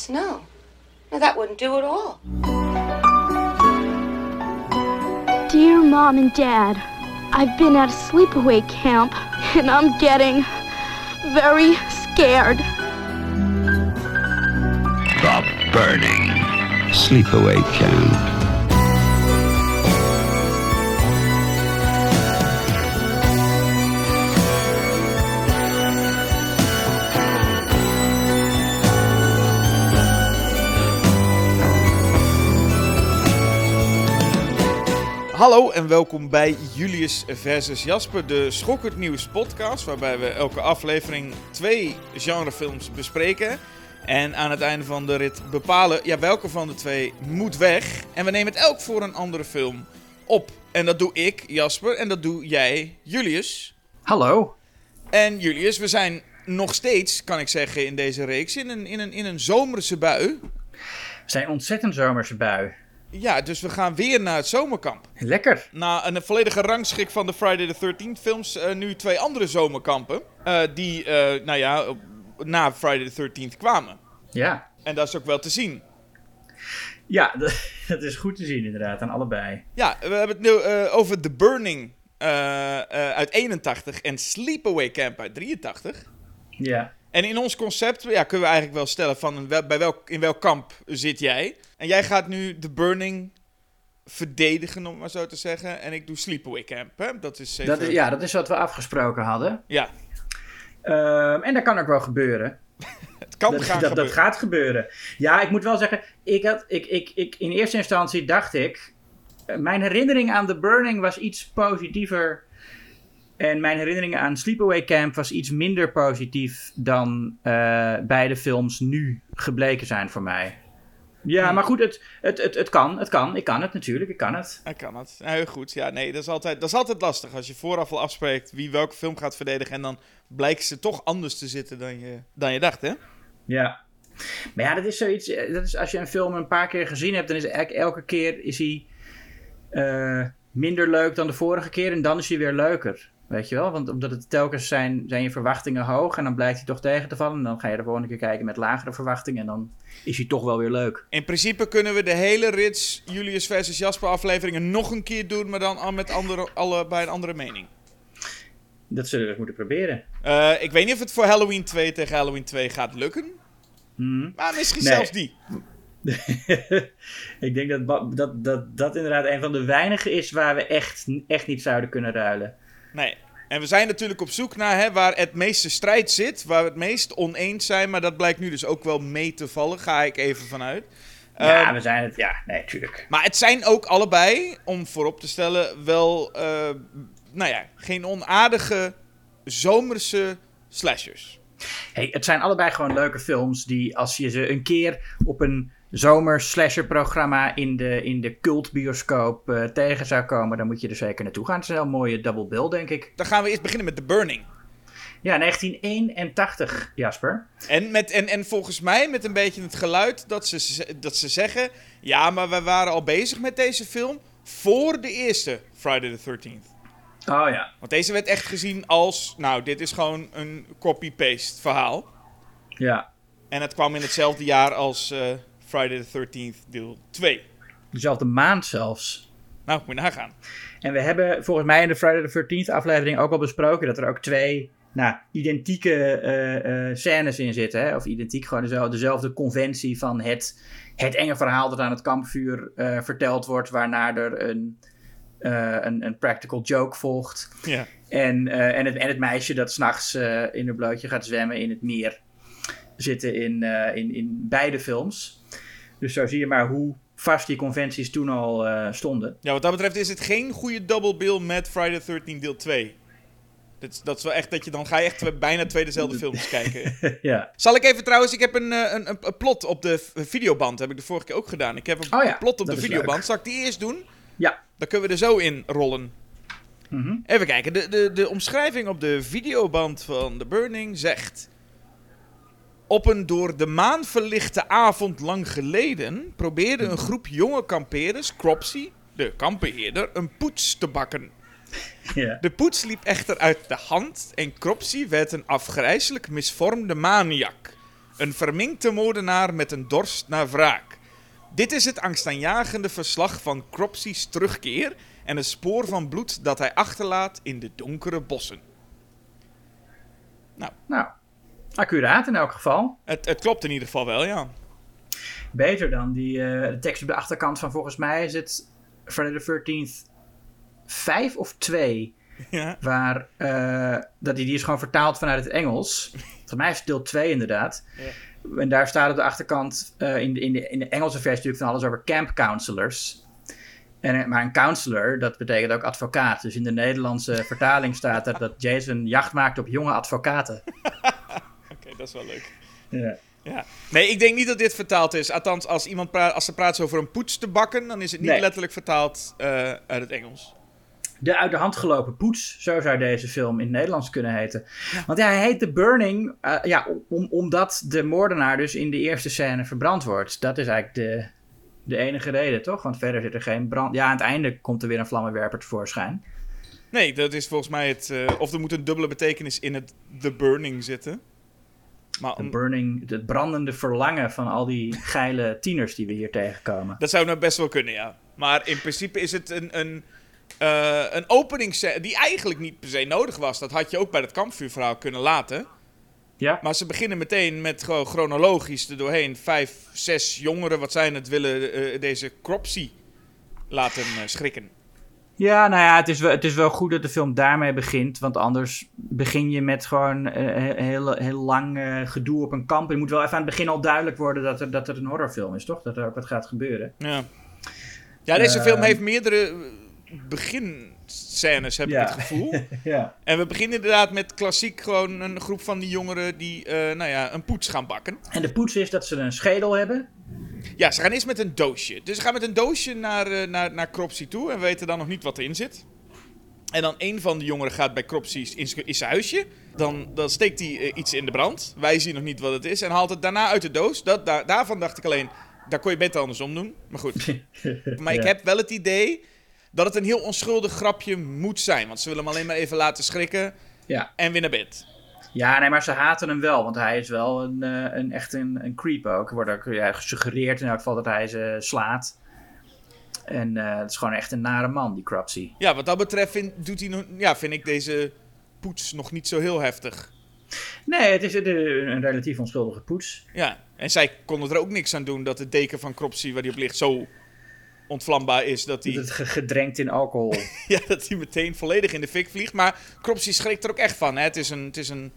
Yes, no. No, that wouldn't do at all. Dear Mom and Dad, I've been at a sleepaway camp and I'm getting very scared. The Burning Sleepaway Camp. Hallo en welkom bij Julius versus Jasper, de Schokkend Nieuws podcast, waarbij we elke aflevering twee genrefilms bespreken. En aan het einde van de rit bepalen ja, welke van de twee moet weg. En we nemen het elk voor een andere film op. En dat doe ik, Jasper, en dat doe jij, Julius. Hallo. En Julius, we zijn nog steeds, kan ik zeggen, in deze reeks in een, in een, in een zomerse bui. We zijn ontzettend zomerse bui. Ja, dus we gaan weer naar het zomerkamp. Lekker. Na een volledige rangschik van de Friday the 13th films, eh, nu twee andere zomerkampen. eh, die, eh, nou ja, na Friday the 13th kwamen. Ja. En dat is ook wel te zien. Ja, dat, is goed te zien inderdaad, aan allebei. Ja, we hebben het nu over The Burning uit 81 en Sleepaway Camp uit 83. Ja. En in ons concept ja, kunnen we eigenlijk wel stellen van wel- bij welk, in welk kamp zit jij. En jij gaat nu The Burning verdedigen, om maar zo te zeggen. En ik doe Sleepaway Camp. Hè? Dat is even... Dat is, ja, dat is wat we afgesproken hadden. Ja, Ehm, en dat kan ook wel gebeuren. het kan Dat, gaan dat, dat gebeuren. gaat gebeuren. Ja, ik moet wel zeggen, ik had, ik, ik, ik, in eerste instantie dacht ik... eh, Mijn herinnering aan The Burning was iets positiever. En mijn herinnering aan Sleepaway Camp was iets minder positief dan eh, beide films nu gebleken zijn voor mij. Ja, maar goed, het, het, het, het kan. Het kan. Ik kan het natuurlijk. Ik kan het. Hij kan het. Heel goed. Ja, nee, dat is, altijd, dat is altijd lastig als je vooraf al afspreekt wie welke film gaat verdedigen. En dan blijkt ze toch anders te zitten dan je, dan je dacht, hè? Ja. Maar ja, dat is zoiets. eh, Dat is als je een film een paar keer gezien hebt, dan is eigenlijk elke keer is hij eh, minder leuk dan de vorige keer. En dan is hij weer leuker. Weet je wel? Want omdat het telkens zijn, zijn je verwachtingen hoog. En dan blijkt hij toch tegen te vallen. En dan ga je de volgende keer kijken met lagere verwachtingen. En dan is hij toch wel weer leuk. In principe kunnen we de hele rits Julius versus Jasper afleveringen nog een keer doen, maar dan al met andere, alle, bij een andere mening. Dat zullen we eens moeten proberen. Eh, ik weet niet of het voor Halloween 2 tegen Halloween 2 gaat lukken. Hmm. Maar misschien Nee. zelfs die. ik denk dat, dat, dat dat inderdaad een van de weinigen is waar we echt, echt niet zouden kunnen ruilen. Nee. En we zijn natuurlijk op zoek naar hè, waar het meeste strijd zit, waar we het meest oneens zijn. Maar dat blijkt nu dus ook wel mee te vallen, ga ik even vanuit. Ja, Ehm, we zijn het. Ja, nee, tuurlijk. Maar het zijn ook allebei, om voorop te stellen, wel, eh, nou ja, geen onaardige zomerse slashers. Hey, het zijn allebei gewoon leuke films die als je ze een keer op een zomer slasher programma in de, in de cultbioscoop eh, tegen zou komen, dan moet je er zeker naartoe gaan. Het is een heel mooie double bill, denk ik. Dan gaan we eerst beginnen met The Burning. Ja, 1981, Jasper. En, met, en, en volgens mij met een beetje het geluid dat ze, ze- dat ze zeggen... Ja, maar we waren al bezig met deze film voor de eerste Friday the 13th. Oh ja. Want deze werd echt gezien als... Nou, dit is gewoon een copy-paste verhaal. Ja. En het kwam in hetzelfde jaar als eh, Friday the 13th deel 2. Dezelfde maand zelfs. Nou, moet je nagaan. En we hebben volgens mij in de Friday the 13th aflevering ook al besproken dat er ook twee nou, identieke eh, eh, scènes in zitten. Hè? Of identiek, gewoon dezelfde, dezelfde conventie van het, het enge verhaal dat aan het kampvuur eh, verteld wordt, waarna er een, een, een practical joke volgt. Ja. En, en, het, en het meisje dat s'nachts nachts in een blootje gaat zwemmen in het meer zitten in, eh, in, in beide films. Dus zo zie je maar hoe vast die conventies toen al eh, stonden. Ja, wat dat betreft is het geen goede double bill met Friday the 13th deel 2. Dat is, dat is wel echt dat je dan ga je echt bijna twee dezelfde films kijken. ja. Zal ik even trouwens, ik heb een, eh, een, een, plot op de videoband, heb ik de vorige keer ook gedaan. Ik heb een Oh ja, plot op de videoband. leuk. Zal ik die eerst doen? Ja. Dan kunnen we er zo in rollen. Mhm. Even kijken, de, de, de omschrijving op de videoband van The Burning zegt... Op een door de maan verlichte avond lang geleden probeerde een groep jonge kampeerders, Cropsy, de kampbeheerder, een poets te bakken. Ja. De poets liep echter uit de hand en Cropsy werd een afgrijselijk misvormde maniak. Een verminkte moordenaar met een dorst naar wraak. Dit is het angstaanjagende verslag van Cropsy's terugkeer en een spoor van bloed dat hij achterlaat in de donkere bossen. Nou, accuraat in elk geval. Het, het klopt in ieder geval wel, ja. Beter dan die de tekst op de achterkant van volgens mij is het Friday the 13th 5 of 2. ja. Waar eh, dat die, die is gewoon vertaald vanuit het Engels. Volgens mij is het deel 2 inderdaad. En daar staat op de achterkant eh, in, de, in, de, in de Engelse versie natuurlijk van alles over camp counselors. En, maar een counselor, dat betekent ook advocaat. Dus in de Nederlandse vertaling staat er dat Jason jacht maakt op jonge advocaten. Dat is wel leuk. Ja. Ja. Nee, ik denk niet dat dit vertaald is. Althans, als, iemand praat, als ze praat over een poets te bakken, dan is het niet Nee. letterlijk vertaald eh, uit het Engels. De uit de hand gelopen poets, zo zou deze film in het Nederlands kunnen heten. Want ja, hij heet The Burning, eh, ja, om, omdat de moordenaar dus in de eerste scène verbrand wordt. Dat is eigenlijk de, de enige reden, toch? Want verder zit er geen brand. Ja, aan het einde komt er weer een vlammenwerper tevoorschijn. Nee, dat is volgens mij het. eh, of er moet een dubbele betekenis in het The Burning zitten. Maar om- burning, het brandende verlangen van al die geile tieners die we hier tegenkomen. dat zou nou best wel kunnen, ja. Maar in principe is het een, een, eh een openingsscène die eigenlijk niet per se nodig was. Dat had je ook bij het kampvuurverhaal kunnen laten. Ja, Maar ze beginnen meteen met gewoon chronologisch er doorheen. Vijf, zes jongeren, wat zijn het, willen eh, deze Cropsy laten eh, schrikken. Ja nou ja, het is, wel, het is wel goed dat de film daarmee begint. Want anders begin je met gewoon he- heel, heel lang eh, gedoe op een kamp. Het moet wel even aan het begin al duidelijk worden dat, er, dat het een horrorfilm is, toch? Dat er ook wat gaat gebeuren. Ja, ja deze Ehm. film heeft meerdere beginscènes, heb Ja. ik het gevoel. Ja. En we beginnen inderdaad met klassiek gewoon een groep van die jongeren die, eh, nou ja, een poets gaan bakken. En de poets is dat ze een schedel hebben. Ja, ze gaan eerst met een doosje. Dus ze gaan met een doosje naar, eh, naar, naar Cropsy toe en we weten dan nog niet wat erin zit. En dan een van de jongeren gaat bij Cropsy in, zijn huisje. Dan, dan steekt hij eh, iets in de brand. Wij zien nog niet wat het is. En haalt het daarna uit de doos. Dat, daar, daarvan dacht ik alleen, daar kon je beter andersom doen. Maar goed. Maar ik Ja. heb wel het idee dat het een heel onschuldig grapje moet zijn. Want ze willen hem alleen maar even laten schrikken Ja. en weer naar bed. Ja, nee, maar ze haten hem wel, want hij is wel een, eh, een echt een, een creep ook. Er wordt ook ja, gesuggereerd in elk geval dat hij ze slaat. En eh, het is gewoon echt een nare man, die Cropsy. Ja, wat dat betreft vind, doet hij ja, vind ik deze poets nog niet zo heel heftig. Nee, het is een, een relatief onschuldige poets. Ja, en zij konden er ook niks aan doen dat de deken van Cropsy waar die op ligt zo ontvlambaar is dat hij, gedrenkt in alcohol. ja, dat hij meteen volledig in de fik vliegt. Maar Cropsy schrikt er ook echt van. Hè? Het is een, het is een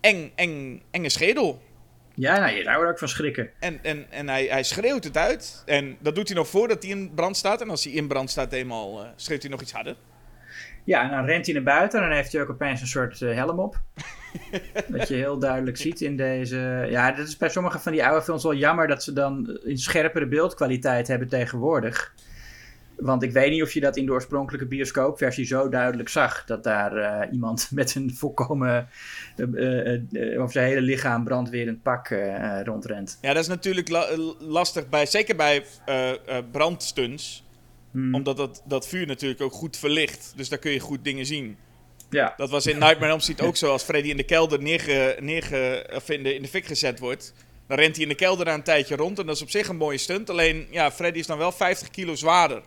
eng, eng, enge schedel. ja, nou, je zou er ook van schrikken. En, en, en hij, hij schreeuwt het uit. En dat doet hij nog voordat hij in brand staat. En als hij in brand staat eenmaal, eh, schreeuwt hij nog iets harder. Ja, en dan rent hij naar buiten en dan heeft hij ook opeens een soort eh, helm op. dat je heel duidelijk ziet in deze... Ja, dat is bij sommige van die oude films wel jammer dat ze dan een scherpere beeldkwaliteit hebben tegenwoordig. Want ik weet niet of je dat in de oorspronkelijke bioscoopversie zo duidelijk zag. Dat daar eh, iemand met een volkomen... eh, over zijn hele lichaam brandwerend pak rondrent. Ja, dat is natuurlijk la- lastig, bij, zeker bij brandstunts. Hmm. Omdat dat, dat vuur natuurlijk ook goed verlicht. Dus daar kun je goed dingen zien. Ja, Dat was in Nightmare on Elm Street ook zo. Als Freddy in de kelder neerge, neerge, of in, de, in de fik gezet wordt... dan rent hij in de kelder daar een tijdje rond. En dat is op zich een mooie stunt. Alleen, ja, Freddy is dan wel 50 kilo zwaarder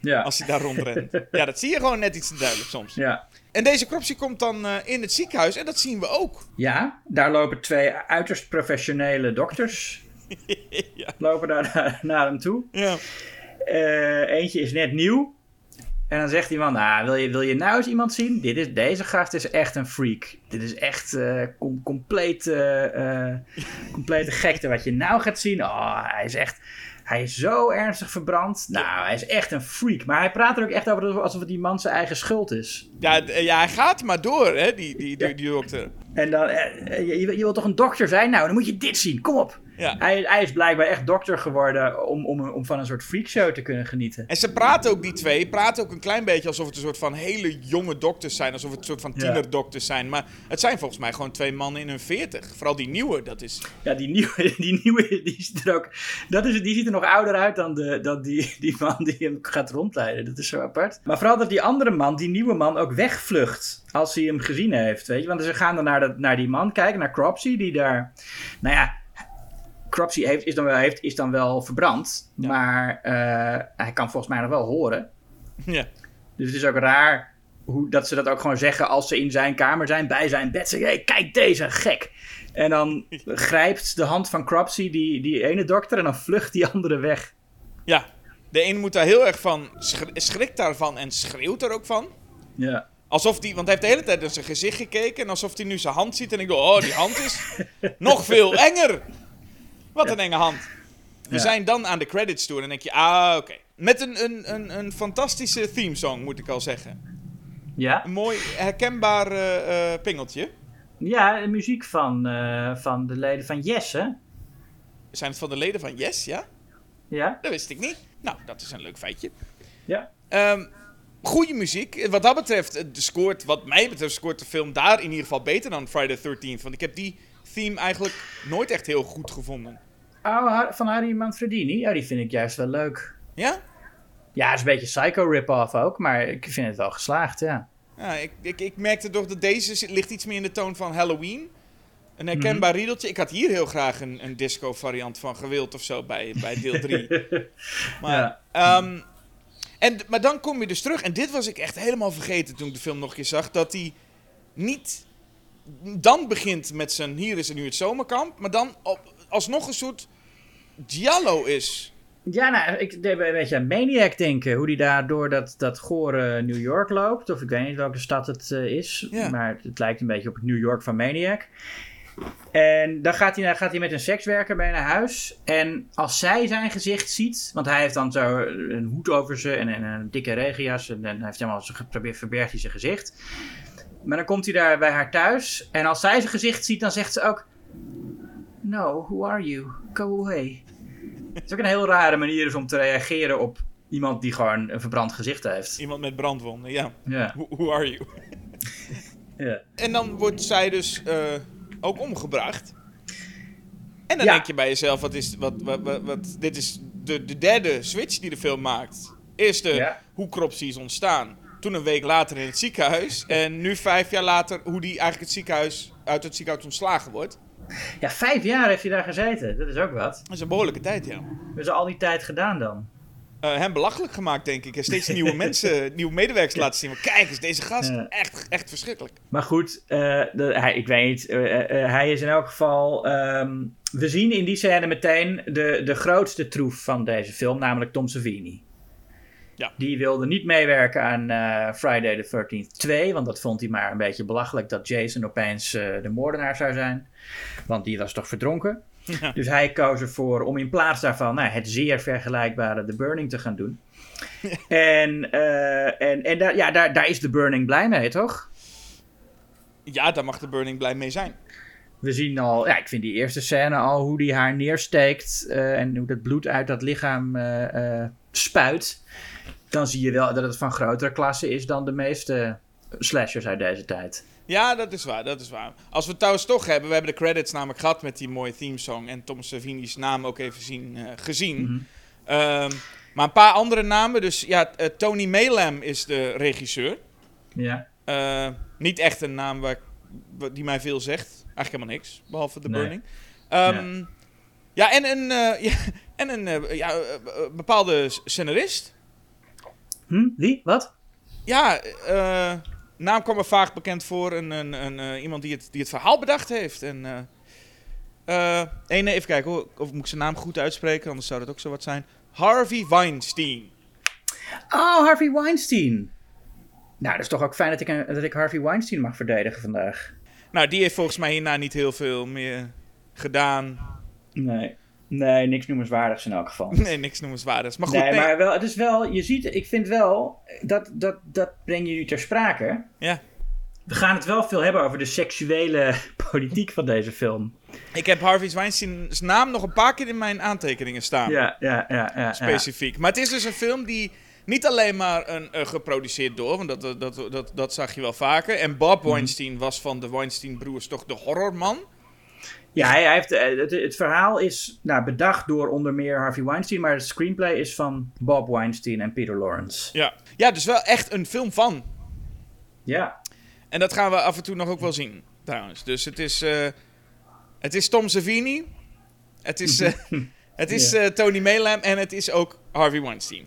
ja. als hij daar rondrent. ja, dat zie je gewoon net iets te duidelijk soms. ja. En deze Cropsy komt dan eh, in het ziekenhuis. En dat zien we ook. Ja, daar lopen twee uiterst professionele dokters. Ja. Lopen daar naar, naar hem toe. Ja. Eh, eentje is net nieuw. En dan zegt die man, nou, wil je, wil je nou eens iemand zien? Dit is, deze gast is echt een freak. Dit is echt com- compleet, eh, complete gekte wat je nou gaat zien. Oh, hij is echt... Hij is zo ernstig verbrand. Nou, hij is echt een freak. Maar hij praat er ook echt over alsof het die man zijn eigen schuld is. Ja, ja, hij gaat maar door, hè, die, die, die, die dokter. En dan, je, je wilt toch een dokter zijn? Nou, dan moet je dit zien. Kom op. Ja. Hij, hij is blijkbaar echt dokter geworden om, om, om van een soort freakshow te kunnen genieten. En ze praten ook, die twee, praten ook een klein beetje alsof het een soort van hele jonge dokters zijn. Alsof het een soort van tienerdokters zijn. Maar het zijn volgens mij gewoon twee mannen in hun veertig. Vooral die nieuwe, dat is... Ja, die nieuwe, die nieuwe die ziet er ook. Dat is, die ziet er nog ouder uit dan, de, dan die, die man die hem gaat rondleiden. Dat is zo apart. Maar vooral dat die andere man, die nieuwe man, ook wegvlucht. Als hij hem gezien heeft. Weet je? Want ze gaan dan naar, dat, naar die man kijken, naar Cropsy, die daar. Nou ja, Cropsy heeft, is, dan wel, heeft, is dan wel verbrand, Ja. maar eh, hij kan volgens mij nog wel horen. Ja. Dus het is ook raar hoe, dat ze dat ook gewoon zeggen als ze in zijn kamer zijn, bij zijn bed. Zeggen, hey, kijk deze, gek. En dan grijpt de hand van Cropsy die, die ene dokter en dan vlucht die andere weg. ja. De een moet daar heel erg van, schri- schrikt daarvan en schreeuwt er ook van. Ja. Alsof die, want hij heeft de hele tijd naar zijn gezicht gekeken. En alsof hij nu zijn hand ziet. En ik dacht, oh, die hand is nog veel enger. Wat een enge hand. We Ja. zijn dan aan de credits toe. En dan denk je, ah, oké. Met een, een, een, een fantastische themesong, moet ik al zeggen. Ja, Een mooi, herkenbaar eh, eh, pingeltje. ja de muziek van, eh, van de leden van Yes, hè? Zijn het van de leden van Yes, ja? Ja. Dat wist ik niet. Nou, dat is een leuk feitje. Ja. Ehm goede muziek. Wat dat betreft, de scoort, wat mij betreft, scoort de film daar in ieder geval beter dan Friday the 13th. Want ik heb die theme eigenlijk nooit echt heel goed gevonden. Oh, van Harry Manfredini? Ja, die vind ik juist wel leuk. Ja? Ja, het is een beetje psycho rip-off ook, maar ik vind het wel geslaagd, ja. Ja, ik, ik, ik merkte toch dat deze ligt iets meer in de toon van Halloween. Een herkenbaar riedeltje. Ik had hier heel graag een, een disco variant van gewild of zo bij, bij deel 3. maar, Ja. ehm, en, maar dan kom je dus terug. En dit was ik echt helemaal vergeten toen ik de film nog een keer zag. Dat hij niet dan begint met zijn hier is en nu het zomerkamp. Maar dan op, alsnog een soort giallo is. Ja, nou, ik deed een beetje aan Maniac denken. Hoe die daar door dat, dat gore New York loopt. Of ik weet niet welke stad het eh, is. Ja. Maar het lijkt een beetje op het New York van Maniac. En dan gaat hij, dan gaat hij met een sekswerker mee naar huis. En als zij zijn gezicht ziet. Want hij heeft dan zo een hoed over ze en, en een dikke regenjas. En dan heeft hij helemaal zo geprobeerd, verbergt hij zijn gezicht. Maar dan komt hij daar bij haar thuis. En als zij zijn gezicht ziet, dan zegt ze ook... No, who are you? Go away. Het is ook een heel rare manier dus om te reageren op iemand die gewoon een verbrand gezicht heeft. Iemand met brandwonden, ja. Ja. Who, who are you? ja. En dan wordt zij dus eh, ook omgebracht. En dan Ja. denk je bij jezelf, wat is, wat, wat, wat, wat- dit is de, de derde switch die de film maakt. Eerste, Ja. hoe Cropsy is ontstaan. Toen een week later in het ziekenhuis. En nu vijf jaar later, hoe die eigenlijk het ziekenhuis, uit het ziekenhuis ontslagen wordt. ja, vijf jaar heeft hij daar gezeten. Dat is ook wat. Dat is een behoorlijke tijd, ja. Hebben ze al die tijd gedaan dan? Eh, hem belachelijk gemaakt, denk ik. En steeds nieuwe mensen, nieuwe medewerkers laten zien. Maar kijk eens, deze gast, echt, echt verschrikkelijk. Maar goed, eh, de- hij, ik weet niet. eh, hij is in elk geval. ehm, we zien in die scène meteen de, de grootste troef van deze film, namelijk Tom Savini. Ja. Die wilde niet meewerken aan eh, Friday the 13th 2, want dat vond hij maar een beetje belachelijk dat Jason opeens eh, de moordenaar zou zijn. Want die was toch verdronken. Ja. Dus hij koos ervoor om in plaats daarvan nou, het zeer vergelijkbare The Burning te gaan doen. En, eh, en, en daar, ja, daar, daar is The Burning blij mee, toch? Ja, daar mag de Burning blij mee zijn. We zien al, ja, ik vind die eerste scène al hoe die haar neersteekt en hoe dat bloed uit dat lichaam spuit. Dan zie je wel dat het van grotere klasse is dan de meeste slashers uit deze tijd. Ja, dat is waar, dat is waar. Als we het trouwens toch hebben, we hebben de credits namelijk gehad met die mooie themesong en Tom Savini's naam ook even zien, eh, gezien. Mhm. Ehm, maar een paar andere namen, dus ja, eh, Tony Maylam is de regisseur. Ja. Eh, niet echt een naam waar, die mij veel zegt, eigenlijk helemaal niks, behalve The Nee. Burning. Ehm, ja. en een, ja, en een ja, bepaalde scenarist. Hm? Wie? Wat? Ja, eh, naam kwam me vaag bekend voor. Een, een, een, eh, iemand die het, die het verhaal bedacht heeft. En, nee, even kijken hoor. of moet ik zijn naam goed uitspreken, anders zou dat ook zo wat zijn. Harvey Weinstein. Oh, Harvey Weinstein. Nou, dat is toch ook fijn dat ik, dat ik Harvey Weinstein mag verdedigen vandaag. Nou, die heeft volgens mij hierna niet heel veel meer gedaan. Nee. Nee, niks noemenswaardigs in elk geval. Nee, niks noemenswaardigs. Maar goed, nee, nee. maar wel, het is wel, je ziet, ik vind wel, dat, dat, dat breng je nu ter sprake. Ja. We gaan het wel veel hebben over de seksuele politiek van deze film. Ik heb Harvey Weinstein's naam nog een paar keer in mijn aantekeningen staan. Ja, ja, ja, ja. specifiek. Maar het is dus een film die niet alleen maar een, eh, geproduceerd door, want dat, dat, dat, dat, dat zag je wel vaker. En Bob Mhm. Weinstein was van de Weinstein-broers toch de horrorman. Ja, hij, heeft, eh, het, het verhaal is nou, bedacht door onder meer Harvey Weinstein, maar het screenplay is van Bob Weinstein en Peter Lawrence. Ja. ja, dus wel echt een film van. Ja, En dat gaan we af en toe nog ook wel zien, trouwens. Dus het is, eh, het is Tom Savini. Het is, eh, het is Tony Melam en het is ook Harvey Weinstein.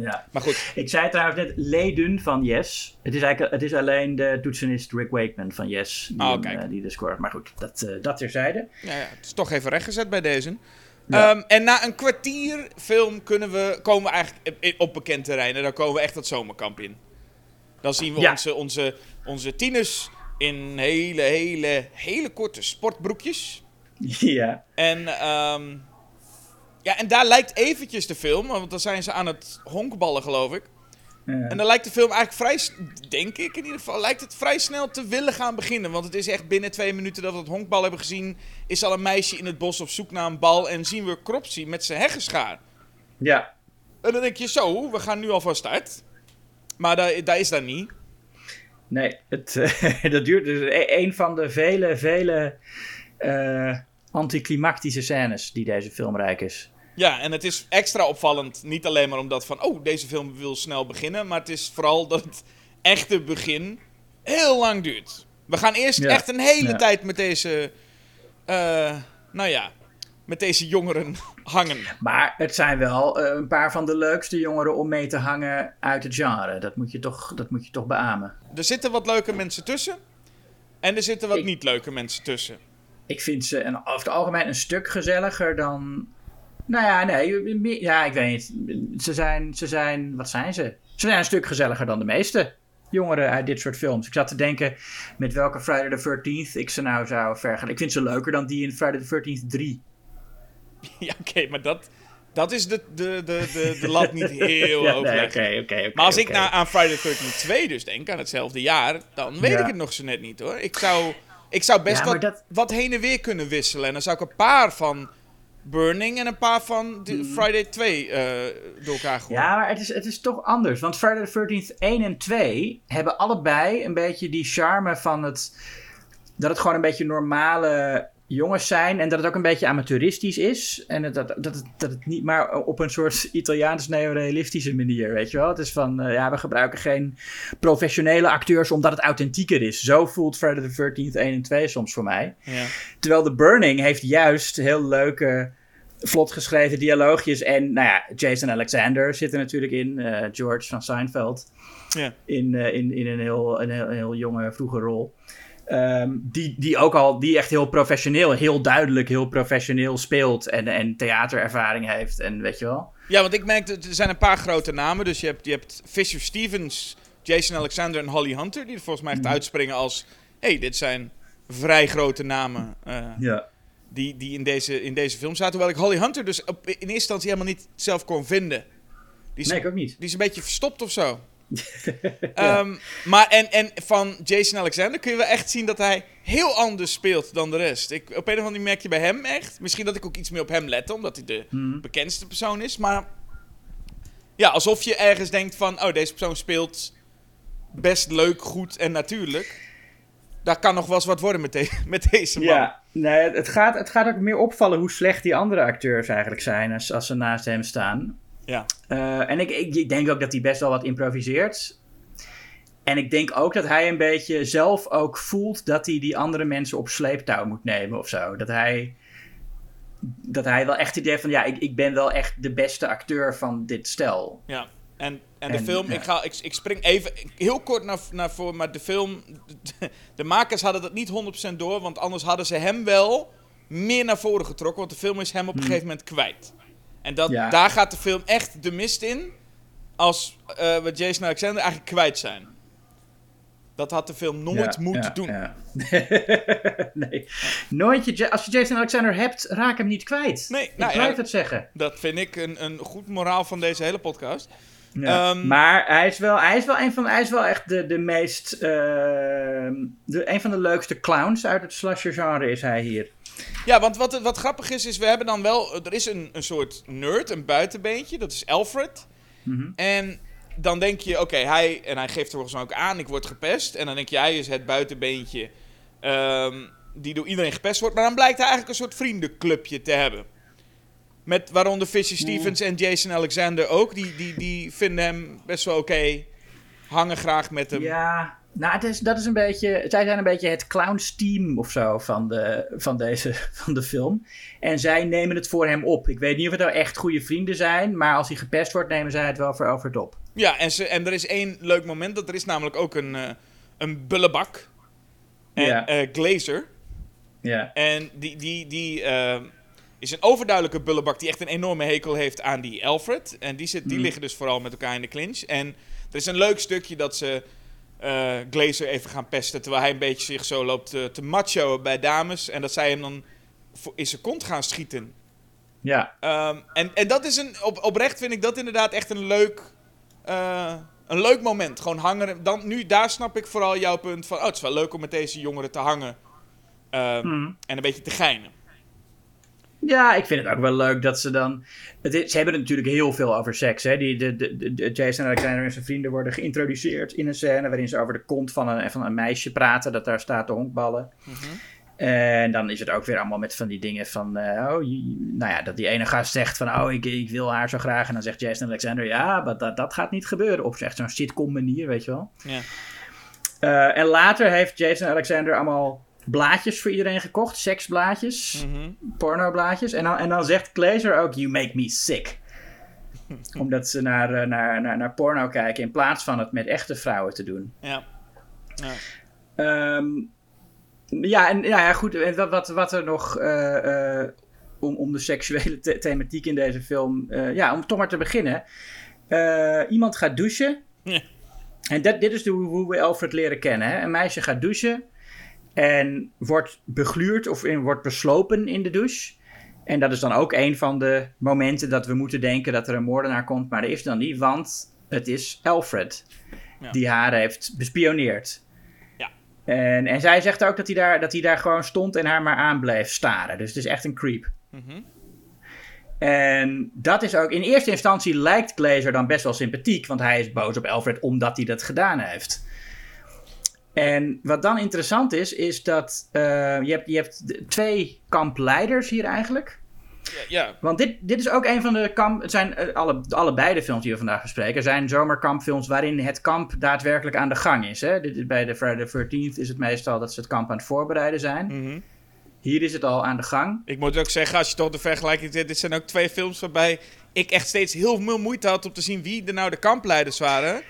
Ja. Maar goed, Ik zei trouwens net Leedun van Yes. Het is, eigenlijk, het is alleen de toetsenist Rick Wakeman van Yes die, Oh, hem, eh, die de score. Maar goed, dat, eh dat terzijde. ja, ja, het is toch even rechtgezet bij deze. Ja. Ehm, en na een kwartier film kunnen we, komen we eigenlijk op- bekend terrein. En dan komen we echt het zomerkamp in. Dan zien we Ja. onze, onze, onze tieners in hele, hele, hele korte sportbroekjes. ja. En, ehm, ja, en daar lijkt eventjes de film, want dan zijn ze aan het honkballen, geloof ik. En dan lijkt de film eigenlijk vrij, denk ik in ieder geval, lijkt het vrij snel te willen gaan beginnen. Want het is echt binnen twee minuten dat we het honkbal hebben gezien, is al een meisje in het bos op zoek naar een bal en zien we Cropsy met zijn heggenschaar. ja. En dan denk je zo, we gaan nu al van start. Maar daar, daar is dat niet. Nee, het, dat duurt dus e- een van de vele, vele eh, anticlimactische scènes die deze film rijk is. Ja, en het is extra opvallend. Niet alleen maar omdat van, oh, deze film wil snel beginnen. Maar het is vooral dat het echte begin heel lang duurt. We gaan eerst Ja, echt een hele ja. tijd met deze, eh, nou ja, met deze jongeren hangen. Maar het zijn wel eh, een paar van de leukste jongeren om mee te hangen uit het genre. Dat moet je toch, dat moet je toch beamen. Er zitten wat leuke mensen tussen. En er zitten wat Ik- niet leuke mensen tussen. Ik vind ze een, over het algemeen een stuk gezelliger dan. Nou ja, nee. Ja, ik weet niet. Ze zijn, ze zijn. Wat zijn ze? Ze zijn een stuk gezelliger dan de meeste jongeren uit dit soort films. Ik zat te denken met welke Friday the 13th ik ze nou zou vergelijken. Ik vind ze leuker dan die in Friday the 13th 3. Ja, oké, maar dat, dat is de, de, de, de, de lat niet heel Ja, hoog nee, oké, oké, oké, Maar als ik naar, aan Friday the 13th 2 dus denk, aan hetzelfde jaar, dan weet Ja. ik het nog zo net niet hoor. Ik zou, ik zou best Ja, wat, dat- wat heen en weer kunnen wisselen. En dan zou ik een paar van Burning en een paar van de Friday 2 eh, door elkaar gooien. Ja, maar het is, het is toch anders. Want Friday the 13th 1 en 2 hebben allebei een beetje die charme van het... Dat het gewoon een beetje normale jongens zijn. En dat het ook een beetje amateuristisch is. En dat, dat, het, dat het niet maar op een soort Italiaans neorealistische manier, weet je wel. Het is van, eh, ja, we gebruiken geen professionele acteurs omdat het authentieker is. Zo voelt Friday the 13th 1 en 2 soms voor mij. Ja. Terwijl The Burning heeft juist heel leuke, vlot geschreven dialoogjes. En nou ja, Jason Alexander zit er natuurlijk in. eh, George van Seinfeld. Ja. In, eh, in, in een, heel, een, heel, een heel jonge, vroege rol. Ehm, die, die ook al, die echt heel professioneel, heel duidelijk, heel professioneel speelt. En, en theaterervaring heeft. En weet je wel. ja, want ik merk dat er zijn een paar grote namen. Dus je hebt, je hebt Fisher Stevens, Jason Alexander en Holly Hunter. Die er volgens mij echt Mhm. uitspringen als... hey, dit zijn vrij grote namen eh, Ja. die, die in, deze, in deze film zaten. Hoewel ik Holly Hunter dus op, in eerste instantie helemaal niet zelf kon vinden. Die is, Nee, ik ook niet. die is een beetje verstopt of zo. Ehm, maar en, en van Jason Alexander kun je wel echt zien dat hij heel anders speelt dan de rest. Ik, op een of andere manier merk je bij hem echt. Misschien dat ik ook iets meer op hem let, omdat hij de Mhm. bekendste persoon is. Maar ja, alsof je ergens denkt van... Oh, deze persoon speelt best leuk, goed en natuurlijk. Daar kan nog wel eens wat worden met, de- met deze man. Ja, nee, het gaat, het gaat ook meer opvallen hoe slecht die andere acteurs eigenlijk zijn als, als ze naast hem staan. Ja. Eh, en ik, ik, ik denk ook dat hij best wel wat improviseert. En ik denk ook dat hij een beetje zelf ook voelt dat hij die andere mensen op sleeptouw moet nemen of zo. Dat hij, dat hij wel echt het idee van, ja, ik, ik ben wel echt de beste acteur van dit stel. Ja, en, en de En, film, ja. ik, ga, ik, ik spring even heel kort naar, naar voor, maar de film, de, de makers hadden dat niet 100% door, want anders hadden ze hem wel meer naar voren getrokken, want de film is hem op een gegeven moment kwijt. En dat. Ja. daar gaat de film echt de mist in, als eh, we Jason Alexander eigenlijk kwijt zijn. Dat had de film nooit Ja, moeten ja, doen. ja. nee, nooit je, als je Jason Alexander hebt, raak hem niet kwijt. Nee, ik nou blijf het zeggen. Dat vind ik een, een goed moraal van deze hele podcast. Ja. Ehm, maar hij is wel, hij is wel een van, hij is wel echt de, de meest, ehm, de, een van de leukste clowns uit het slasher genre is hij hier. Ja, want wat, wat grappig is, is we hebben dan wel... Er is een, een soort nerd, een buitenbeentje. Dat is Alfred. Mhm. En dan denk je, oké, hij... En hij geeft volgens mij ook aan, ik word gepest. En dan denk je, hij is het buitenbeentje... ehm, die door iedereen gepest wordt. Maar dan blijkt hij eigenlijk een soort vriendenclubje te hebben. Met waaronder Fisher Stevens en Jason Alexander ook. Die, die, die vinden hem best wel oké. hangen graag met hem. Ja, Nou, het is, dat is een beetje. Zij zijn een beetje het clowns team of zo van de, van deze van de film. En zij nemen het voor hem op. Ik weet niet of het nou echt goede vrienden zijn, maar als hij gepest wordt, nemen zij het wel voor over het op. Ja, en, ze, en er is één leuk moment. Dat er is namelijk ook een, eh, een bullebak. En Ja. eh, Glazer. Ja. En die, die, die eh, is een overduidelijke bullebak die echt een enorme hekel heeft aan die Alfred. En die, zit, die Mhm. liggen dus vooral met elkaar in de clinch. En er is een leuk stukje dat ze eh Glazer even gaan pesten. Terwijl hij een beetje zich zo loopt eh, te macho bij dames. En dat zij hem dan in zijn kont gaan schieten. Ja. Ehm, en, en dat is een, op, oprecht vind ik dat inderdaad echt een leuk, eh, een leuk moment. Gewoon hangen. Dan, nu, daar snap ik vooral jouw punt van, oh, het is wel leuk om met deze jongeren te hangen. Ehm, Mhm. En een beetje te geinen. Ja, ik vind het ook wel leuk dat ze dan. Het is- ze hebben het natuurlijk heel veel over seks. Hè? Die, de, de, de, Jason Alexander en zijn vrienden worden geïntroduceerd in een scène waarin ze over de kont van een, van een meisje praten. Dat daar staat te honkballen. En dan is het ook weer allemaal met van die dingen van. eh, oh, nou ja, dat die ene gast zegt van. Oh, ik, ik wil haar zo graag. En dan zegt Jason Alexander. Ja, maar dat, dat gaat niet gebeuren. Op echt zo'n sitcom manier, weet je wel. Ja. Eh, en later heeft Jason Alexander allemaal blaadjes voor iedereen gekocht. Seksblaadjes Mhm. pornoblaadjes. En dan, en dan zegt Glazer ook, you make me sick. Omdat ze naar, eh, naar, naar, naar porno kijken in plaats van het met echte vrouwen te doen. Ja. ja. Ehm, ja, en ja, ja, goed. En wat, wat, wat er nog eh, eh, om, om de seksuele the- thematiek in deze film... ja, om toch maar te beginnen. Iemand gaat douchen. Ja. En dat, dit is de, hoe we Alfred leren kennen. Hè? Een meisje gaat douchen en wordt begluurd of in, wordt beslopen in de douche. En dat is dan ook een van de momenten dat we moeten denken dat er een moordenaar komt. Maar dat is dan niet, want het is Alfred Ja. die haar heeft bespioneerd. Ja. En, en zij zegt ook dat hij, daar, dat hij daar gewoon stond en haar maar aan bleef staren. Dus het is echt een creep. Mhm. En dat is ook, in eerste instantie lijkt Glazer dan best wel sympathiek, want hij is boos op Alfred omdat hij dat gedaan heeft. En wat dan interessant is, is dat eh, je hebt, je hebt twee kampleiders hier eigenlijk. Ja, ja. Want dit, dit is ook een van de kamp. Het zijn eh, alle, allebei de films die we vandaag bespreken. zijn zomerkampfilms waarin het kamp daadwerkelijk aan de gang is. Hè? Dit, bij de Friday the 13th is het meestal dat ze het kamp aan het voorbereiden zijn. Mhm. Hier is het al aan de gang. Ik moet ook zeggen, als je toch de vergelijking zet, dit zijn ook twee films waarbij ik echt steeds heel veel moeite had om te zien wie er nou de kampleiders waren.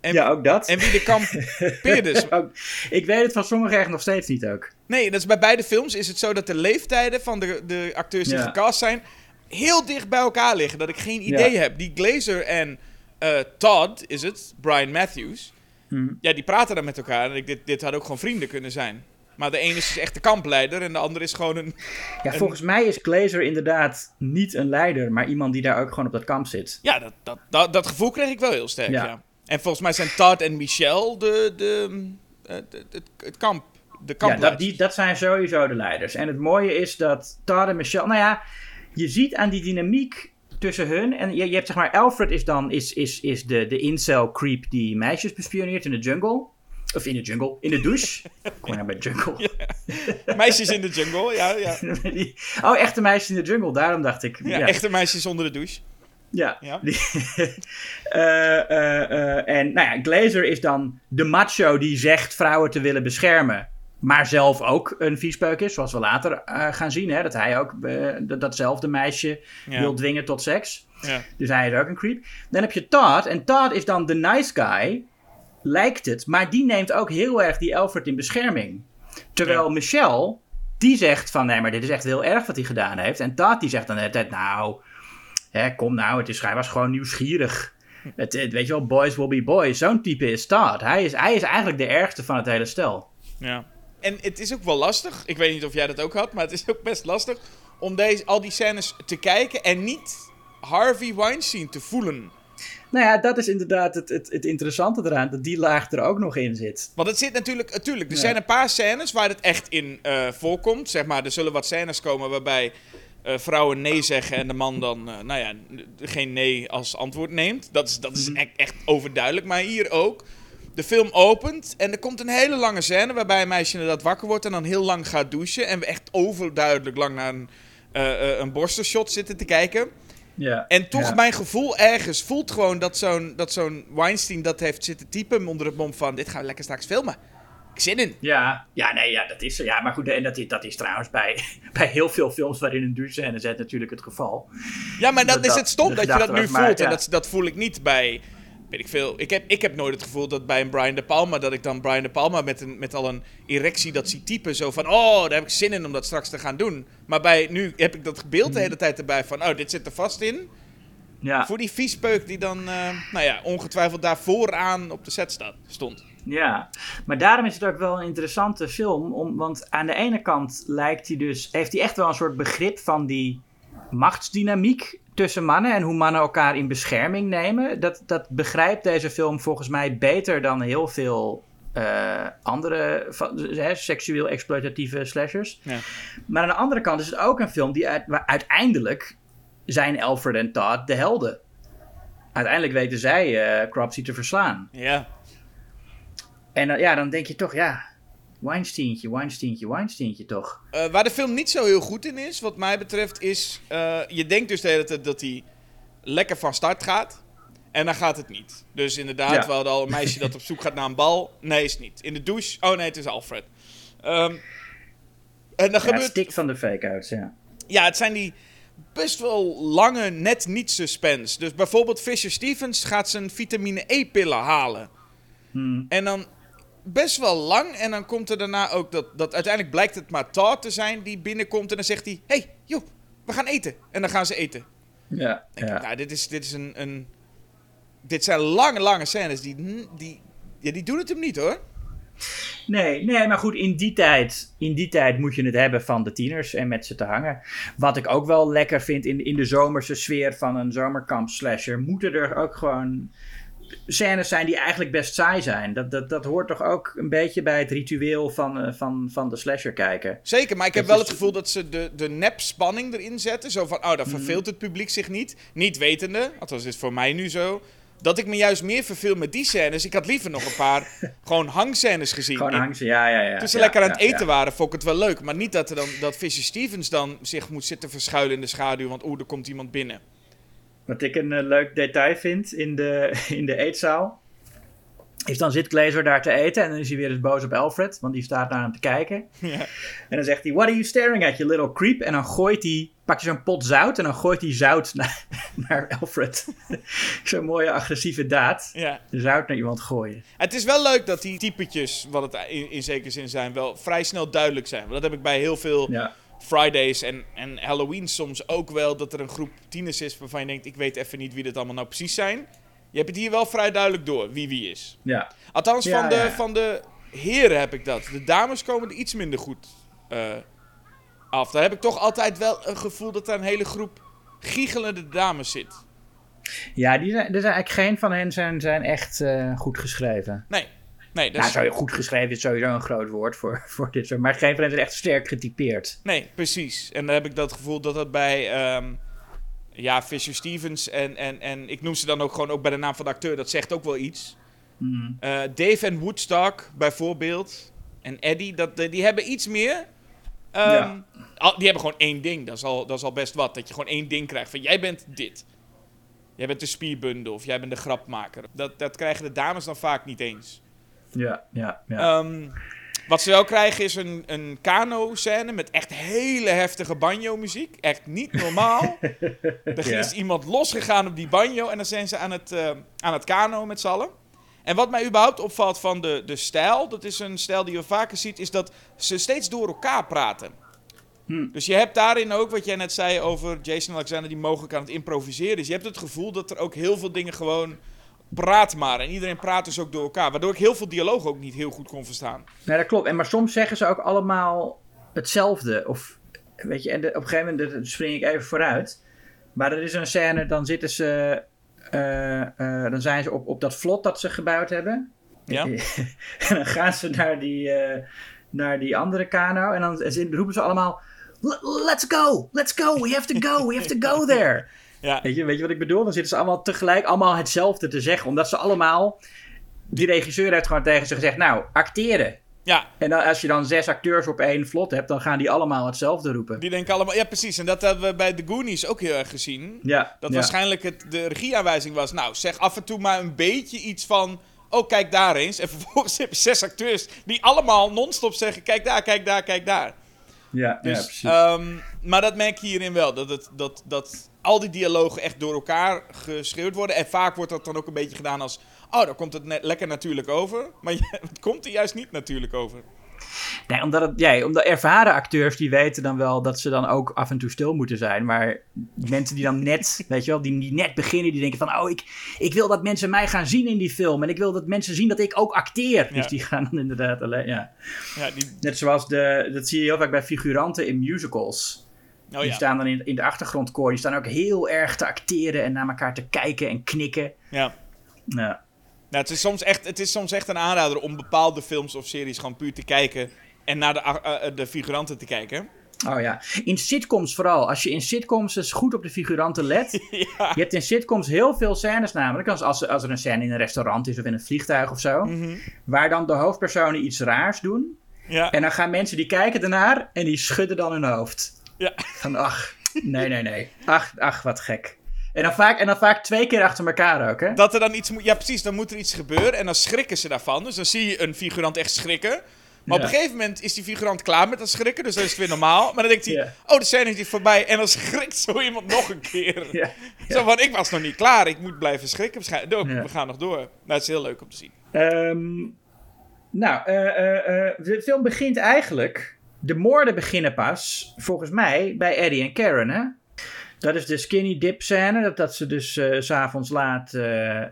En, ja, ook dat. en wie de kampeerders. Ik weet het van sommigen echt nog steeds niet ook. Nee, dat is bij beide films is het zo dat de leeftijden van de, de acteurs die Ja. gecast zijn heel dicht bij elkaar liggen. Dat ik geen idee Ja. heb. Die Glazer en eh, Todd, is het, Brian Matthews, Hm. ja, die praten dan met elkaar. En ik, dit, dit had ook gewoon vrienden kunnen zijn. Maar de ene is dus echt de kampleider en de andere is gewoon een... Ja, volgens mij is Glazer inderdaad niet een leider, maar iemand die daar ook gewoon op dat kamp zit. Ja, dat, dat, dat, dat gevoel kreeg ik wel heel sterk, ja. Ja. En volgens mij zijn Todd en Michelle de, de, eh, de- het, kamp, de Ja, dat, die, dat zijn sowieso de leiders. En het mooie is dat Todd en Michelle... Nou ja, je ziet aan die dynamiek tussen hun... En je, je hebt zeg maar... Alfred is dan is, is, is de, de incel creep die meisjes bespioneert in de jungle. Of in de jungle. In de douche. Kom je nou bij jungle? Meisjes in de jungle, ja. ja. Oh, echte meisjes in de jungle. Daarom dacht ik... ja, Echte meisjes onder de douche. Ja. Eh, eh, eh, en nou ja, Glazer is dan de macho die zegt vrouwen te willen beschermen. Maar zelf ook een viespeuk is, zoals we later gaan zien. Hè, dat hij ook dat- datzelfde meisje Ja. wil dwingen tot seks. Ja. Dus hij is ook een creep. Dan heb je Todd. En Todd is dan de nice guy. Lijkt het. Maar die neemt ook heel erg die Alfred in bescherming. Terwijl. Michelle, die zegt van... Nee, maar dit is echt heel erg wat hij gedaan heeft. En Todd die zegt dan de hele tijd... Nou, hè, kom nou. Het is, hij was gewoon nieuwsgierig. Het, het- weet je wel, boys will be boys. Zo'n type is Todd. Hij is, hij is eigenlijk de ergste van het hele stel. Ja. En het is ook wel lastig. Ik weet niet of jij dat ook had, maar het is ook best lastig om deze, al die scènes te kijken en niet Harvey Weinstein te voelen. Nou ja, dat is inderdaad het, het, het interessante eraan. Dat die laag er ook nog in zit. Want het zit natuurlijk, natuurlijk, er Ja. zijn een paar scènes waar het echt in eh, voorkomt. Zeg maar, er zullen wat scènes komen waarbij eh, vrouwen nee zeggen en de man dan, eh, nou ja, geen nee als antwoord neemt. Dat is, dat is Mhm. echt, echt overduidelijk, maar hier ook. De film opent en er komt een hele lange scène waarbij een meisje inderdaad wakker wordt en dan heel lang gaat douchen. En we echt overduidelijk lang naar een, eh, een borstenshot zitten te kijken. Ja. En toch, mijn gevoel ergens voelt gewoon dat zo'n, dat zo'n Weinstein dat heeft zitten typen onder het mom van... Dit gaan we lekker straks filmen. Zin in. Ja, ja, nee, ja, dat is ja, maar goed, en dat is, dat is trouwens bij, bij heel veel films waarin een douchescène zit natuurlijk het geval. Ja, maar dat, Dat is het stom dat je dat nu maar voelt. En dat, dat voel ik niet bij, weet ik veel. Ik heb, ik heb nooit het gevoel dat bij een Brian De Palma, dat ik dan Brian De Palma met, een, met al een erectie dat zie typen. Zo van, oh, daar heb ik zin in om dat straks te gaan doen. Maar bij, nu heb ik dat beeld Mhm. de hele tijd erbij van, oh, dit zit er vast in. Ja, Voor die viespeuk die dan, eh, nou ja, ongetwijfeld daar vooraan op de set staat, stond. Ja, maar daarom is het ook wel een interessante film, om, want aan de ene kant lijkt hij dus, heeft hij echt wel een soort begrip van die machtsdynamiek tussen mannen en hoe mannen elkaar in bescherming nemen. Dat, dat begrijpt deze film volgens mij beter dan heel veel eh, andere seksueel exploitatieve slashers. Ja. Maar aan de andere kant is het ook een film die uit, waar uiteindelijk zijn Alfred en Todd de helden. Uiteindelijk weten zij eh Cropsy te verslaan. Ja. En dan- ja, dan denk je toch, ja, Weinsteintje, Weinsteintje, Weinsteintje toch. Eh, waar de film niet zo heel goed in is, wat mij betreft, is... eh, je denkt dus de hele tijd dat hij lekker van start gaat. En dan gaat het niet. Dus inderdaad, Ja. we hadden al een meisje dat op zoek gaat naar een bal. Nee, is het niet. In de douche. Oh nee, het is Alfred. Ehm, en dan Ja, het gebeurt... stikt van de fake-outs, ja. Ja, het zijn die best wel lange, net niet suspense. Dus bijvoorbeeld Fisher Stevens gaat zijn vitamine E-pillen halen. Hmm. En dan best wel lang. En dan komt er daarna ook dat, dat uiteindelijk blijkt het maar Todd te zijn die binnenkomt. En dan zegt hij, hey, joh, we gaan eten. En dan gaan ze eten. Ja, ik, ja. nou, dit is, dit is een, een... Dit zijn lange, lange scènes. Die, die, ja, die doen het hem niet, hoor. Nee, nee, maar goed, in die, tijd, in die tijd moet je het hebben van de tieners en met ze te hangen. Wat ik ook wel lekker vind in, in de zomerse sfeer van een zomerkamp slasher, moeten er ook gewoon scènes zijn die eigenlijk best saai zijn. Dat, dat, dat hoort toch ook een beetje bij het ritueel van, eh, van, van de slasher kijken. Zeker, maar ik heb Dat wel is- het gevoel dat ze de, de nep-spanning erin zetten. Zo van, oh, Mhm. dan verveelt het publiek zich niet. Niet wetende, althans is voor mij nu zo. Dat ik me juist meer verveel met die scènes. Ik had liever nog een paar gewoon hangscènes gezien. Gewoon ze, ja, ja, ja. Toen ze ja, lekker aan het eten ja. waren, vond ik het wel leuk. Maar niet dat, er dan, dat Fisher Stevens dan zich moet zitten verschuilen in de schaduw. Want oeh, er komt iemand binnen. Wat ik een eh, leuk detail vind in de, in de eetzaal. Is dan zit Glazer daar te eten en dan is hij weer eens boos op Alfred, want die staat naar hem te kijken. Ja. En dan zegt hij, what are you staring at, you little creep? En dan gooit hij, pakt hij zo'n pot zout en dan gooit hij zout naar, naar Alfred. zo'n mooie agressieve daad. Ja. Zout naar iemand gooien. Het is wel leuk dat die typetjes, wat het in, in zekere zin zijn, wel vrij snel duidelijk zijn. Want dat heb ik bij heel veel Ja, Fridays en, en Halloween soms ook wel. Dat er een groep tieners is waarvan je denkt, ik weet even niet wie dit allemaal nou precies zijn. Je hebt het hier wel vrij duidelijk door wie wie is. ja. Althans, Ja, van, de, ja, van de heren heb ik dat. De dames komen er iets minder goed eh, af. Daar heb ik toch altijd wel een gevoel dat er een hele groep giechelende dames zit. ja die zijn, er zijn eigenlijk geen van hen zijn, zijn echt eh, goed geschreven. Nee, nee, dat Nou, is, sorry, goed geschreven is sowieso een groot woord voor, voor dit soort. Maar geen van hen is echt sterk getypeerd. nee, precies. En dan heb ik dat gevoel dat dat bij ehm, ja, Fisher Stevens en, en, en ik noem ze dan ook gewoon ook bij de naam van de acteur, dat zegt ook wel iets. Mhm. Eh, Dave en Woodstock bijvoorbeeld. En Eddie, dat, die hebben iets meer. Ehm, Ja. al- die hebben gewoon één ding. Dat is, al, dat is al best wat. Dat je gewoon één ding krijgt. Van jij bent dit. Jij bent de spierbundel. Of jij bent de grapmaker. Dat, dat krijgen de dames dan vaak niet eens. Ja, ja, ja. Ehm, wat ze wel krijgen is een, een kano-scène met echt hele heftige banjo-muziek. Echt niet normaal. er Ja. is iemand losgegaan op die banjo en dan zijn ze aan het, eh, aan het kano met z'n allen. En wat mij überhaupt opvalt van de, de stijl, dat is een stijl die je vaker ziet, is dat ze steeds door elkaar praten. Hm. Dus je hebt daarin ook wat jij net zei over Jason Alexander die mogelijk aan het improviseren is. Je hebt het gevoel dat er ook heel veel dingen gewoon praat maar. En iedereen praat dus ook door elkaar. Waardoor ik heel veel dialoog ook niet heel goed kon verstaan. Nee, dat klopt. En maar soms zeggen ze ook allemaal hetzelfde. Of, weet je, en de- op een gegeven moment spring ik even vooruit. Maar er is een scène, dan zitten ze... eh, eh, dan zijn ze op, op dat vlot dat ze gebouwd hebben. Ja? en dan gaan ze naar die, eh, naar die andere kano. En dan en roepen ze allemaal... "L- Let's go! Let's go! We have to go! We have to go there! Ja, Weet je, weet je wat ik bedoel? Dan zitten ze allemaal tegelijk allemaal hetzelfde te zeggen. Omdat ze allemaal... Die regisseur heeft gewoon tegen ze gezegd... Nou, acteren. Ja, En dan, als je dan zes acteurs op één vlot hebt, dan gaan die allemaal hetzelfde roepen. die denken allemaal... Ja, precies. En dat hebben we bij The Goonies ook heel erg gezien. Ja, Dat ja. waarschijnlijk het, de regieaanwijzing was... Nou, zeg af en toe maar een beetje iets van... Oh, kijk daar eens. En vervolgens heb je zes acteurs die allemaal non-stop zeggen... Kijk daar, kijk daar, kijk daar. Ja, ja, Dus, precies. ehm, maar dat merk je hierin wel. Dat, het, dat, dat al die dialogen echt door elkaar geschreeuwd worden. En vaak wordt dat dan ook een beetje gedaan als... Oh, dan komt het net lekker natuurlijk over. Maar het komt er juist niet natuurlijk over. Nee, omdat, het, ja, omdat ervaren acteurs die weten dan wel dat ze dan ook af en toe stil moeten zijn. Maar mensen die dan net, weet je wel, die, die net beginnen, die denken van, oh, ik, ik wil dat mensen mij gaan zien in die film. En ik wil dat mensen zien dat ik ook acteer. Ja. Dus die gaan dan inderdaad alleen, ja. Ja, die... Net zoals de, dat zie je heel vaak bij figuranten in musicals. Oh Die ja. staan dan in, in de achtergrondkoor. Die staan ook heel erg te acteren en naar elkaar te kijken en knikken. ja. Ja. Nou, het, is soms echt, het is soms echt een aanrader om bepaalde films of series gewoon puur te kijken. En naar de, a- eh, de figuranten te kijken. Oh ja. In sitcoms vooral. Als je in sitcoms eens goed op de figuranten let. Ja. Je hebt in sitcoms heel veel scènes namelijk. Als, als, als er een scène in een restaurant is of in een vliegtuig of zo. Mhm. Waar dan de hoofdpersonen iets raars doen. Ja. En dan gaan mensen die kijken ernaar en die schudden dan hun hoofd. Ja. Van ach, nee, nee, nee. Ach, ach wat gek. En dan, vaak, en dan vaak twee keer achter elkaar ook, hè? Dat er dan iets moet... Ja, precies. Dan moet er iets gebeuren. En dan schrikken ze daarvan. Dus dan zie je een figurant echt schrikken. Maar op een gegeven moment is die figurant klaar met dat schrikken. Dus dan is het weer normaal. Maar dan denkt hij... Ja. Oh, de scène is hier voorbij. En dan schrikt zo iemand nog een keer. Ja. Zo van, ik was nog niet klaar. Ik moet blijven schrikken. We gaan nog door. Nou, het is heel leuk om te zien. Ehm, nou, eh, eh, eh, de film begint eigenlijk. De moorden beginnen pas, volgens mij, bij Eddie en Karen. Hè? Dat is de skinny dip scène. Dat, dat ze dus s s'avonds laat. eh,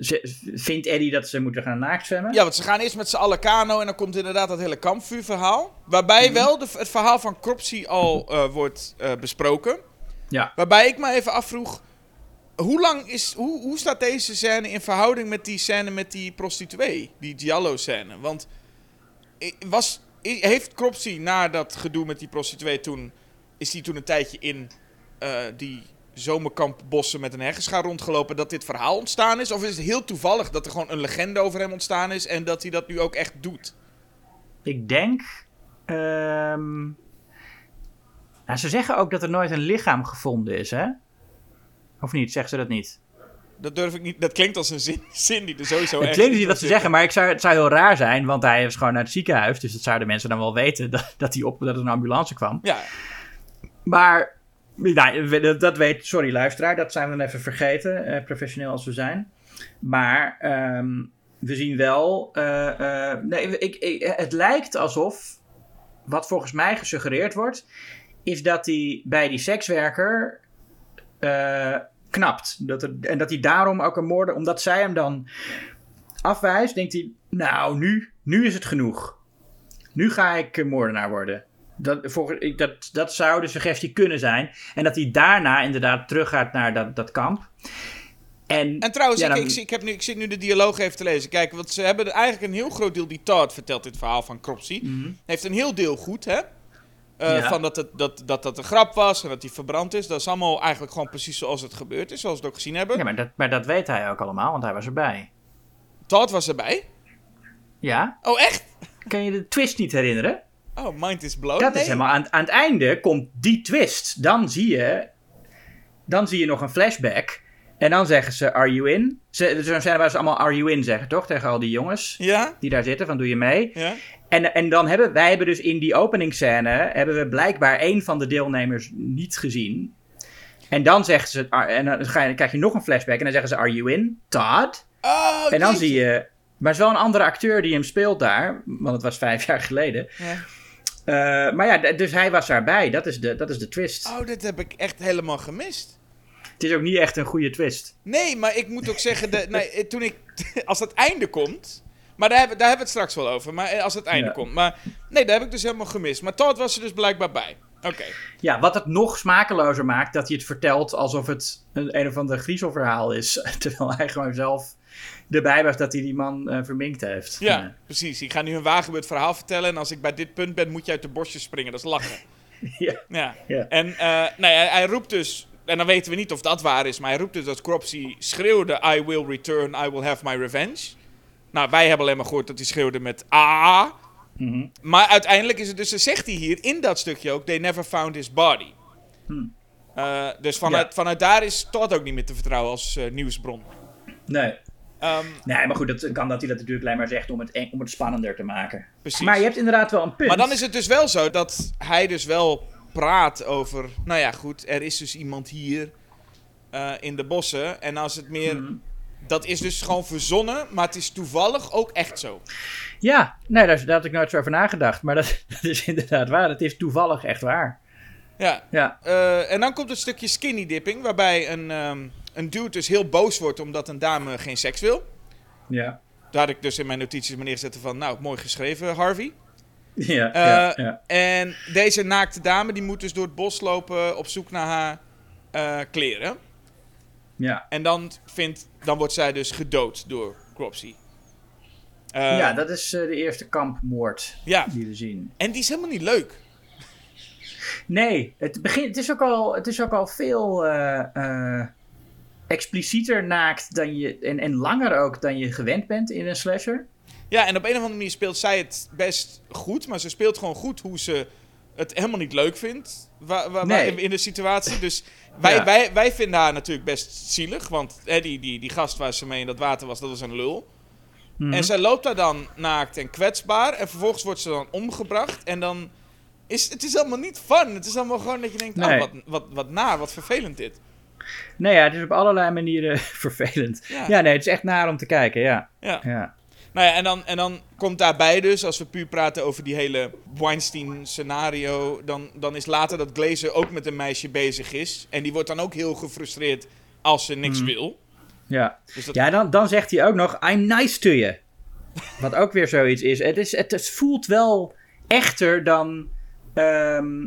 ze- vindt Eddie dat ze moeten gaan naaktzwemmen. Ja, want ze gaan eerst met z'n allen kano en dan komt inderdaad dat hele kampvuurverhaal. Waarbij Mhm. wel de, het verhaal van Cropsy al eh, wordt besproken. Ja. Waarbij ik me even afvroeg, hoe lang is, hoe, hoe staat deze scène in verhouding met die scène met die prostituee? Die Giallo-scène. Want i- was, heeft Cropsy na dat gedoe met die prostituee toen, is die toen een tijdje in eh, die zomerkampbossen met een heggenschaar rondgelopen dat dit verhaal ontstaan is? Of is het heel toevallig dat er gewoon een legende over hem ontstaan is en dat hij dat nu ook echt doet? Ik denk. ehm, nou, ze zeggen ook dat er nooit een lichaam gevonden is, hè? Of niet? Zeggen ze dat niet? Dat durf ik niet. Dat klinkt als een zin, zin die er sowieso Het klinkt in niet wat ze zeggen, maar ik zou, het zou heel raar zijn, want hij is gewoon naar het ziekenhuis. Dus dat zouden mensen dan wel weten dat, dat, hij op, dat er een ambulance kwam. Ja, Maar, nou, dat, dat weet, sorry luisteraar, dat zijn we dan even vergeten, eh, professioneel als we zijn. Maar ehm, we zien wel, eh, eh, nee, ik, ik, het lijkt alsof, wat volgens mij gesuggereerd wordt, is dat hij bij die sekswerker eh, knapt. Dat er, en dat hij daarom ook een moorden, omdat zij hem dan afwijst, denkt hij, nou, nu, nu is het genoeg. Nu ga ik eh, moordenaar worden. Dat, volgens, ik, dat, dat zou de suggestie kunnen zijn. En dat hij daarna inderdaad teruggaat naar dat, dat kamp. En, En trouwens, Ja, ik, dan- ik, heb nu, ik zit nu de dialoog even te lezen. Kijk, want ze hebben eigenlijk een heel groot deel. Die Todd vertelt dit verhaal van Cropsy. Heeft een heel deel goed, hè? Eh. Ja. Van dat het, dat, dat dat een grap was en dat hij verbrand is. Dat is allemaal eigenlijk gewoon precies zoals het gebeurd is. Zoals we het ook gezien hebben. ja, maar, dat, maar dat weet hij ook allemaal, want hij was erbij. Todd was erbij. Ja? Oh, echt? Kan je de twist niet herinneren? Oh, mind is blown. dat Nee. is helemaal aan, aan het einde komt die twist. Dan zie je, dan zie je nog een flashback. En dan zeggen ze, are you in? Ze, zo'n scène waar ze allemaal are you in zeggen, toch? Tegen al die jongens Ja? die daar zitten, van doe je mee? Ja? En, en dan hebben wij hebben dus in die openingsscène hebben we blijkbaar één van de deelnemers niet gezien. En dan zeggen ze, ah, en dan, ga je, dan krijg je nog een flashback en dan zeggen ze, are you in? Todd? Oh, En dan zie je, maar het is wel een andere acteur die hem speelt daar, want het was vijf jaar geleden. Ja. Eh, maar ja, dus hij was daarbij, dat is de, dat is de twist. Oh, dit heb ik echt helemaal gemist. Het is ook niet echt een goede twist. Nee, maar ik moet ook zeggen, de, nee, eh, toen ik, als het einde komt. Maar daar hebben, daar hebben we het straks wel over. Maar eh, als het einde Ja. komt. Maar nee, daar heb ik dus helemaal gemist. Maar Todd was er dus blijkbaar bij. Oké. Ja, wat het nog smakelozer maakt, dat hij het vertelt alsof het een, een of ander griezelverhaal is. Terwijl hij gewoon zelf erbij was dat hij die man eh, verminkt heeft. Ja, precies. Ik ga nu een wagenbeurt verhaal vertellen. En als ik bij dit punt ben, moet je uit de bosjes springen. Dat is lachen. Ja. Ja. Ja. En nee, hij, hij roept dus. En dan weten we niet of dat waar is. Maar hij roept dus dat Cropsy schreeuwde: I will return, I will have my revenge. Nou, wij hebben alleen maar gehoord dat hij schreeuwde met A. Mhm. Maar uiteindelijk is het dus, zegt hij hier in dat stukje ook, they never found his body. Hmm. Eh, dus vanuit, Ja. vanuit daar is Todd ook niet meer te vertrouwen als eh, nieuwsbron. Nee. Ehm, Nee, maar goed, dat kan dat hij dat natuurlijk alleen maar zegt om het, om het spannender te maken. precies. Maar je hebt inderdaad wel een punt. Maar dan is het dus wel zo dat hij dus wel praat over... Nou ja, goed, er is dus iemand hier eh, in de bossen. En als het meer... Mhm. Dat is dus gewoon verzonnen, maar het is toevallig ook echt zo. Ja, nee, daar, daar had ik nooit zo over nagedacht. Maar dat, dat is inderdaad waar. Het is toevallig echt waar. Ja. Ja. Eh, en dan komt het stukje skinny dipping, waarbij een, ehm, een dude dus heel boos wordt omdat een dame geen seks wil. Ja. Daar had ik dus in mijn notities maar neerzetten van, nou, mooi geschreven, Harvey. Ja, Eh, ja, ja. En deze naakte dame, die moet dus door het bos lopen op zoek naar haar eh, kleren. ja. En dan, vindt, dan wordt zij dus gedood door Cropsy. Eh, ja, dat is eh, de eerste kampmoord ja, die we zien. en die is helemaal niet leuk. Nee, het, begin, het, is, ook al, het is ook al veel eh, eh, explicieter naakt dan je, en, en langer ook dan je gewend bent in een slasher. Ja, en op een of andere manier speelt zij het best goed. Maar ze speelt gewoon goed hoe ze het helemaal niet leuk vindt. Wa- wa- wa- Nee. in, de situatie. Dus wij, Ja. wij, wij vinden haar natuurlijk best zielig. Want hè, die, die, die gast waar ze mee in dat water was, dat was een lul. Mhm. En zij loopt daar dan naakt en kwetsbaar. En vervolgens wordt ze dan omgebracht. En dan is het is allemaal niet fun. Het is allemaal gewoon dat je denkt, Nee. oh, wat, wat, wat naar, wat vervelend dit. Nee, ja, het is op allerlei manieren vervelend. Ja. Ja. nee, het is echt naar om te kijken, ja. Ja. ja. Nou ja, en dan, en dan komt daarbij dus, als we puur praten over die hele Weinstein-scenario, dan, dan is later dat Glazer ook met een meisje bezig is. En die wordt dan ook heel gefrustreerd als ze niks wil. Ja, Dus dat, ja dan, dan zegt hij ook nog, I'm nice to you. Wat ook weer zoiets is. Het, is, het, het voelt wel echter dan... ehm,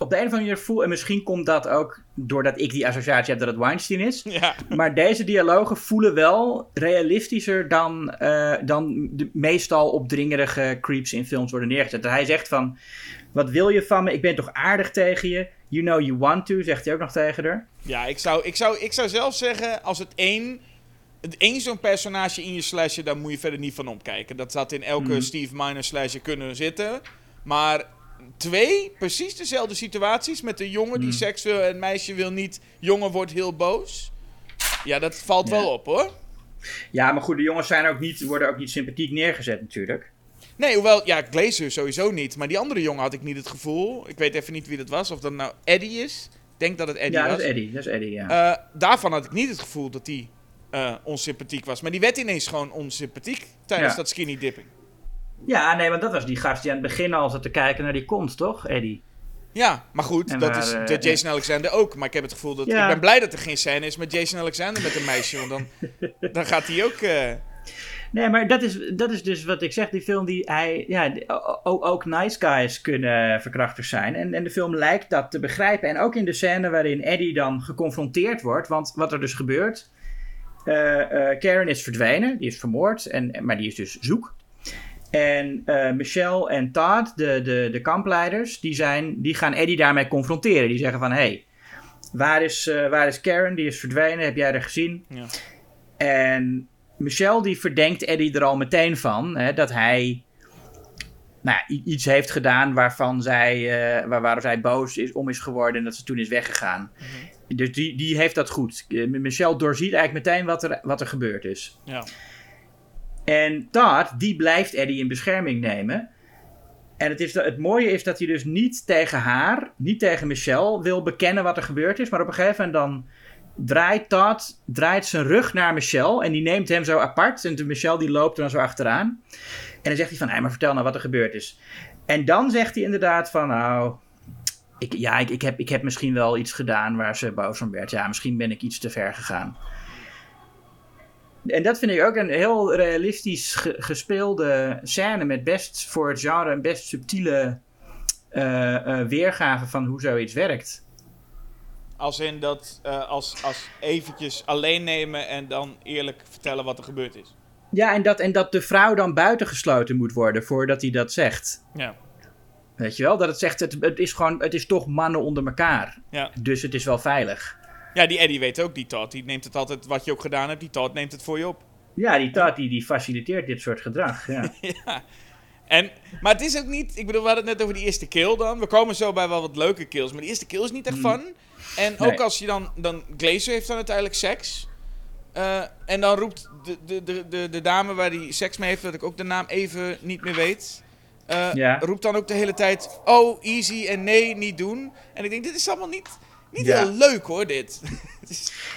op de een of andere manier voel... En misschien komt dat ook doordat ik die associatie heb dat het Weinstein is. ja. Maar deze dialogen voelen wel realistischer dan, eh, dan de meestal opdringerige creeps in films worden neergezet. Hij zegt van, wat wil je van me? Ik ben toch aardig tegen je? You know you want to, zegt hij ook nog tegen haar. ja ik, zou, ik, zou, ik zou zelf zeggen, als het één, het één zo'n personage in je slasher, dan moet je verder niet van opkijken. Dat had in elke Mhm. Steve Miner slasher kunnen zitten. Maar twee, precies dezelfde situaties met een jongen die Mhm. seks wil en meisje wil niet. Jongen wordt heel boos. Ja, dat valt Ja. wel op hoor. Ja, maar goed, de jongens zijn ook niet, worden ook niet sympathiek neergezet natuurlijk. Nee, hoewel, ja, Glazer sowieso niet. Maar die andere jongen had ik niet het gevoel. Ik weet even niet wie dat was. Of dat nou Eddie is. Ik denk dat het Eddie ja, was. dat is Eddie, dat is Eddie, ja. Eh, daarvan had ik niet het gevoel dat die eh, onsympathiek was. Maar die werd ineens gewoon onsympathiek tijdens Ja. dat skinny dipping. Ja, nee, want dat was die gast die aan het begin al zat te kijken naar die kont, toch, Eddie? Ja, maar goed, En dat waar, is eh, Jason Alexander ook. Maar ik heb het gevoel dat... Ja. Ik ben blij dat er geen scène is met Jason Alexander met een meisje. Want dan, dan gaat hij ook... eh, Nee, maar dat is, dat is dus wat ik zeg. Die film die hij. Ja, ook nice guys kunnen verkrachters zijn. En, en de film lijkt dat te begrijpen. En ook in de scène waarin Eddie dan geconfronteerd wordt. Want wat er dus gebeurt. eh, Karen is verdwenen. Die is vermoord. En- maar die is dus zoek. En eh, Michelle en Todd, de, de, de kampleiders, die, zijn, die gaan Eddie daarmee confronteren. Die zeggen van, hé, hey, waar, is, eh, waar is Karen? Die is verdwenen, heb jij haar gezien? ja. En Michelle die verdenkt Eddie er al meteen van hè, dat hij nou, iets heeft gedaan waarvan zij, eh, waar, waar zij boos is, om is geworden en dat ze toen is weggegaan. Dus die, die heeft dat goed. Michelle doorziet eigenlijk meteen wat er, wat er gebeurd is. ja. En Todd, die blijft Eddie in bescherming nemen. En het, is, het mooie is dat hij dus niet tegen haar, niet tegen Michelle wil bekennen wat er gebeurd is. Maar op een gegeven moment dan draait Todd draait zijn rug naar Michelle. En die neemt hem zo apart. En Michelle die loopt er dan zo achteraan. En dan zegt hij van, hé, maar vertel nou wat er gebeurd is. En dan zegt hij inderdaad van, nou... Ik, ja, ik, ik, heb, ik heb misschien wel iets gedaan waar ze boos om werd. Ja, misschien ben ik iets te ver gegaan. En dat vind ik ook een heel realistisch ge- gespeelde scène met best voor het genre een best subtiele eh, weergave van hoe zoiets werkt. Als in dat, eh, als, als eventjes alleen nemen en dan eerlijk vertellen wat er gebeurd is. Ja, en dat, en dat de vrouw dan buitengesloten moet worden voordat hij dat zegt. Ja. Weet je wel? Dat het zegt, het, het is gewoon, het is toch mannen onder elkaar. Ja. Dus het is wel veilig. Ja, die Eddie weet ook, die Todd. Die neemt het altijd, wat je ook gedaan hebt, die Todd neemt het voor je op. Ja, die Todd die, die faciliteert dit soort gedrag. Ja. ja. En, maar het is ook niet... Ik bedoel, we hadden het net over die eerste kill dan. We komen zo bij wel wat leuke kills. Maar die eerste kill is niet echt fun. En ook Mm. Als je dan... dan Glazer heeft dan uiteindelijk seks. Eh, en dan roept de, de, de, de, de dame waar hij seks mee heeft... dat ik ook de naam even niet meer weet... eh, Ja. roept dan ook de hele tijd... Oh, easy en nee, niet doen. En ik denk, dit is allemaal niet, niet Ja. heel leuk hoor, dit.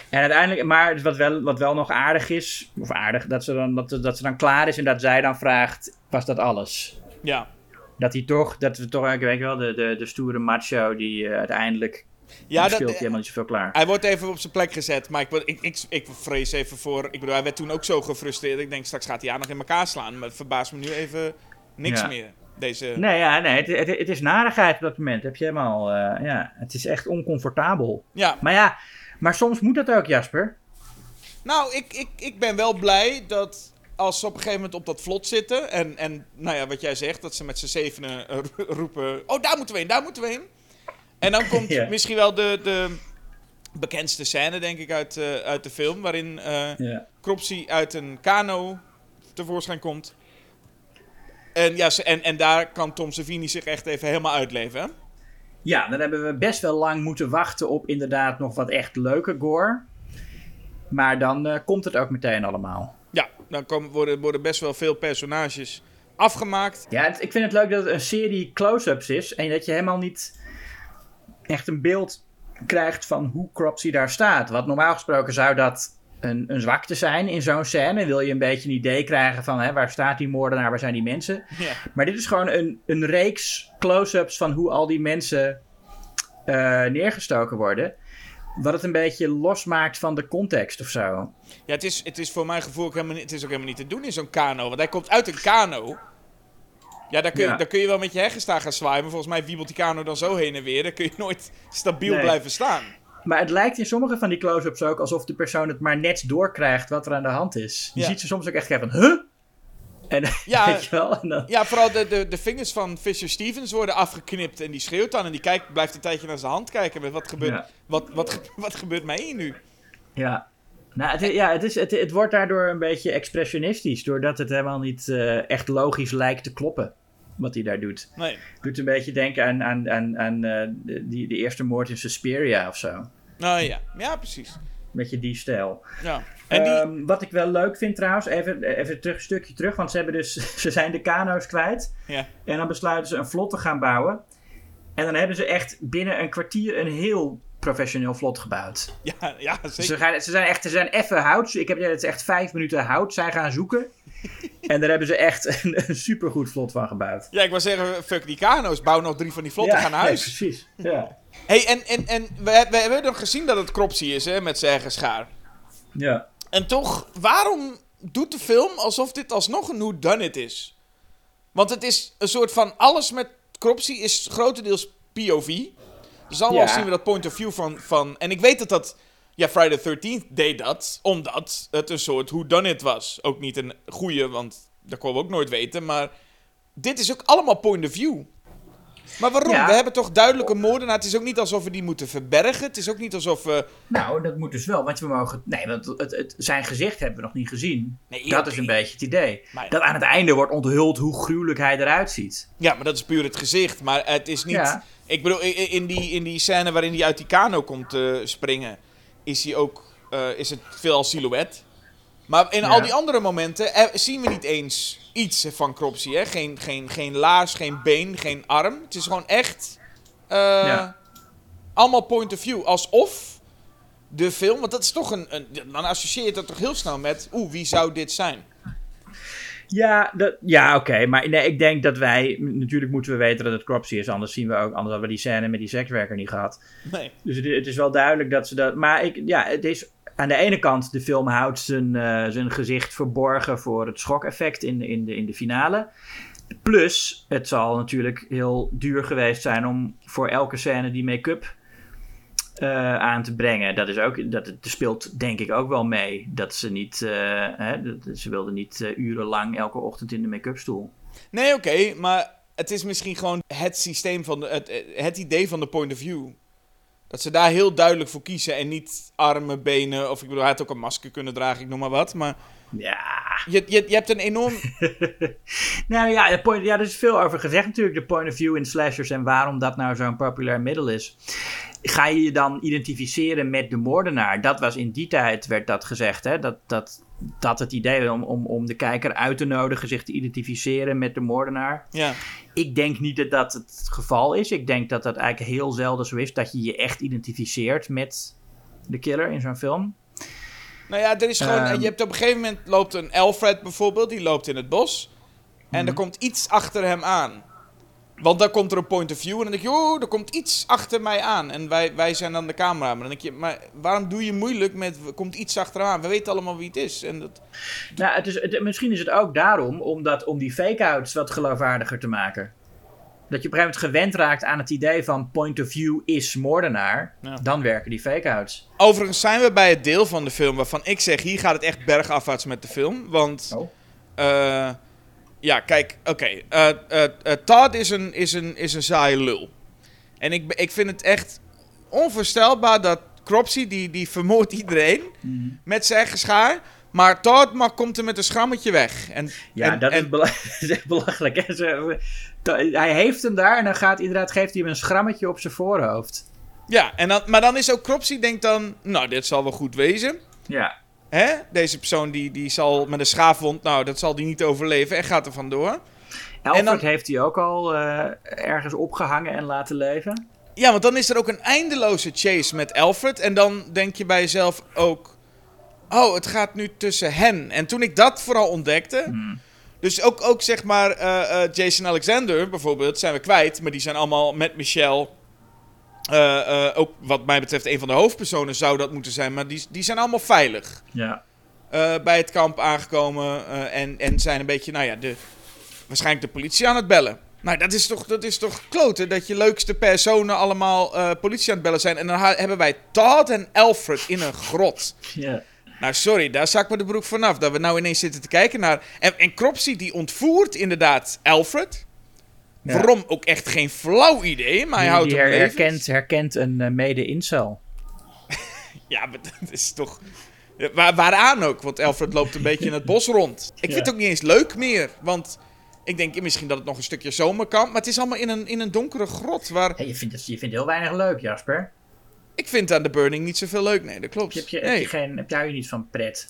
En uiteindelijk, maar wat wel, wat wel nog aardig is, of aardig, dat ze, dan, dat, dat ze dan klaar is en dat zij dan vraagt, was dat alles? ja. Dat hij toch, dat we toch, ik weet wel, de, de, de stoere macho die eh, uiteindelijk, Ja, dat, speelt hij helemaal niet zoveel klaar. Hij wordt even op zijn plek gezet, maar ik, ik, ik, ik vrees even voor... Ik bedoel, hij werd toen ook zo gefrustreerd. Ik denk, straks gaat hij aan nog in elkaar slaan. Maar het verbaast me nu even niks Ja. meer. Deze... Nee, ja, nee, het, het, het is narigheid op dat moment. Heb je helemaal, eh, ja, het is echt oncomfortabel. Ja, Maar ja, maar soms moet dat ook, Jasper. nou, ik, ik, ik ben wel blij dat als ze op een gegeven moment op dat vlot zitten... En, en nou ja, wat jij zegt, dat ze met z'n zevenen eh, ro- roepen... Oh, daar moeten we heen, daar moeten we heen. En dan komt Ja. misschien wel de, de bekendste scène, denk ik, uit, eh, uit de film... waarin Ja. Cropsy uit een kano tevoorschijn komt. En, ja, en, en daar kan Tom Savini zich echt even helemaal uitleven. Hè? Ja, dan hebben we best wel lang moeten wachten op inderdaad nog wat echt leuke gore. Maar dan eh, komt het ook meteen allemaal. Ja, dan komen, worden, worden best wel veel personages afgemaakt. Ja, het- ik vind het leuk dat het een serie close-ups is. En dat je helemaal niet echt een beeld krijgt van hoe Cropsy daar staat. Want normaal gesproken zou dat een, een zwakte zijn in zo'n scène. Wil je een beetje een idee krijgen van hè, waar staat die moordenaar, waar zijn die mensen. Maar dit is gewoon een, een reeks close-ups van hoe al die mensen eh, neergestoken worden. Wat het een beetje losmaakt van de context of zo. Ja, het is, het is voor mijn gevoel ook helemaal, niet- het is ook helemaal niet te doen in zo'n kano. Want hij komt uit een kano. Ja, daar kun, je, Ja. daar kun je wel met je heggen staan gaan zwaaien. Maar volgens mij wiebelt die kano dan zo heen en weer. Dan kun je nooit stabiel Nee. blijven staan. Maar het lijkt in sommige van die close-ups ook alsof de persoon het maar net doorkrijgt wat er aan de hand is. Je Ja. ziet ze soms ook echt van, huh? En Ja. weet je wel? En dan, Ja, vooral de, de, de vingers van Fisher Stevens worden afgeknipt. En die schreeuwt dan. En die kijkt, blijft een tijdje naar zijn hand kijken. Met wat gebeurt, Ja. wat, wat, wat gebeurt mij hier nu? ja. Nou, het, ja, het, is, het, het wordt daardoor een beetje expressionistisch. Doordat het helemaal niet eh, echt logisch lijkt te kloppen. Wat hij daar doet. Nee. Doet een beetje denken aan, aan, aan, aan de, die, de eerste moord in Suspiria of zo. Nou ja, ja precies. Beetje die stijl. Ja. En die, Ehm, wat ik wel leuk vind trouwens, even, even terug, een stukje terug, want ze, hebben dus, ze zijn de kano's kwijt. ja. En dan besluiten ze een vlot te gaan bouwen. En dan hebben ze echt binnen een kwartier een heel professioneel vlot gebouwd. Ja, ja, zeker. ze, gaan, ze zijn echt, ze zijn even hout. Ik heb het is echt vijf minuten hout zijn gaan zoeken. En daar hebben ze echt een, een supergoed vlot van gebouwd. Ja, ik wou zeggen, fuck die kano's. Bouw nog drie van die vlotten, ja, gaan naar nee, huis. precies. Ja. hey, en, en, en we, we hebben nog gezien dat het Cropsy is, hè, met zijn eigen schaar. ja. En toch, waarom doet de film alsof dit alsnog een whodunit is? Want het is een soort van, alles met Cropsy is grotendeels POV. Dus allemaal Ja. zien we dat point of view van, van... En ik weet dat dat... Ja, Friday the 13th deed dat, omdat het een soort whodunit was. Ook niet een goede, want dat konden we ook nooit weten. Maar dit is ook allemaal point of view. Maar waarom? Ja. We hebben toch duidelijke moordenaar. Het is ook niet alsof we die moeten verbergen. Het is ook niet alsof we... Nou, dat moet dus wel, want we mogen... Nee, want het, het, zijn gezicht hebben we nog niet gezien. Nee, dat is een beetje het idee. Maar- Dat aan het einde wordt onthuld hoe gruwelijk hij eruit ziet. Ja, maar dat is puur het gezicht. Maar het is niet... Ja. Ik bedoel, in die, in die scène waarin hij uit die kano komt eh, springen... is hij ook... eh, is het veel als silhouet. Maar in Ja. al die andere momenten eh, zien we niet eens iets van Cropsy. Hè? Geen, geen, geen laars, geen been, geen arm. Het is gewoon echt... eh, Ja. Allemaal point of view. Alsof de film... Want dat is toch een... een dan associeer je dat toch heel snel met... Oeh, wie zou dit zijn? Ja, dat, ja oké. Maar nee, ik denk dat wij... Natuurlijk moeten we weten dat het Cropsy is. Anders zien we ook... Anders hadden we die scène met die sekswerker niet gehad. Nee. Dus het, het is wel duidelijk dat ze dat... Maar ik, ja, het is... Aan de ene kant, de film houdt zijn, eh, zijn gezicht verborgen voor het schokeffect in in, de, in de finale. Plus, het zal natuurlijk heel duur geweest zijn om voor elke scène die make-up eh, aan te brengen. Dat, is ook, dat, dat speelt denk ik ook wel mee. Dat ze niet... eh, hè, dat- ze wilden niet eh, urenlang elke ochtend in de make-up stoel. Nee, oké, maar het is misschien gewoon het systeem van de, het, het idee van de point of view. Dat ze daar heel duidelijk voor kiezen en niet armen, benen, of ik bedoel, hij had ook een masker kunnen dragen, ik noem maar wat. Maar Ja. Je, je, je hebt een enorm... nou ja, point, ja, er is veel over gezegd natuurlijk, de point of view in slashers en waarom dat nou zo'n populair middel is. Ga je je dan identificeren met de moordenaar? Dat was in die tijd, werd dat gezegd, hè? Dat, dat, dat het idee om, om, om de kijker uit te nodigen zich te identificeren met de moordenaar. Ja. Ik denk niet dat dat het geval is. Ik denk dat dat eigenlijk heel zelden zo is, dat je je echt identificeert met de killer in zo'n film. Nou ja, er is gewoon... Ehm. je hebt op een gegeven moment loopt een Alfred bijvoorbeeld, die loopt in het bos. En Mhm. er komt iets achter hem aan. Want dan komt er een point of view en dan denk je, oh, er komt iets achter mij aan. En wij, wij zijn dan de camera. Maar dan denk je, maar waarom doe je moeilijk met, er komt iets achteraan? We weten allemaal wie het is. En dat, Nou, het is, het- misschien is het ook daarom omdat, om die fake-outs wat geloofwaardiger te maken. Dat je op een gegeven moment gewend raakt aan het idee van point of view is moordenaar. Ja. Dan werken die fake-outs. Overigens zijn we bij het deel van de film waarvan ik zeg, hier gaat het echt bergafwaarts met de film. Want, Oh. eh, ja, kijk, oké. eh, eh, eh, Todd is een, is, een, is een saaie lul. En ik, ik vind het echt onvoorstelbaar dat Cropsy, die, die vermoordt iedereen Mhm. met zijn eigen schaar. Maar Todd maar komt er met een schrammetje weg. En, Ja, en, dat, en- is bela- dat is echt belachelijk. Hij heeft hem daar en dan gaat inderdaad, geeft hij hem een schrammetje op zijn voorhoofd. ja, en dan, maar dan is ook Cropsy denkt dan, nou, dit zal wel goed wezen. Ja. Hè? Deze persoon die, die zal met een schaafwond, nou, dat zal die niet overleven en gaat er vandoor. Alfred dan- heeft hij ook al eh, ergens opgehangen en laten leven. Ja, want dan is er ook een eindeloze chase met Alfred. En dan denk je bij jezelf ook... Oh, het gaat nu tussen hen. En toen ik dat vooral ontdekte... Dus ook, ook zeg maar eh, eh, Jason Alexander bijvoorbeeld zijn we kwijt. Maar die zijn allemaal met Michelle... eh, eh, ook wat mij betreft een van de hoofdpersonen zou dat moeten zijn. Maar die, die zijn allemaal veilig. Ja. eh, bij het kamp aangekomen. en, en zijn een beetje, nou ja, de, waarschijnlijk de politie aan het bellen. Nou, dat is toch, dat is toch kloten dat je leukste personen allemaal politie aan het bellen zijn. En dan hebben wij Todd en Alfred in een grot. ja. Nou, sorry, daar zak me de broek vanaf. Dat we nou ineens zitten te kijken naar... En, en Cropsy die ontvoert inderdaad Alfred. Ja. Waarom ook echt geen flauw idee, maar hij houdt die her- herkent, herkent een eh, mede-incel. Ja, maar dat is toch... Waar, waaraan ook, want Alfred loopt een beetje in het bos rond. Ik vind het ook niet eens leuk meer, want ik denk misschien dat het nog een stukje zomer kan, maar het is allemaal in een, in een donkere grot waar... Hey, je, vindt het, je vindt heel weinig leuk, Jasper. Ik vind aan The Burning niet zoveel leuk, nee, dat klopt. Heb je, heb nee. je, geen, heb jij niet van pret?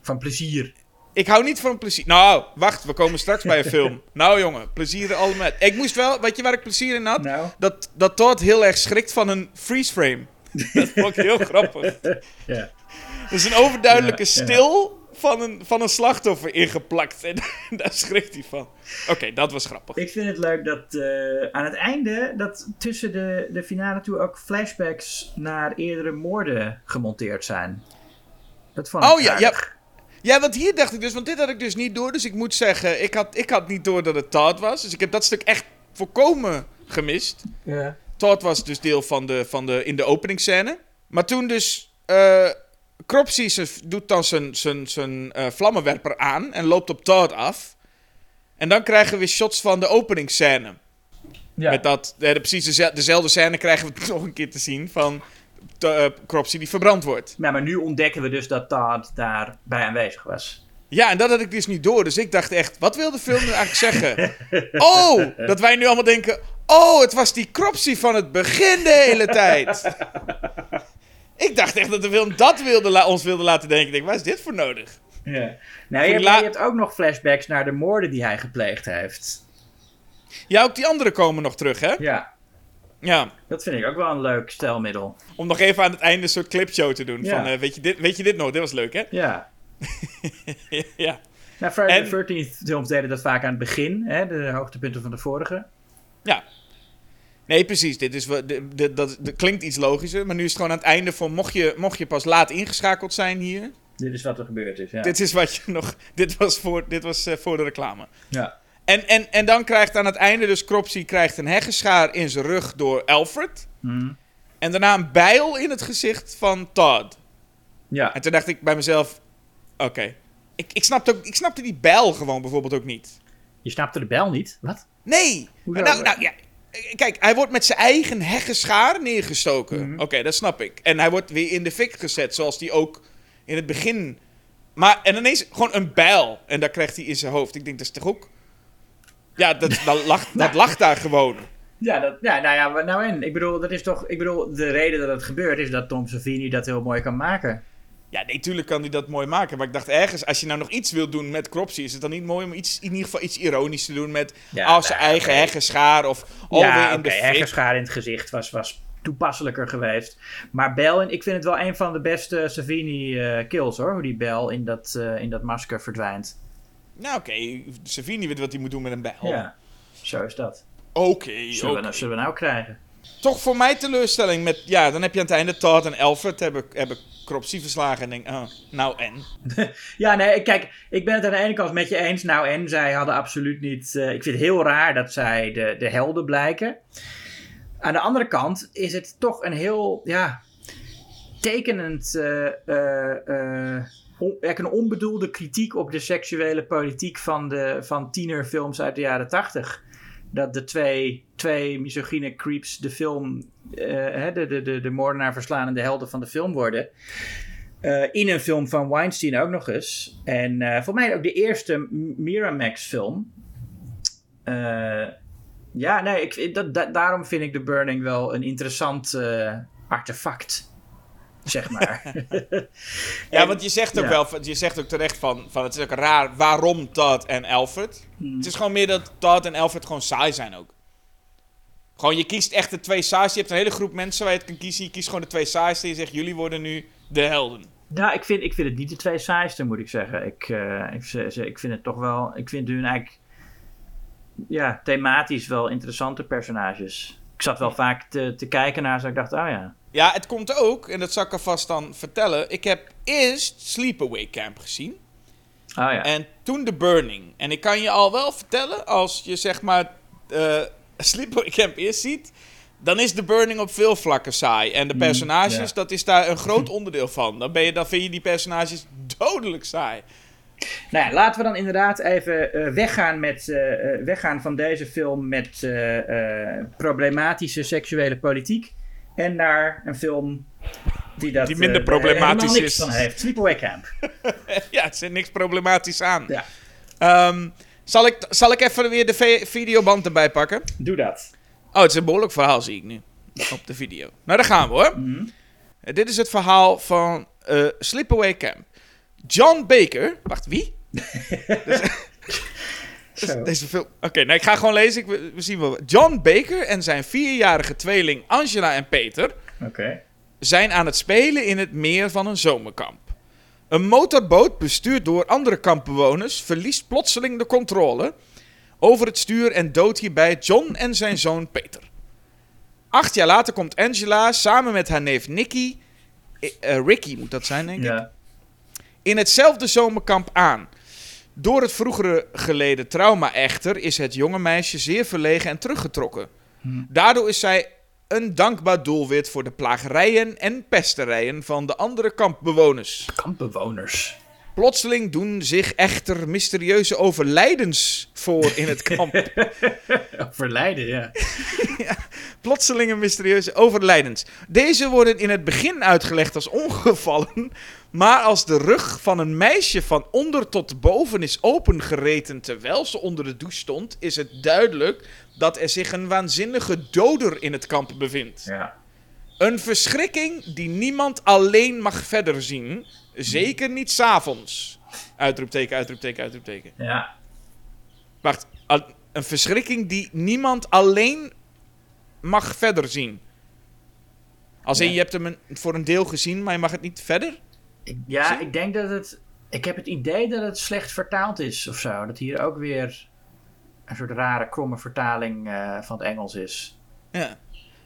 Van plezier? Ik hou niet van plezier. Nou, wacht, we komen straks bij een film. Nou jongen, plezier allemaal. Ik moest wel, weet je waar ik plezier in had? Nou? Dat, dat Todd heel erg schrikt van een freeze frame. Dat vond ik heel grappig. Ja. Er is een overduidelijke Ja, ja. stil van een, van een slachtoffer ingeplakt. En daar schrikt hij van. Oké, dat was grappig. Ik vind het leuk dat eh, aan het einde, dat tussen de, de finale toe ook flashbacks naar eerdere moorden gemonteerd zijn. Dat vond ik Oh, ja, ja. Ja, want hier dacht ik dus, want dit had ik dus niet door. Dus ik moet zeggen, ik had, ik had niet door dat het Todd was. Dus ik heb dat stuk echt volkomen gemist. Ja. Todd was dus deel van de, van de, in de openingsscène. Maar toen dus, Cropsy ze- doet dan zijn, zijn, zijn eh, vlammenwerper aan en loopt op Todd af. En dan krijgen we weer shots van de openingsscène. Ja. Met dat, eh, de, precies deze- dezelfde scène krijgen we nog een keer te zien van uh, Cropsy die verbrand wordt. Ja, maar nu ontdekken we dus dat Todd daarbij aanwezig was. Ja, en dat had ik dus niet door. Dus ik dacht echt, wat wil de film nu eigenlijk zeggen? Oh, dat wij nu allemaal denken... Oh, het was die Cropsy van het begin de hele tijd. ik dacht echt dat de film dat wilde ons wilde laten denken. Ik denk, waar is dit voor nodig? Ja. Nou, je, hebt- je hebt ook nog flashbacks naar de moorden die hij gepleegd heeft. Ja, ook die anderen komen nog terug, hè? Ja, Ja, dat vind ik ook wel een leuk stelmiddel. om nog even aan het einde een soort clipshow te doen. Ja. Van, eh, weet, je dit, weet je dit nog? Dit was leuk, hè? Ja. ja. Nou, Friday En- the 13th films deden dat vaak aan het begin, hè, de hoogtepunten van de vorige. Ja. Nee, precies. Dit is, dat klinkt iets logischer. Maar nu is het gewoon aan het einde van... Mocht je, mocht je pas laat ingeschakeld zijn hier... Dit is wat er gebeurd is, ja. Dit is wat je nog... Dit was voor, dit was, eh, voor de reclame. Ja. En, en, en dan krijgt aan het einde dus Cropsy krijgt een heggenschaar in zijn rug door Alfred. Mhm. En daarna een bijl in het gezicht van Todd. Ja. En toen dacht ik bij mezelf... Oké. Ik, ik, snapte ook, ik snapte die bijl gewoon bijvoorbeeld ook niet. Je snapte de bel niet? Wat? Nee. Nou, nou ja. Kijk, hij wordt met zijn eigen heggenschaar neergestoken. Mhm. Oké, dat snap ik. En hij wordt weer in de fik gezet, zoals die ook in het begin Maar, en ineens gewoon een bijl. En daar krijgt hij in zijn hoofd. Ik denk, dat is toch ook... Ja, dat, dat, lag, dat lag daar gewoon. Ja, dat, ja, nou ja, nou en. Ik bedoel, dat is toch, ik bedoel, de reden dat het gebeurt is dat Tom Savini dat heel mooi kan maken. Ja, nee, tuurlijk kan hij dat mooi maken. Maar ik dacht ergens, als je nou nog iets wil doen met Cropsy, is het dan niet mooi om iets, in ieder geval iets ironisch te doen met Ja, als zijn nou, eigen oké. heggenschaar of alweer ja, in de heggenschaar in het gezicht was, was toepasselijker geweest. Maar Bel, en ik vind het wel een van de beste Savini-kills hoor. Hoe die Bel in dat, eh, in dat masker verdwijnt. Nou, oké, Savini weet wat hij moet doen met een bijl. Ja, zo is dat. Oké, Zullen, we, nou- zullen we nou krijgen? Toch voor mij teleurstelling met, ja, dan heb je aan het einde Todd en Alfred hebben, hebben Cropsy verslagen en denk, oh, nou en? Ja, nee, kijk, ik ben het aan de ene kant met je eens. Nou, en zij hadden absoluut niet. eh, ik vind het heel raar dat zij de, de helden blijken. Aan de andere kant is het toch een heel, ja, tekenend. eh, eh, on- een onbedoelde kritiek op de seksuele politiek van, de, van tienerfilms uit de jaren tachtig. Dat de twee, twee misogyne creeps de film, eh, de, de, de, de moordenaar verslaan en de helden van de film worden. Eh, in een film van Weinstein ook nog eens. En eh voor mij ook de eerste Miramax-film. Ja, nee, ik, dat, da- daarom vind ik The Burning wel een interessant artefact. Zeg maar. Ja, En- want je zegt ook ja. wel, je zegt ook terecht van, van het is ook raar waarom Todd en Alfred. Hmm. Het is gewoon meer dat Todd en Alfred gewoon saai zijn ook. Gewoon, je kiest echt de twee saaiste. Je hebt een hele groep mensen waar je het kan kiezen. Je kiest gewoon de twee saaiste en je zegt, jullie worden nu de helden. Nou, ik vind, ik vind het niet de twee saaiste, moet ik zeggen. Ik, eh, ik, ik vind het toch wel. Ik vind hun eigenlijk. Ja, thematisch wel interessante personages. Ik zat wel vaak te, te kijken naar ze. Ik dacht, oh ja. Ja, het komt ook, en dat zal ik alvast dan vertellen. Ik heb eerst Sleepaway Camp gezien. Oh ja. En toen The Burning. En ik kan je al wel vertellen, als je zeg maar eh Sleepaway Camp eerst ziet, dan is The Burning op veel vlakken saai. En de personages, ja. dat is daar een groot onderdeel van. Dan, ben je, dan vind je die personages dodelijk saai. Nou ja, laten we dan inderdaad even eh, weggaan, met, eh, weggaan van deze film met problematische seksuele politiek. En naar een film die dat Die minder eh, problematisch niks is. van heeft. Sleepaway Camp. ja, er zit niks problematisch aan. Ja, Ehm, zal, ik, zal ik even weer de videoband erbij pakken? doe dat. Oh, het is een behoorlijk verhaal, zie ik nu. Op de video. Nou, daar gaan we hoor. Mhm. Dit is het verhaal van eh Sleepaway Camp. John Baker. Wacht, wie? Zo. Deze film. Oké, nou, ik ga gewoon lezen. Ik, we, zien wel. John Baker en zijn vierjarige tweeling Angela en Peter zijn aan het spelen in het meer van een zomerkamp. Een motorboot bestuurd door andere kampbewoners verliest plotseling de controle over het stuur en doodt hierbij John en zijn zoon Peter. Acht jaar later komt Angela samen met haar neef Nicky, eh, eh, Ricky moet dat zijn denk ik, Ja. in hetzelfde zomerkamp aan. Door het vroegere geleden trauma echter is het jonge meisje zeer verlegen en teruggetrokken. Daardoor is zij een dankbaar doelwit voor de plagerijen en pesterijen van de andere kampbewoners. Kampbewoners. Plotseling doen zich echter mysterieuze overlijdens voor in het kamp. Verleiden, ja. Plotselinge mysterieuze overlijdens. Deze worden in het begin uitgelegd als ongevallen, maar als de rug van een meisje van onder tot boven is opengereten terwijl ze onder de douche stond, is het duidelijk dat er zich een waanzinnige doder in het kamp bevindt. Ja. Een verschrikking die niemand alleen mag verder zien, zeker niet s'avonds. Uitroepteken, uitroepteken, uitroepteken. Ja. Wacht, een verschrikking die niemand alleen mag verder zien. Als in, Ja. je hebt hem een- voor een deel gezien, maar je mag het niet verder? Ik, ja, ik denk dat het... Ik heb het idee dat het slecht vertaald is of zo. Dat hier ook weer een soort rare, kromme vertaling eh, van het Engels is. Ja.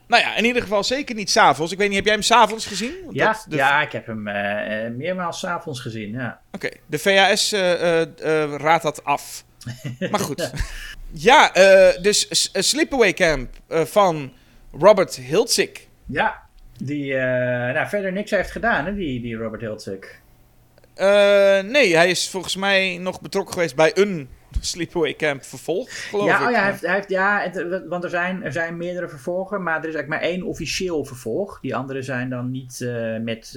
Nou ja, in ieder geval zeker niet s'avonds. Ik weet niet, heb jij hem s'avonds gezien? Want Ja, dat- de, ja, ik heb hem eh, eh, meermaals 's avonds gezien, ja. Oké, de VHS eh, raadt dat af. Maar goed. Ja, eh, dus S- eh, Sleepaway Camp eh, van Robert Hiltzik. Ja, die nou, verder niks heeft gedaan, hè, die, die Robert Hiltzik. Nee, hij is volgens mij nog betrokken geweest bij een Sleepaway Camp vervolg, geloof Ja, ik. oh ja, hij heeft, hij heeft, ja het- want er zijn, er zijn meerdere vervolgen, maar er is eigenlijk maar één officieel vervolg. Die andere zijn dan niet met,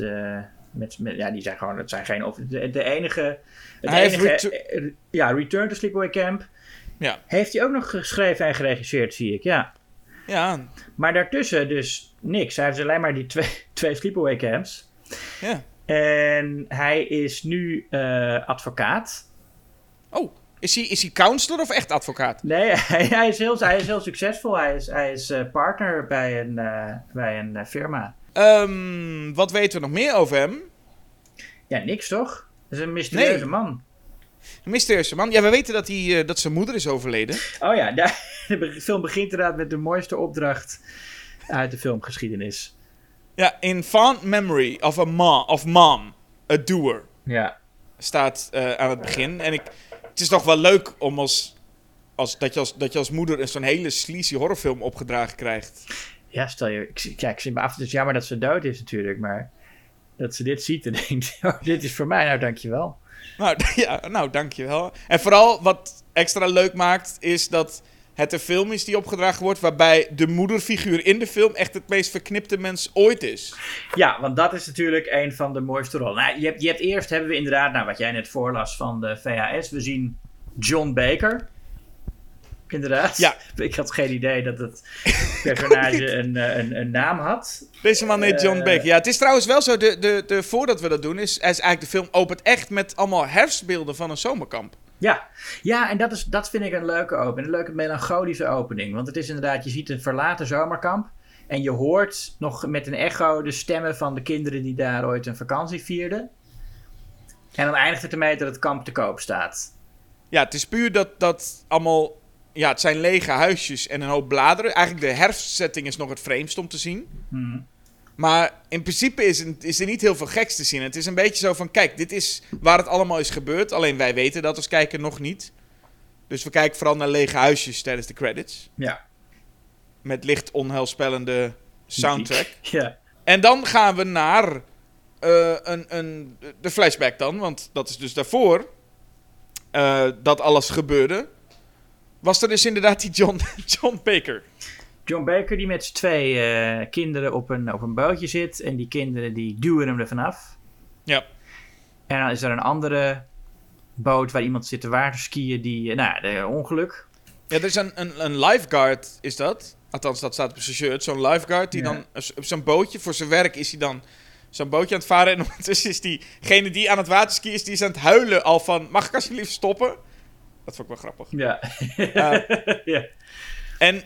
Met, met, ja, die zijn gewoon, het zijn geen, de, de enige, het Hij heeft enige Retu- eh, ja, Return to Sleepaway Camp. Ja. Heeft hij ook nog geschreven en geregisseerd, zie ik, ja. Ja, Maar daartussen dus niks. Hij heeft alleen maar die twee, twee Sleepaway Camps. ja. En hij is nu eh, advocaat. Oh, is hij, is hij counselor of echt advocaat? Nee, hij, hij, is, heel, hij is heel succesvol. Hij is, hij is eh, partner bij een, eh, bij een firma. Ehm, wat weten we nog meer over hem? Ja, niks toch? Dat is een mysterieuze Nee. man. Mysterieuze man. Ja, we weten dat, hij, eh, dat zijn moeder is overleden. Oh ja, de film begint inderdaad met de mooiste opdracht uit de filmgeschiedenis. Ja, in fond memory of a mom, of mom, a doer, Ja. staat eh, aan het begin. En ik, het is toch wel leuk om als, als, dat, je als, dat je als moeder zo'n hele sleazy horrorfilm opgedragen krijgt. Ja, stel je... Ik, ja, ik zie me af. Het is jammer dat ze dood is natuurlijk, maar... Dat ze dit ziet en denkt, oh, dit is voor mij, nou dankjewel. Nou, ja, nou, dankjewel. En vooral wat extra leuk maakt, is dat het een film is die opgedragen wordt waarbij de moederfiguur in de film echt het meest verknipte mens ooit is. Ja, want dat is natuurlijk een van de mooiste rollen. Nou, je, hebt, je hebt eerst, hebben we inderdaad, nou, wat jij net voorlas van de VHS, we zien John Baker. Inderdaad. Ja. Ik had geen idee dat het personage een, eh, een, een naam had. Deze man heet John Eh. Baker. Ja, het is trouwens wel zo, de, de, de, voordat we dat doen, is, is eigenlijk de film opent echt met allemaal herfstbeelden van een zomerkamp. Ja, ja en dat, is, dat vind ik een leuke opening. Een leuke melancholische opening. Want het is inderdaad, je ziet een verlaten zomerkamp. En je hoort nog met een echo de stemmen van de kinderen die daar ooit een vakantie vierden. En dan eindigt het ermee dat het kamp te koop staat. Ja, het is puur dat, dat allemaal... Ja, het zijn lege huisjes en een hoop bladeren. Eigenlijk de herfstsetting is nog het vreemdst om te zien. Mhm. Maar in principe is, is er niet heel veel geks te zien. Het is een beetje zo van, kijk, dit is waar het allemaal is gebeurd. Alleen wij weten dat als kijker nog niet. Dus we kijken vooral naar lege huisjes tijdens de credits. Ja. Met licht onheilspellende soundtrack. Ja. En dan gaan we naar eh, een, een, de flashback dan. Want dat is dus daarvoor eh, dat alles gebeurde. Was er dus inderdaad die John, John Baker. John Baker die met zijn twee eh, kinderen op een, op een bootje zit. En die kinderen die duwen hem er vanaf. Ja. En dan is er een andere boot waar iemand zit te waterskiën. Die, eh, nou, ja, de ongeluk. Ja, er is een, een, een lifeguard, is dat? Althans, dat staat op zijn shirt. Zo'n lifeguard die Ja. dan op zo'n bootje, voor zijn werk is hij dan zo'n bootje aan het varen. En ondertussen is diegene die aan het waterskiën is, die is aan het huilen al van... Mag ik alsjeblieft stoppen? Dat vond ik wel grappig. Ja. ja. En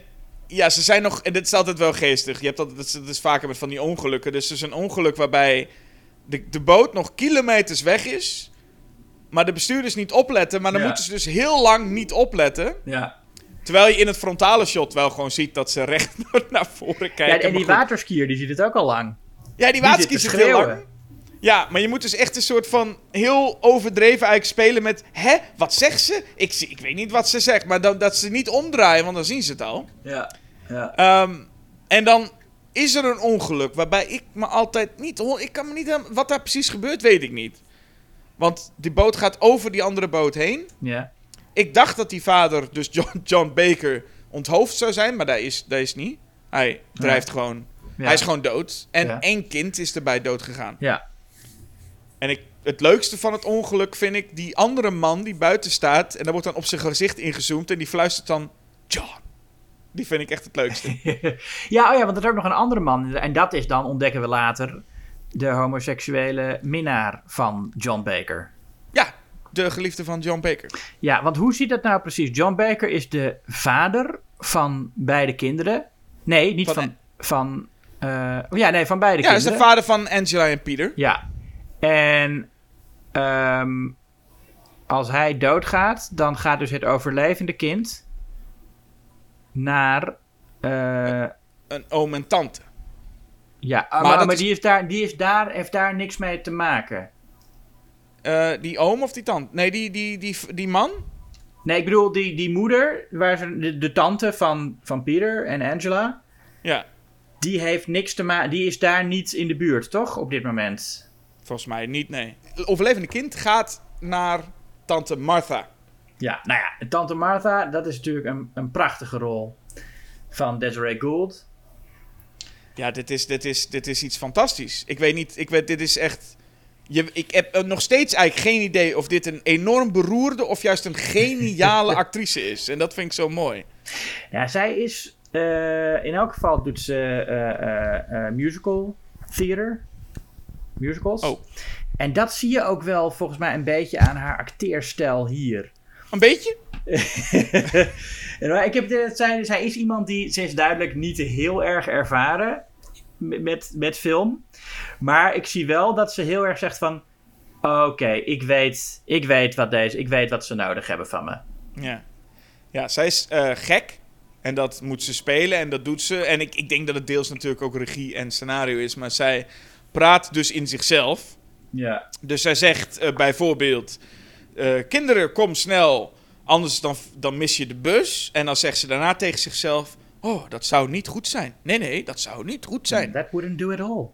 ja, ze zijn nog... En dit is altijd wel geestig. Je hebt dat, dat, is, dat is vaker met van die ongelukken. Dus er is een ongeluk waarbij de, de boot nog kilometers weg is... Maar de bestuurders niet opletten. Maar dan Ja. moeten ze dus heel lang niet opletten. ja. Terwijl je in het frontale shot wel gewoon ziet dat ze recht naar voren kijken. Ja, en die waterskier die ziet het ook al lang. Ja, die die waterski zit heel lang. Ja, maar je moet dus echt een soort van heel overdreven eigenlijk spelen met... Hè, wat zegt ze? Ik, zie- ik weet niet wat ze zegt, maar dan, dat ze niet omdraaien, want dan zien ze het al. Ja. ja. Ehm, en dan is er een ongeluk waarbij ik me altijd niet... Ik kan me niet... Wat daar precies gebeurt, weet ik niet. Want die boot gaat over die andere boot heen. ja. Ik dacht dat die vader, dus John, John Baker, onthoofd zou zijn, maar dat is, dat is niet. Hij drijft gewoon. Ja. Hij is gewoon dood. En één kind is erbij dood gegaan. Ja. En ik, het leukste van het ongeluk vind ik die andere man die buiten staat. En daar wordt dan op zijn gezicht ingezoomd. En die fluistert dan: John. Die vind ik echt het leukste. ja, oh ja, want er is ook nog een andere man. En dat is dan, ontdekken we later, de homoseksuele minnaar van John Baker. ja, de geliefde van John Baker. Ja, want hoe ziet dat nou precies? John Baker is de vader van beide kinderen. Nee, niet Van- van... van eh, oh ja, nee, van beide Ja, hij is de kinderen. vader van Angela en Peter. Ja. En ehm, als hij doodgaat, dan gaat dus het overlevende kind naar. eh, Een oom en tante. ja, maar, dat maar is- die, is daar, die is daar, heeft daar niks mee te maken. Eh, die oom of die tante? Nee, die, die, die, die man? Nee, ik bedoel, die, die moeder, waar ze, de, de tante van, van Peter en Angela, Ja, die heeft niks te maken. Die is daar niet in de buurt, toch? Op dit moment. Volgens mij niet, nee. Het overlevende kind gaat naar tante Martha. Ja, nou ja, tante Martha, dat is natuurlijk een, een prachtige rol van Desiree Gould. Ja, dit is, dit, is, dit is iets fantastisch. Ik weet niet, ik weet, dit is echt Je, ik heb nog steeds eigenlijk geen idee of dit een enorm beroerde of juist een geniale actrice is. En dat vind ik zo mooi. Ja, zij is... eh, in elk geval doet ze eh, eh, eh, musical theater. Musicals. Oh. En dat zie je ook wel volgens mij een beetje aan haar acteerstijl hier. Een beetje? Ik heb de, zij, zij is iemand die, ze is duidelijk niet heel erg ervaren met, met, met film. Maar ik zie wel dat ze heel erg zegt van, oké, ik, weet, ik weet wat deze, ik weet wat ze nodig hebben van me. Ja. Ja, zij is eh, gek. En dat moet ze spelen en dat doet ze. En ik, ik denk dat het deels natuurlijk ook regie en scenario is. Maar zij praat dus in zichzelf. Ja. Dus zij zegt eh, bijvoorbeeld: eh, Kinderen, kom snel, anders dan, dan mis je de bus. En dan zegt ze daarna tegen zichzelf: Oh, dat zou niet goed zijn. Nee, nee, dat zou niet goed zijn. That wouldn't do it all.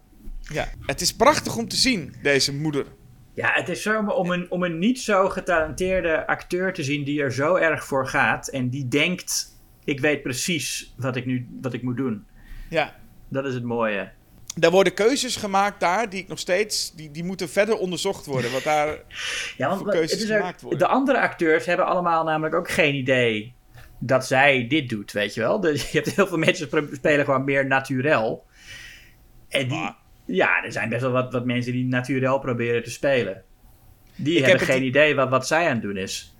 Ja, het is prachtig om te zien, deze moeder. Ja, het is zo om een, om een niet zo getalenteerde acteur te zien die er zo erg voor gaat en die denkt: ik weet precies wat ik nu wat ik moet doen. Ja, Dat is het mooie. Daar worden keuzes gemaakt daar die ik nog steeds, die, die moeten verder onderzocht worden. Wat daar, Ja, want voor keuzes gemaakt worden. de andere acteurs hebben allemaal namelijk ook geen idee dat zij dit doet, weet je wel. Dus je hebt heel veel mensen spelen gewoon meer naturel. En die, ja, er zijn best wel wat, wat mensen die naturel proberen te spelen. Die heb hebben geen idee wat, wat zij aan het doen is.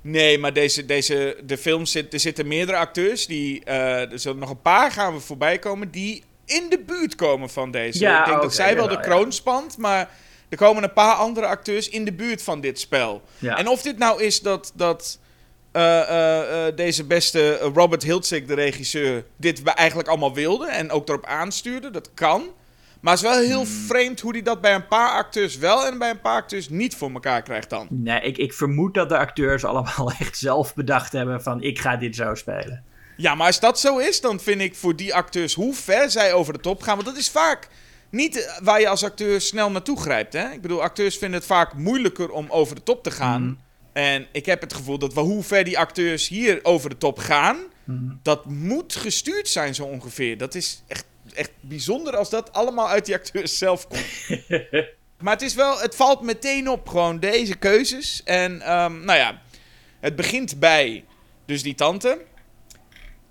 Nee, maar deze, deze, de film zit, er zitten meerdere acteurs. Die, eh, er zullen nog een paar gaan we voorbij komen die in de buurt komen van deze. Ja, ik denk dat zij wel de kroon spant, maar er komen een paar andere acteurs in de buurt van dit spel. Ja. En of dit nou is dat, dat eh, eh, eh, deze beste Robert Hiltzik, de regisseur, dit eigenlijk allemaal wilde en ook erop aanstuurde, dat kan. Maar het is wel heel Hmm. vreemd hoe hij dat bij een paar acteurs wel en bij een paar acteurs niet voor elkaar krijgt dan. Nee, ik, ik vermoed dat de acteurs allemaal echt zelf bedacht hebben van ik ga dit zo spelen. Ja, maar als dat zo is, dan vind ik voor die acteurs hoe ver zij over de top gaan. Want dat is vaak niet eh, waar je als acteur snel naartoe grijpt. Hè? Ik bedoel, acteurs vinden het vaak moeilijker om over de top te gaan. En ik heb het gevoel dat we, hoe ver die acteurs hier over de top gaan, dat moet gestuurd zijn zo ongeveer. Dat is echt, echt bijzonder als dat allemaal uit die acteurs zelf komt. maar het is wel, het valt meteen op gewoon deze keuzes. En ehm, nou ja, het begint bij dus die tante.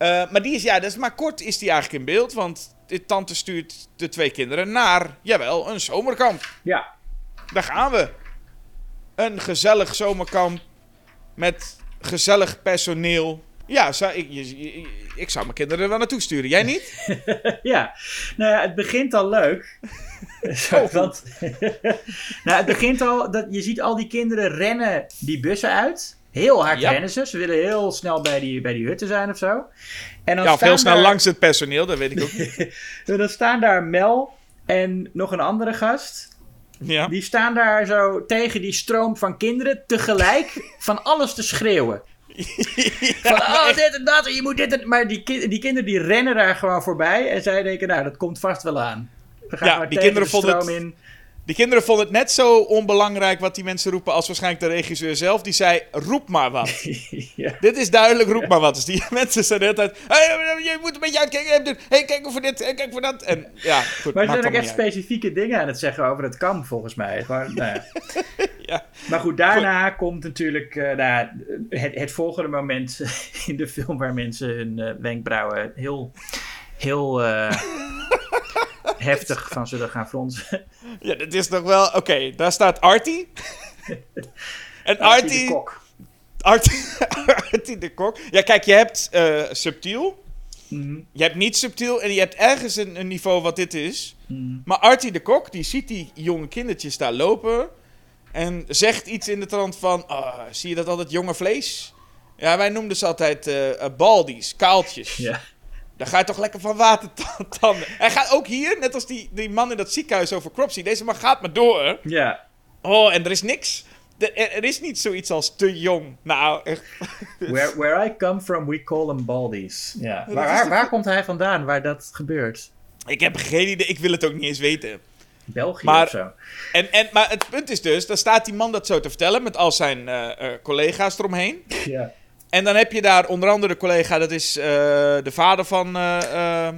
Eh, maar die is, ja, dat is maar kort is die eigenlijk in beeld. Want de tante stuurt de twee kinderen naar, jawel, een zomerkamp. Ja, Daar gaan we. Een gezellig zomerkamp met gezellig personeel. Ja, zou, ik, ik zou mijn kinderen er wel naartoe sturen. Jij niet? ja. Nou ja, het begint al leuk. Want, nou, het begint al, dat, je ziet al die kinderen rennen die bussen uit. Heel hard Ja. rennen ze. Ze willen heel snel bij die, bij die hutten zijn of zo. En dan Ja, of heel snel daar- langs het personeel, dat weet ik ook niet. Dan staan daar Mel en nog een andere gast. Ja. Die staan daar zo tegen die stroom van kinderen tegelijk van alles te schreeuwen. van, oh, dit en dat, en je moet dit en... Maar die, ki- die kinderen die rennen daar gewoon voorbij. En zij denken, nou, dat komt vast wel aan. We gaan Ja, maar die tegen kinderen de stroom het- in. Die kinderen vonden het net zo onbelangrijk wat die mensen roepen als waarschijnlijk de regisseur zelf. Die zei, roep maar wat. ja. Dit is duidelijk, roep maar wat. Dus die mensen zijn de hele tijd... Hey, je moet een beetje uitkijken. Hey, kijk voor dit, hey, kijk voor dat. En ja, goed, Maar ze zijn ook echt uit. specifieke dingen aan het zeggen over het kamp, volgens mij. Gewoon, nou ja. Ja. Maar goed, daarna komt natuurlijk eh, nou, het, het volgende moment in de film waar mensen hun eh, wenkbrauwen heel, heel eh, heftig van zullen gaan fronsen. Ja, dit is nog wel... Oké, daar staat Artie. en de Artie... kok. Artie, Artie de Kok. Ja, kijk, je hebt eh, subtiel. Mhm. Je hebt niet subtiel en je hebt ergens een, een niveau wat dit is. Mhm. Maar Artie de Kok, die ziet die jonge kindertjes daar lopen. En zegt iets in de trant van... "Ah, zie je dat altijd jonge vlees? Ja, wij noemden ze altijd eh eh, baldies, kaaltjes. Ja. Daar ga je toch lekker van watertanden. Hij gaat ook hier, net als die, die man in dat ziekenhuis over Cropsy. Deze man gaat maar door. ja. Oh, en er is niks. Er, is niet zoiets als te jong. Nou, echt. Where, where I come from, we call them baldies. Ja. Waar, waar, komt hij vandaan, waar dat gebeurt? Ik heb geen idee. Ik wil het ook niet eens weten. België Maar- of zo? En, en, maar het punt is dus, dan staat die man dat zo te vertellen met al zijn eh, eh, collega's eromheen. Ja. En dan heb je daar onder andere de collega, dat is eh, de vader van... eh, ehm,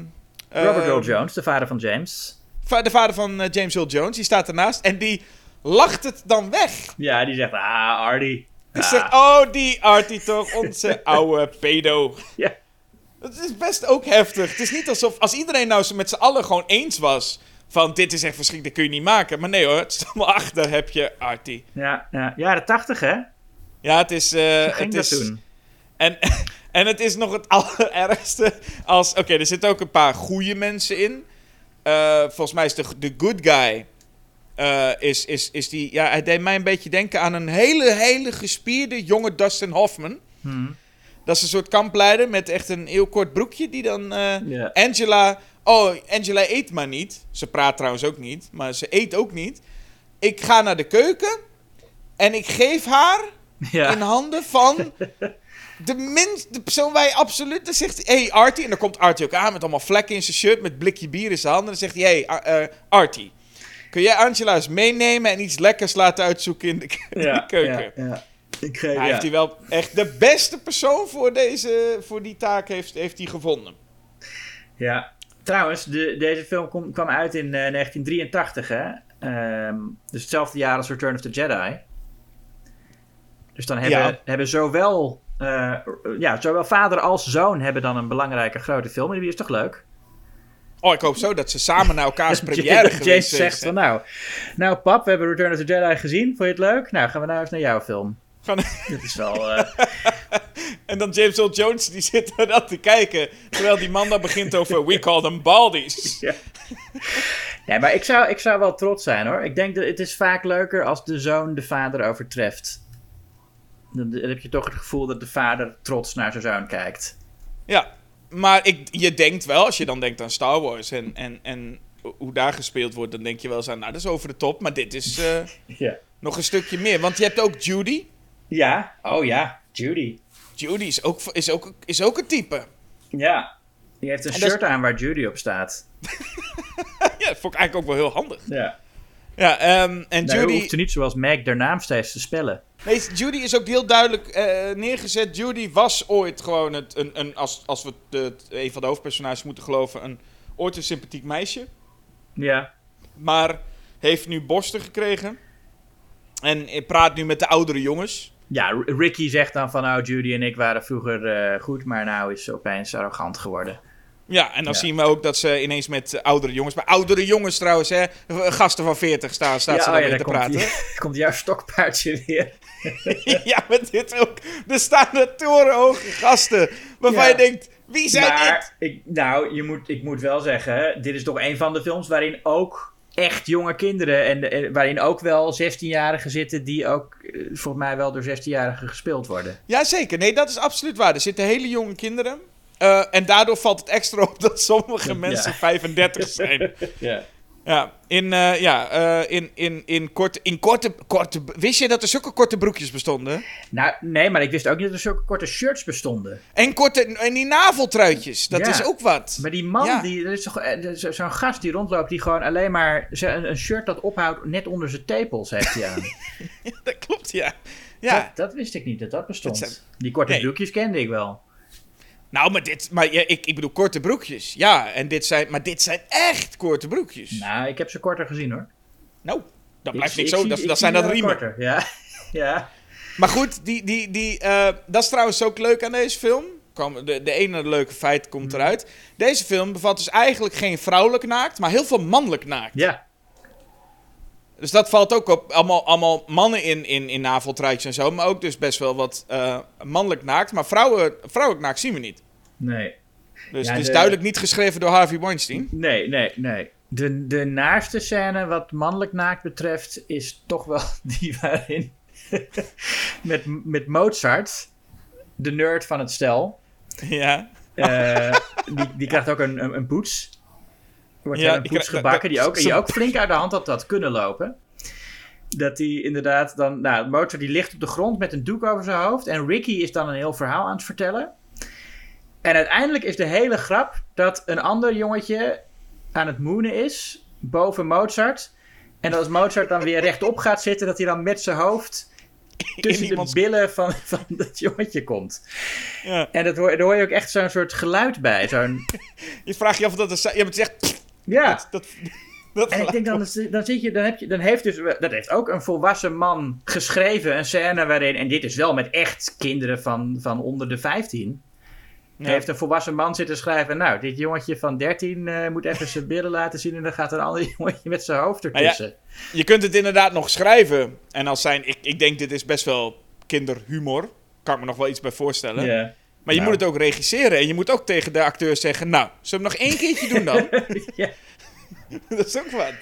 eh, Robert Earl Jones, de vader van James. va- de vader van eh, James Earl Jones, die staat ernaast. En die lacht het dan weg. Ja, die zegt, ah, Artie. Ik Ah, zeg, oh, die Artie toch, onze oude pedo. Ja. Dat is best ook heftig. Het is niet alsof, als iedereen nou met z'n allen gewoon eens was... van dit is echt verschrikkelijk, dat kun je niet maken. Maar nee hoor, het is allemaal achter heb je Artie. Ja, ja, jaren tachtig, hè? Ja, het is... ging het is toen. En, en het is nog het allerergste als... Oké, er zitten ook een paar goede mensen in. Eh, volgens mij is de, de good guy... eh, is, is, is die... Ja, hij deed mij een beetje denken aan een hele, hele gespierde jonge Dustin Hoffman. Hmm. Dat is een soort kampleider met echt een heel kort broekje. Die dan... eh. Angela... Oh, Angela eet maar niet. Ze praat trouwens ook niet. Maar ze eet ook niet. Ik ga naar de keuken. En ik geef haar Ja. in handen van de minst, de persoon waar je absoluut... Dan zegt hij, hey Artie, en dan komt Artie ook aan met allemaal vlekken in zijn shirt, met blikje bier in zijn handen. En dan zegt hij, hey eh, Artie, kun jij Angela eens meenemen en iets lekkers laten uitzoeken in de, keuken? Ja, ja. Ik geef, Hij heeft hij wel echt de beste persoon voor, deze, voor die taak heeft, heeft hij gevonden. Ja. Trouwens, de, deze film kom- kwam uit in eh, 1983, hè? Ehm, dus hetzelfde jaar als Return of the Jedi. Dus dan hebben, Ja. hebben zowel, eh, ja, zowel vader als zoon hebben dan een belangrijke grote film. En die is toch leuk? Oh, ik hoop zo dat ze samen naar elkaars première James geweest zegt van nou, nou pap, we hebben Return of the Jedi gezien. Vond je het leuk? Nou, gaan we nou eens naar jouw film. Gaan- Dit is wel... eh, En dan James Earl Jones, die zit er dan te kijken. Terwijl die man dan begint over We call them baldies. Ja. Nee, maar ik zou, ik zou wel trots zijn hoor. Ik denk dat het is vaak leuker als de zoon de vader overtreft. Dan, heb je toch het gevoel dat de vader trots naar zijn zoon kijkt. Ja, maar ik, je denkt wel, als je dan denkt aan Star Wars en, en, en hoe daar gespeeld wordt, dan denk je wel eens aan, nou, dat is over de top. Maar dit is eh, Ja. nog een stukje meer. Want je hebt ook Judy. Ja, oh ja, Judy. Judy is ook, is ook, is ook een type. Ja. Die heeft een En shirt aan waar Judy op staat. ja, dat vond ik eigenlijk ook wel heel handig. Ja. Ja, ehm, en Judy, hoeft ze niet zoals Meg haar naam steeds te spellen. nee, Judy is ook heel duidelijk eh, neergezet. Judy was ooit gewoon het, een, een, als, als we de, het- een van de hoofdpersonages moeten geloven, een, ooit een sympathiek meisje. Ja. Maar heeft nu borsten gekregen. En praat nu met de oudere jongens. Ja, Ricky zegt dan van, nou, Judy en ik waren vroeger eh, goed, maar nou is ze opeens arrogant geworden. Ja, en dan Ja. zien we ook dat ze ineens met oudere jongens... Maar oudere jongens trouwens, hè. Gasten van 40 staan, staat ze oh ja, te praten. die- komt jouw stokpaardje weer. ja, met dit ook. Er staan er torenhoge gasten. Waarvan je denkt, wie zijn dit? maar, ik, nou, je moet, ik moet wel zeggen, dit is toch een van de films waarin ook echt jonge kinderen en, en waarin ook wel 16-jarigen zitten die ook eh, volgens mij wel door 16-jarigen gespeeld worden. Jazeker, nee, dat is absoluut waar. Er zitten hele jonge kinderen. Eh, en daardoor valt het extra op dat sommige mensen 35 zijn. Ja. Ja, in, eh, ja, eh, in, in, in, korte, in korte, korte... Wist je dat er zulke korte broekjes bestonden? Nou, nee, maar ik wist ook niet dat er zulke korte shirts bestonden. En, korte, en die naveltruitjes, dat Ja. is ook wat. Maar die man, Ja. die, er is toch zo- zo'n gast die rondloopt die gewoon alleen maar een, een shirt dat ophoudt net onder zijn tepels heeft hij aan. Dat klopt, ja. Ja, Dat, dat wist ik niet dat dat bestond. Dat zijn- Die korte Nee. broekjes kende ik wel. Nou, maar dit... Maar ja, ik, ik bedoel, korte broekjes. Ja, en dit zijn... Maar dit zijn echt korte broekjes. Nou, Nou, ik heb ze korter gezien hoor. dat Ik- blijft niks zo. zie- Dat, dat zijn dat riemen. korter, Ja, ja. Maar goed, die, die, die, eh, dat is trouwens ook leuk aan deze film. De, de ene leuke feit komt Mhm. eruit. Deze film bevat dus eigenlijk geen vrouwelijk naakt, maar heel veel mannelijk naakt. Ja, Dus dat valt ook op. Allemaal, allemaal mannen in, in, in naveltruitjes en zo. Maar ook dus best wel wat eh, mannelijk naakt. Maar vrouwen, vrouwelijk naakt zien we niet. Nee. Dus Ja, het is de- duidelijk niet geschreven door Harvey Weinstein. Nee, nee, nee. De, de naarste scène wat mannelijk naakt betreft is toch wel die waarin met, met Mozart, de nerd van het stel, Ja. eh, die, die krijgt ook een, een, een poets. Er wordt Ja, een die poets gebakken die dat- ook, die ook flink uit de hand had, had kunnen lopen. Dat hij inderdaad dan... Nou, Mozart die ligt op de grond met een doek over zijn hoofd. En Ricky is dan een heel verhaal aan het vertellen. En uiteindelijk is de hele grap dat een ander jongetje aan het moenen is boven Mozart. En als Mozart dan weer rechtop gaat zitten, dat hij dan met zijn hoofd tussen de billen van, van dat jongetje komt. Ja. En dat hoor, daar hoor je ook echt zo'n soort geluid bij. Zo'n, Je vraagt je af of dat... is- Ja, maar het echt... ja, Dat, Dat En ik denk dan, dan, zit je, dan, heb je, dan heeft dus, dat heeft ook een volwassen man geschreven, een scène waarin, en dit is wel met echt kinderen van, van onder de 15. Ja. Heeft een volwassen man zitten schrijven, nou, dit jongetje van 13 eh, moet even zijn billen laten zien en dan gaat een ander jongetje met zijn hoofd Nou ja, ertussen. Je kunt het inderdaad nog schrijven. En als zijn, ik, ik denk dit is best wel kinderhumor. Kan ik me nog wel iets bij voorstellen. Ja. Maar je Nou. moet het ook regisseren. En je moet ook tegen de acteur zeggen: Nou, zullen we nog één keertje doen dan? ja. dat is ook wat.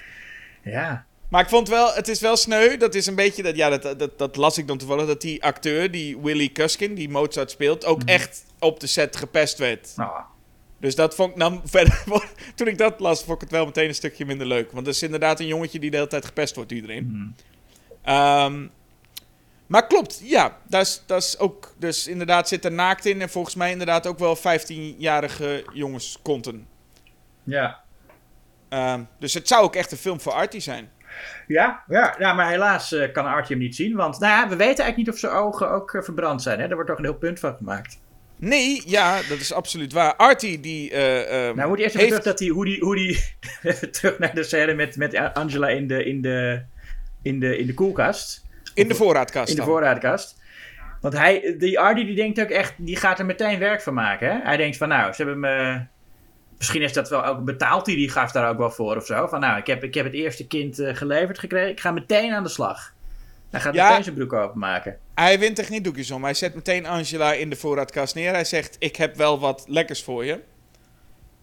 ja. Maar ik vond wel, het is wel sneu. Dat is een beetje, dat, ja, dat, dat, dat las ik dan toevallig. Dat die acteur, die Willy Cuskin, die Mozart speelt, ook echt op de set gepest werd. Nou, Dus dat vond ik dan verder. Toen ik dat las, vond ik het wel meteen een stukje minder leuk. Want dat is inderdaad een jongetje die de hele tijd gepest wordt, iedereen. mhm. Ehm, maar klopt, ja. Dat is, dat is ook. Dus inderdaad zit er naakt in. En volgens mij inderdaad ook wel 15-jarige jongens konten. ja. Ehm, dus het zou ook echt een film voor Artie zijn. Ja, ja, ja, maar helaas eh, kan Artie hem niet zien. Want nou ja, we weten eigenlijk niet of zijn ogen ook eh, verbrand zijn. Hè? Daar wordt toch een heel punt van gemaakt. Nee, ja, dat is absoluut waar. Artie die. eh, ehm, Nou, moet je eerst even heeft- terug dat die, hoe die, hoe die terug naar de scène met, met Angela in de, in de, in de, in de koelkast. in de voorraadkast. In de voorraadkast. Want hij, die Artie die denkt ook echt, die gaat er meteen werk van maken. Hè? Hij denkt van nou, ze hebben me... Misschien is dat wel ook betaald hij, die gaf daar ook wel voor of zo. Van nou, ik heb, ik heb het eerste kind eh, geleverd gekregen, ik ga meteen aan de slag. Hij gaat Ja. meteen zijn broek openmaken. Hij wint er geen doekjes om. Hij zet meteen Angela in de voorraadkast neer. Hij zegt: Ik heb wel wat lekkers voor je.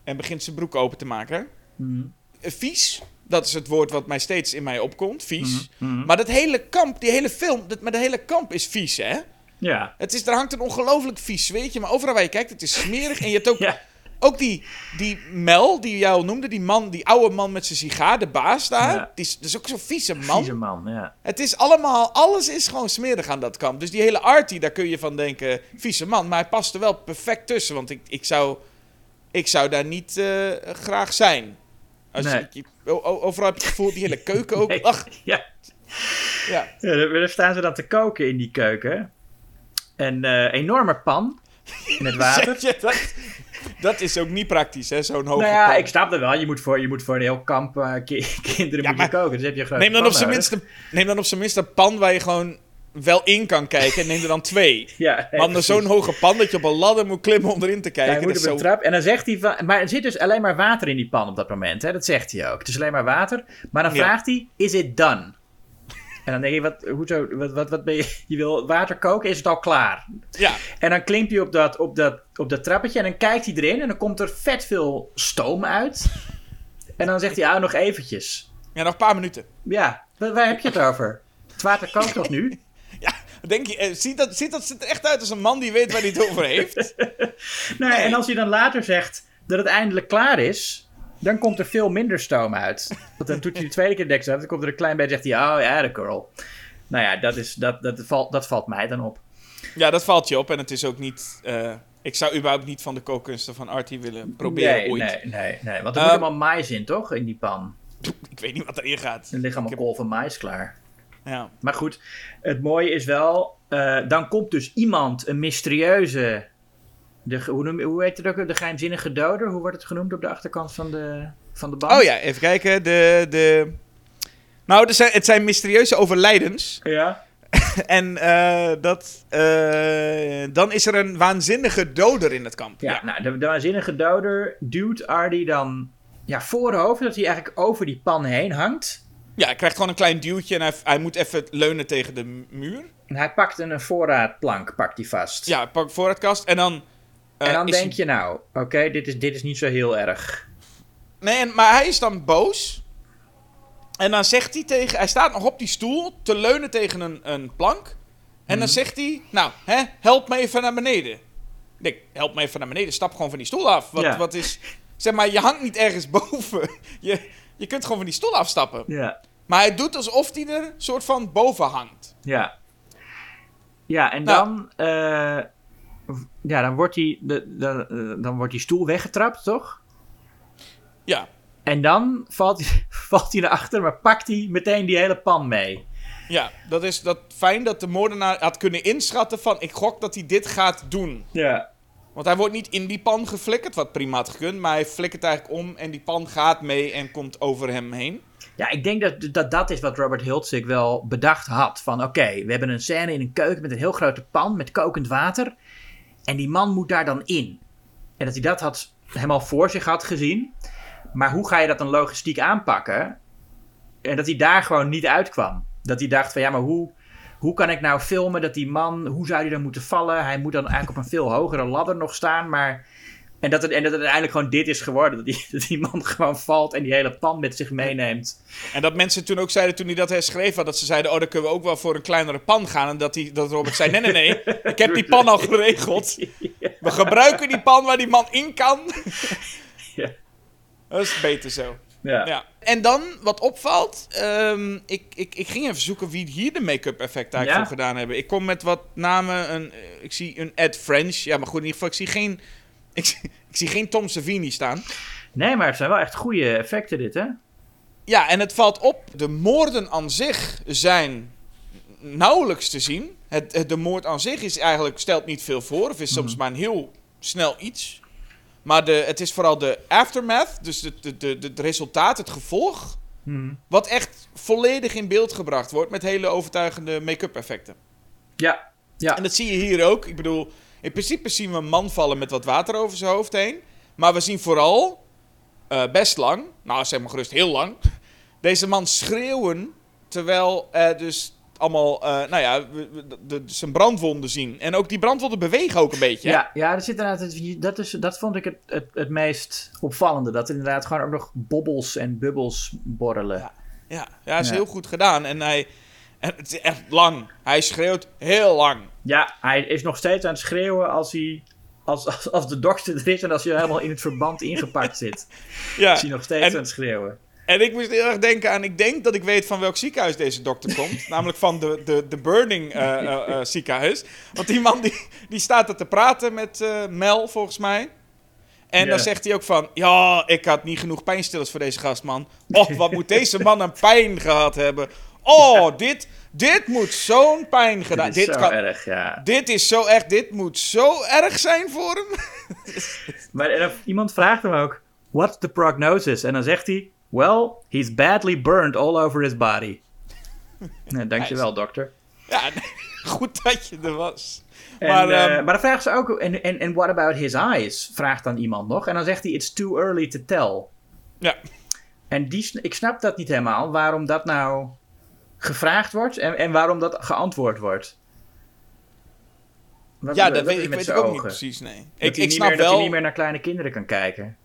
En begint zijn broek open te maken. Mhm. Eh, Vies, dat is het woord wat mij steeds in mij opkomt. Vies. Mhm. Maar dat hele kamp, die hele film, dat, maar dat hele kamp is vies, hè? Ja. Het is, er hangt een ongelooflijk vies zweetje, maar overal waar je kijkt, het is smerig. En je hebt ook, Ja. Ook die, die Mel, die jou noemde, die man, die oude man met zijn sigaar, de baas daar. Ja. Die is, dat is ook zo'n vieze man. Vieze man, ja. Het is allemaal, alles is gewoon smerig aan dat kamp. Dus die hele Artie, daar kun je van denken, vieze man. Maar hij past er wel perfect tussen, want ik, ik, zou, ik zou daar niet eh, graag zijn. Als Nee. je, overal heb je het gevoel, die hele keuken ook. Nee. Ach, Ja. ja. Ja, daar staan ze dan te koken in die keuken. Een eh, enorme pan met water. Je dat? Dat is ook niet praktisch, hè, zo'n hoge nou ja, pan. ik snap dat wel. Je moet voor, je moet voor een heel kamp eh, ki- kinderen Ja, moet je maar koken. Dus heb je Neem dan, op zijn minst een, neem dan op zijn minst een pan waar je gewoon wel in kan kijken. En neem er dan twee. Ja, nee, zo'n hoge pan dat je op een ladder moet klimmen om erin te Ja, kijken. hij moet dat op is een zo... trap. En dan zegt hij van... Maar er zit dus alleen maar water in die pan op dat moment. Hè? Dat zegt hij ook. Het is alleen maar water. Maar dan Ja. vraagt hij... Is it done? En dan denk je... Wat, hoezo, wat, wat, wat ben je... Je wil water koken? Is het al klaar? Ja, En dan klimt hij op dat, op, dat, op dat trappetje en dan kijkt hij erin en dan komt er vet veel stoom uit. En dan zegt hij, ah, nog eventjes. ja, nog een paar minuten. Ja, waar, waar heb je het over? Het water kookt toch nu? Ja, denk je, eh, ziet, dat, ziet dat er echt uit als een man die weet waar hij het over heeft? Nou, En als hij dan later zegt dat het eindelijk klaar is, dan komt er veel minder stoom uit. Want dan doet hij de tweede keer de deksel uit, dan komt er een klein beetje, zegt hij, oh ja, de girl. Nou ja, dat, is, dat, dat, valt, dat valt mij dan op. Ja, dat valt je op. En het is ook niet... eh, ik zou überhaupt niet van de kookkunsten van Artie willen proberen nee, ooit. nee, nee, nee. Want er Ehm, moet helemaal mais in, toch? In die pan. Ik weet niet wat erin gaat. Er liggen allemaal kool van mais klaar. Ja. Maar goed, het mooie is wel, eh, dan komt dus iemand, een mysterieuze, de, hoe, noem, hoe heet het ook, de geheimzinnige doder, hoe wordt het genoemd op de achterkant van de, van de band? Oh ja, even kijken. De, de... Nou, er zijn, het zijn mysterieuze overlijdens. Ja. En eh, dat, eh, dan is er een waanzinnige doder in het kamp. Ja, nou, de, de waanzinnige doder duwt Ardy dan ja, voorhoofd, dat hij eigenlijk over die pan heen hangt. Ja, hij krijgt gewoon een klein duwtje en hij, hij moet even leunen tegen de mu- muur. En hij pakt een voorraadplank, pakt hij vast. Ja, hij pakt voorraadkast en dan... eh, en dan denk je nou, oké, dit, is, dit is niet zo heel erg. Nee, maar hij is dan boos. En dan zegt hij tegen... Hij staat nog op die stoel te leunen tegen een, een plank. En dan zegt hij... Nou, hè, help me even naar beneden. Ik denk, help me even naar beneden. Stap gewoon van die stoel af. Wat, Ja. wat is... Zeg maar, je hangt niet ergens boven. Je, je kunt gewoon van die stoel afstappen. Ja. Maar hij doet alsof hij er soort van boven hangt. Ja. Ja, en Nou. dan, eh, ja, dan wordt die, de, de, eh, dan wordt die stoel weggetrapt, toch? Ja. En dan valt hij, valt hij naar achter, maar pakt hij meteen die hele pan mee. Ja, dat is dat fijn dat de moordenaar had kunnen inschatten van... Ik gok dat hij dit gaat doen. Ja. Want hij wordt niet in die pan geflikkerd, wat prima had gekund. Maar hij flikkert eigenlijk om en die pan gaat mee en komt over hem heen. Ja, ik denk dat dat, dat is wat Robert Hiltzik wel bedacht had. Van oké, we hebben een scène in een keuken met een heel grote pan met kokend water. En die man moet daar dan in. En dat hij dat had, helemaal voor zich had gezien. Maar hoe ga je dat dan logistiek aanpakken? En dat hij daar gewoon niet uitkwam. Dat hij dacht van ja, maar hoe, hoe kan ik nou filmen dat die man, hoe zou die dan moeten vallen? Hij moet dan eigenlijk op een veel hogere ladder nog staan, maar... En dat, het, en dat het uiteindelijk gewoon dit is geworden. Dat die, dat die man gewoon valt en die hele pan met zich meeneemt. En dat mensen toen ook zeiden, toen hij dat herschreef had, dat ze zeiden, oh, dan kunnen we ook wel voor een kleinere pan gaan. En dat, die, dat Robert zei, nee, nee, nee, ik heb die pan al geregeld. We gebruiken die pan waar die man in kan. Ja. Dat is beter zo. Ja. Ja. En dan, wat opvalt, ehm, ik, ik, ik ging even zoeken wie hier de make-up effect eigenlijk Ja? voor gedaan hebben. Ik kom met wat namen, een, eh, ik zie een Ed French, ja, maar goed, in ieder geval, ik zie geen, ik, zie- ik zie geen Tom Savini staan. Nee, maar het zijn wel echt goede effecten dit, hè? Ja, en het valt op, de moorden aan zich zijn nauwelijks te zien. Het, het- de moord aan zich is eigenlijk, stelt niet veel voor, of is soms maar een heel snel iets. Maar de, het is vooral de aftermath, dus de, de, de, het resultaat, het gevolg, wat echt volledig in beeld gebracht wordt met hele overtuigende make-up effecten. Ja. Ja. En dat zie je hier ook. Ik bedoel, in principe zien we een man vallen met wat water over zijn hoofd heen. Maar we zien vooral, eh, best lang, nou zeg maar gerust heel lang, deze man schreeuwen terwijl er dus allemaal, eh, nou ja, we- we- de, de- zijn brandwonden zien. En ook die brandwonden bewegen ook een beetje. hè? Ja, ja er zit inderdaad, dat, is, dat vond ik het, het, het meest opvallende. Dat er inderdaad gewoon ook nog bobbels en bubbels borrelen. Ja, ja, is Ja. heel goed gedaan. En hij, en het is echt lang. Hij schreeuwt heel lang. Ja, hij is nog steeds aan het schreeuwen als hij. Als, als, als de dokter er is en als hij helemaal in het verband ingepakt zit. Ja. Is hij nog steeds En- aan het schreeuwen. En ik moest heel erg denken aan, ik denk dat ik weet van welk ziekenhuis deze dokter komt. namelijk van de, de, de Burning eh, eh, eh, ziekenhuis. Want die man die, die staat er te praten met Mel, volgens mij. En dan zegt hij ook van, ja, ik had niet genoeg pijnstillers voor deze gast, man. Oh, wat moet deze man een pijn gehad hebben. Oh, dit, dit moet zo'n pijn gedaan. Dit is Dit, zo kan, erg, ja. dit is zo echt, dit moet zo erg zijn voor hem. Maar en iemand vraagt hem ook: What's the prognosis? En dan zegt hij: Well, he's badly burned all over his body. Nou, dankjewel, dokter. Ja, goed dat je er was. En, Maar, eh, ehm, maar dan vragen ze ook: en, en, en what about his eyes? Vraagt dan iemand nog. En dan zegt hij: It's too early to tell. Ja. En die, ik snap dat niet helemaal, waarom dat nou gevraagd wordt en, en waarom dat geantwoord wordt. Wat Ja, dat weet, ik weet ik ook niet precies, nee. Dat, Ik, ik niet snap meer, dat wel... hij niet meer naar kleine kinderen kan kijken.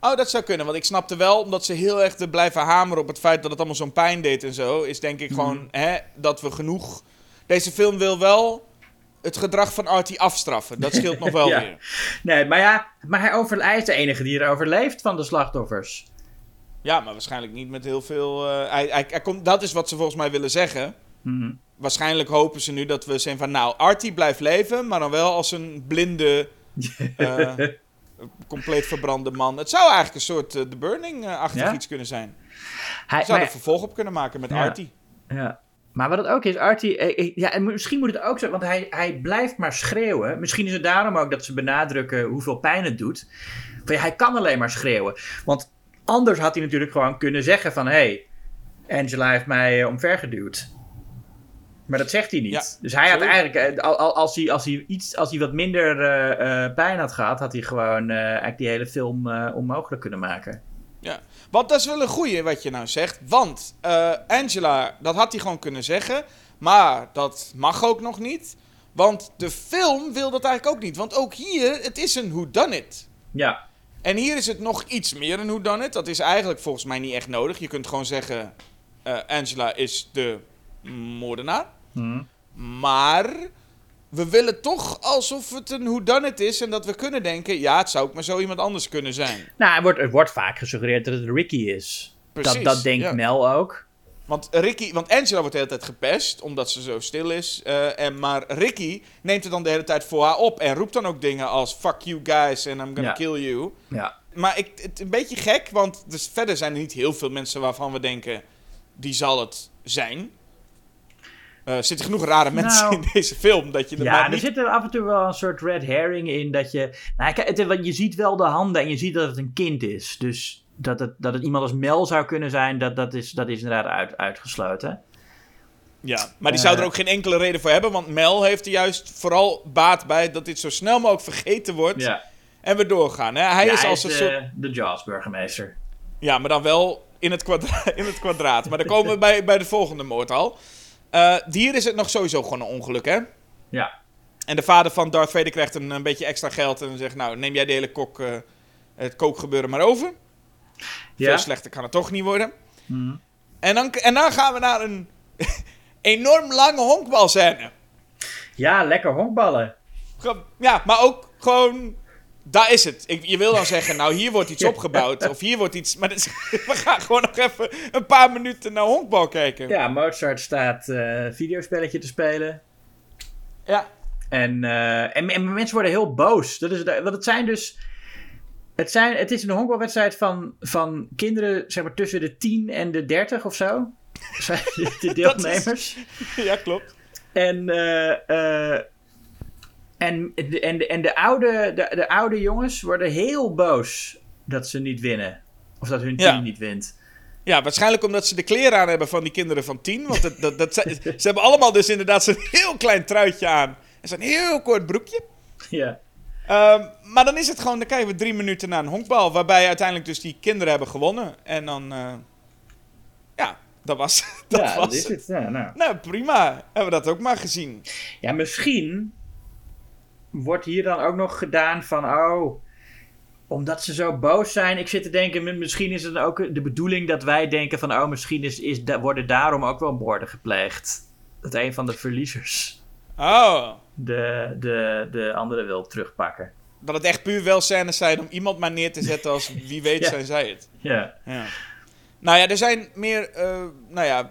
Oh, dat zou kunnen, want ik snapte wel, omdat ze heel erg blijven hameren op het feit dat het allemaal zo'n pijn deed en zo, is denk ik gewoon hè, dat we genoeg... Deze film wil wel het gedrag van Artie afstraffen. Dat scheelt nog wel Ja. weer. Nee, maar ja, maar hij overle- hij is de enige die er overleeft van de slachtoffers. Ja, maar waarschijnlijk niet met heel veel... eh, hij, hij, hij komt, dat is wat ze volgens mij willen zeggen. Mhm. Waarschijnlijk hopen ze nu dat we zijn van... Nou, Artie blijft leven, maar dan wel als een blinde... eh, compleet verbrande man. Het zou eigenlijk een soort eh, The Burning-achtig Ja? iets kunnen zijn. Hij, maar- een vervolg op kunnen maken met Ja. Artie. Ja. Maar wat het ook is, Artie, eh, ja, en misschien moet het ook zo, want hij, hij blijft maar schreeuwen. Misschien is het daarom ook dat ze benadrukken hoeveel pijn het doet. Van, ja, hij kan alleen maar schreeuwen. Want anders had hij natuurlijk gewoon kunnen zeggen van, hé, hey, Angela heeft mij eh, omvergeduwd. Maar dat zegt hij niet. Ja, dus hij had eigenlijk, eh, al- al- als hij, als, hij iets, als hij wat minder eh, pijn had gehad, had hij gewoon eigenlijk die hele film onmogelijk kunnen maken. Ja, want dat is wel een goeie wat je nou zegt. Want Angela, dat had hij gewoon kunnen zeggen. Maar dat mag ook nog niet. Want de film wil dat eigenlijk ook niet. Want ook hier, het is een whodunit. Ja, En hier is het nog iets meer een whodunit. Dat is eigenlijk volgens mij niet echt nodig. Je kunt gewoon zeggen, eh, Angela is de moordenaar. Mhm. Maar we willen toch alsof het een whodunit is. En dat we kunnen denken, ja, het zou ook maar zo iemand anders kunnen zijn. nou, er wordt, er wordt vaak gesuggereerd dat het Ricky is. Precies, dat, dat denkt ja. Mel ook. Want Ricky, want Angela wordt de hele tijd gepest, omdat ze zo stil is. eh, en, maar Ricky neemt het dan de hele tijd voor haar op en roept dan ook dingen als fuck you guys and I'm gonna Ja. kill you. Ja. Maar ik, het een beetje gek, want dus verder zijn er niet heel veel mensen waarvan we denken, die zal het zijn. Eh, er zitten genoeg rare mensen Nou, in deze film dat je er Ja, er zit er af en toe wel een soort red herring in dat je... Nou, kijk, het, want je ziet wel de handen en je ziet dat het een kind is. Dus dat het, dat het iemand als Mel zou kunnen zijn, dat, dat, is, dat is inderdaad uit, uitgesloten. Ja, maar die zou er Eh. ook geen enkele reden voor hebben, want Mel heeft er juist vooral baat bij dat dit zo snel mogelijk vergeten wordt Ja, en we doorgaan. Hè? Hij Ja, is hij als is een de, soort... de Jaws-burgemeester. Ja, maar dan wel in het, kwadra in het kwadraat. Maar dan komen we bij, bij de volgende moord al. Eh hier is het nog sowieso gewoon een ongeluk, hè? Ja. En de vader van Darth Vader krijgt een, een beetje extra geld en zegt... Nou, neem jij de hele kok, eh, het kookgebeuren maar over. Ja. Veel slechter kan het toch niet worden. Mhm. En, dan, en dan gaan we naar een enorm lange honkbalscène. Ja, lekker honkballen. Ja, maar ook gewoon... Daar is het. Ik, je wil dan zeggen, nou hier wordt iets opgebouwd. Of hier wordt iets... Maar dat we gaan gewoon nog even een paar minuten naar honkbal kijken. Ja, Mozart staat eh videospelletje te spelen. Ja. En, eh, en, en mensen worden heel boos. Dat is, want het zijn dus. Het, zijn, het is een honkbalwedstrijd van, van kinderen zeg maar, tussen de 10 en de 30 of zo. Zijn de deelnemers. ja, klopt. En, eh, eh, en, de, en, de, en de, oude, de, de oude jongens worden heel boos dat ze niet winnen. Of dat hun team Ja. niet wint. Ja, waarschijnlijk omdat ze de kleren aan hebben van die kinderen van tien. Want dat, dat, dat, zijn- ze hebben allemaal dus inderdaad zo'n heel klein truitje aan. En zo'n heel kort broekje. Ja. Ehm, maar dan is het gewoon, dan kijken we drie minuten naar een honkbal. Waarbij uiteindelijk dus die kinderen hebben gewonnen. En dan, eh, ja, dat was, dat ja, was dat is het. Ja, nou. Nou, prima. Hebben we dat ook maar gezien. Ja, misschien wordt hier dan ook nog gedaan van, oh, omdat ze zo boos zijn. Ik zit te denken, mi- misschien is het ook de bedoeling dat wij denken van, oh, misschien is, is, worden daarom ook wel moorden gepleegd. Dat een van de verliezers Oh, de, de, de andere wil terugpakken. dat het echt puur wel scènes zijn om iemand maar neer te zetten als wie weet Ja. zijn zij het. Ja. Ja. Nou ja, er zijn meer, eh, nou ja,